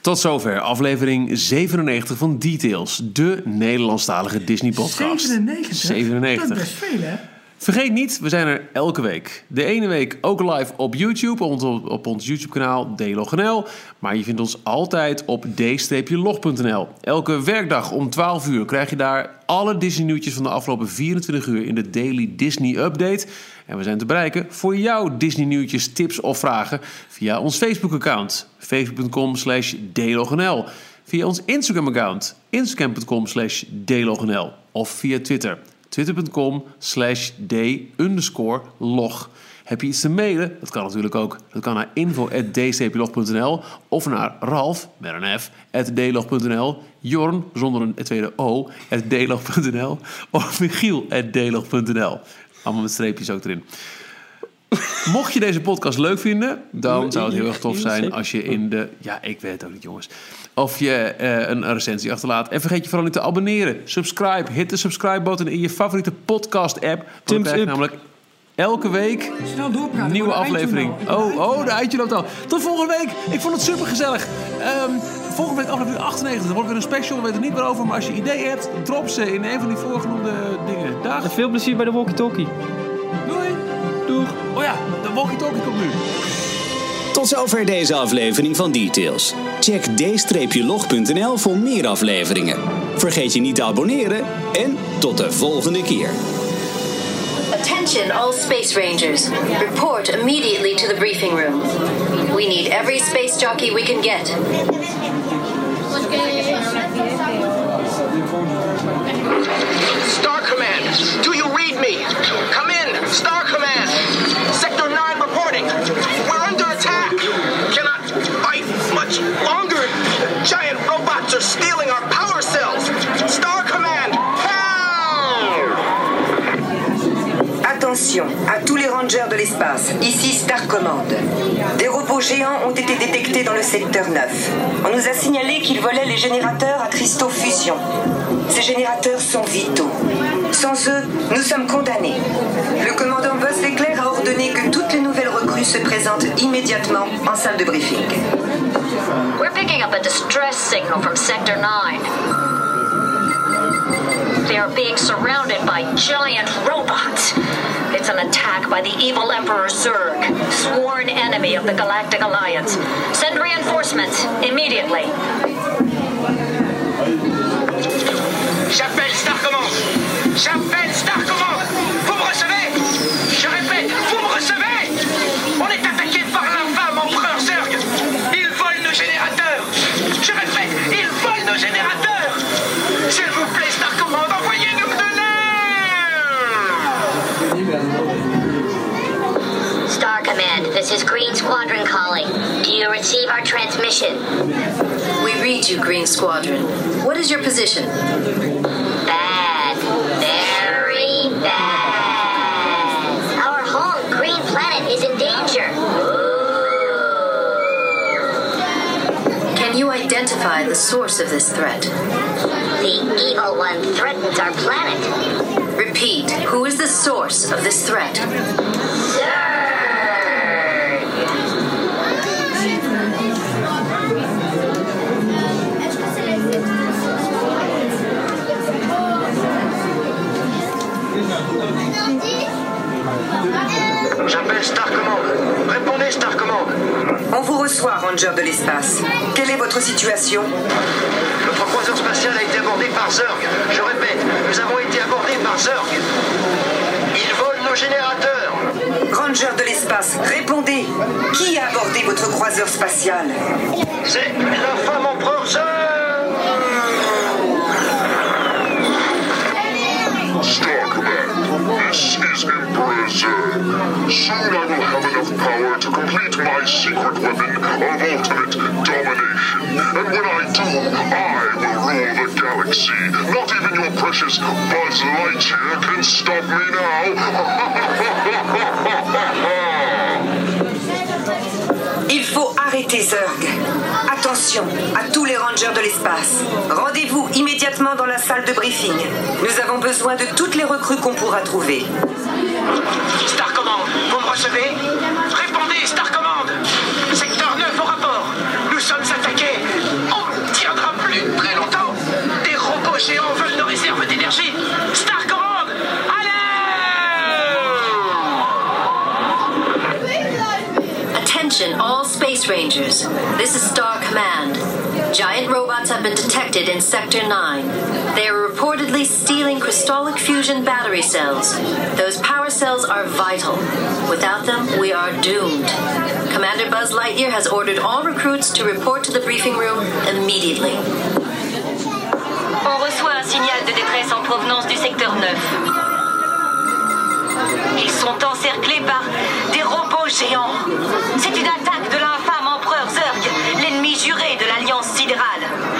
tot zover aflevering 97 van Details, de Nederlandstalige Disney-podcast. 97? 97. Dat is best veel, hè? Vergeet niet, we zijn er elke week. De ene week ook live op YouTube, op, op, ons YouTube-kanaal DLogNL. Maar je vindt ons altijd op d-log.nl. Elke werkdag om 12 uur krijg je daar alle Disney-nieuwtjes van de afgelopen 24 uur in de Daily Disney Update. En we zijn te bereiken voor jouw Disney-nieuwtjes, tips of vragen via ons Facebook-account. Facebook.com slash dlognl. Via ons Instagram-account. Instagram.com slash dlognl. Of via Twitter twitter.com slash d underscore log. Heb je iets te mailen? Dat kan natuurlijk ook. Dat kan naar info.d-log.nl of naar Ralf, met een F, dlog.nl, Jorn, zonder een tweede O, at dlog.nl of Michiel, dlog.nl. Allemaal met streepjes ook erin. Mocht je deze podcast leuk vinden, dan zou het heel erg tof zijn als je in de... Ja, ik weet het ook niet, jongens. Of je eh, een recensie achterlaat. En vergeet je vooral niet te abonneren. Subscribe. Hit de subscribe-button in je favoriete podcast-app. Want dan Thumbs krijg je up. namelijk elke week Snel doorpraten. nieuwe Ik aflevering. Oh, oh, de eindje loopt al. Tot volgende week. Ik vond het super gezellig. volgende week aflevering 98. Dan wordt weer een special. We weten niet waarover. Maar als je ideeën hebt, drop ze in een van die voorgenoemde dingen. Dag. En veel plezier bij de walkie-talkie. Doei. Doeg. Oh ja, de walkie-talkie komt nu. Tot zover deze aflevering van Details. Check d-log.nl voor meer afleveringen. Vergeet je niet te abonneren en tot de volgende keer. Attention, all Space Rangers. Report immediately to the briefing room. We need every space jockey we can get. Star Command, do you read me? Come in, Star Command. Are stealing our power cells. Star Command! Attention à tous les rangers de l'espace. Ici Star Command. Des robots géants ont été détectés dans le secteur 9. On nous a signalé qu'ils volaient les générateurs à cristaux fusion. Ces générateurs sont vitaux. Sans eux, nous sommes condamnés. Le commandant Buzz L'éclair a ordonné que toutes les nouvelles recrues se présentent immédiatement en salle de briefing. We're picking up a distress signal from Sector 9. They are being surrounded by giant robots. It's an attack by the evil Emperor Zurg, sworn enemy of the Galactic Alliance. Send reinforcements immediately. J'appelle Star Command. J'appelle Star ils volent nos générateurs. S'il vous plaît, Star Command, envoyez-nous de l'air Star Command, this is Green Squadron calling. Do you receive our transmission? We read you, Green Squadron. What is your position? Identify the source of this threat? The evil one threatens our planet. Repeat, who is the source of this threat? J'appelle Star Command. Répondez, Star Command. On vous reçoit, Ranger de l'espace. Quelle est votre situation? Notre croiseur spatial a été abordé par Zurg. Je répète, nous avons été abordés par Zurg. Ils volent nos générateurs. Ranger de l'espace, répondez Qui a abordé votre croiseur spatial? C'est l'infâme empereur Zurg. Emperor Zurg. Soon I will have enough power to complete my secret weapon of ultimate domination. And when I do, I will rule the galaxy. Not even your precious Buzz Lightyear can stop me now. [LAUGHS] Il faut arrêter Zurg. Attention à tous les rangers de l'espace. Rendez-vous immédiatement dans la salle de briefing. Nous avons besoin de toutes les recrues qu'on pourra trouver. Star Command, vous me recevez? Répondez, Space Rangers. This is Star Command. Giant robots have been detected in Sector 9. They are reportedly stealing crystallic fusion battery cells. Those power cells are vital. Without them, we are doomed. Commander Buzz Lightyear has ordered all recruits to report to the briefing room immediately. On reçoit un signal de détresse en provenance du secteur 9. Ils sont encerclés par des robots géants. C'est une attaque de l'ennemi juré de l'Alliance sidérale.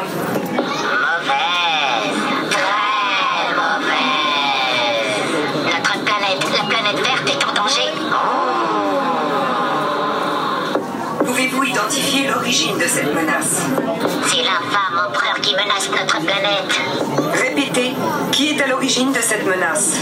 Mauvaise. Très mauvaise. Notre planète, la planète verte est en danger. Pouvez-vous identifier l'origine de cette menace? C'est l'infâme empereur qui menace notre planète. Répétez, qui est à l'origine de cette menace?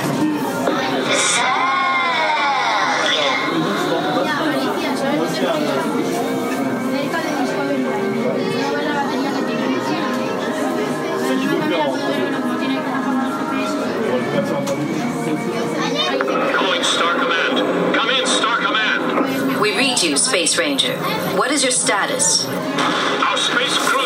You, Space Ranger. What is your status? Our space cruiser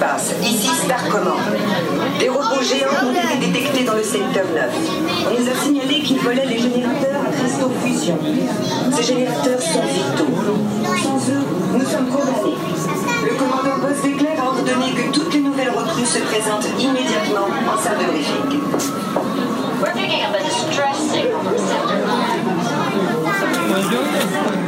Ici, Star Command. Des robots géants ont été détectés dans le secteur 9. On nous a signalé qu'ils volaient les générateurs à cristaux fusion. Ces générateurs sont vitaux. Sans eux, nous sommes condamnés. Le commandant Boss d'éclair a ordonné que toutes les nouvelles recrues se présentent immédiatement en salle de briefing. Signal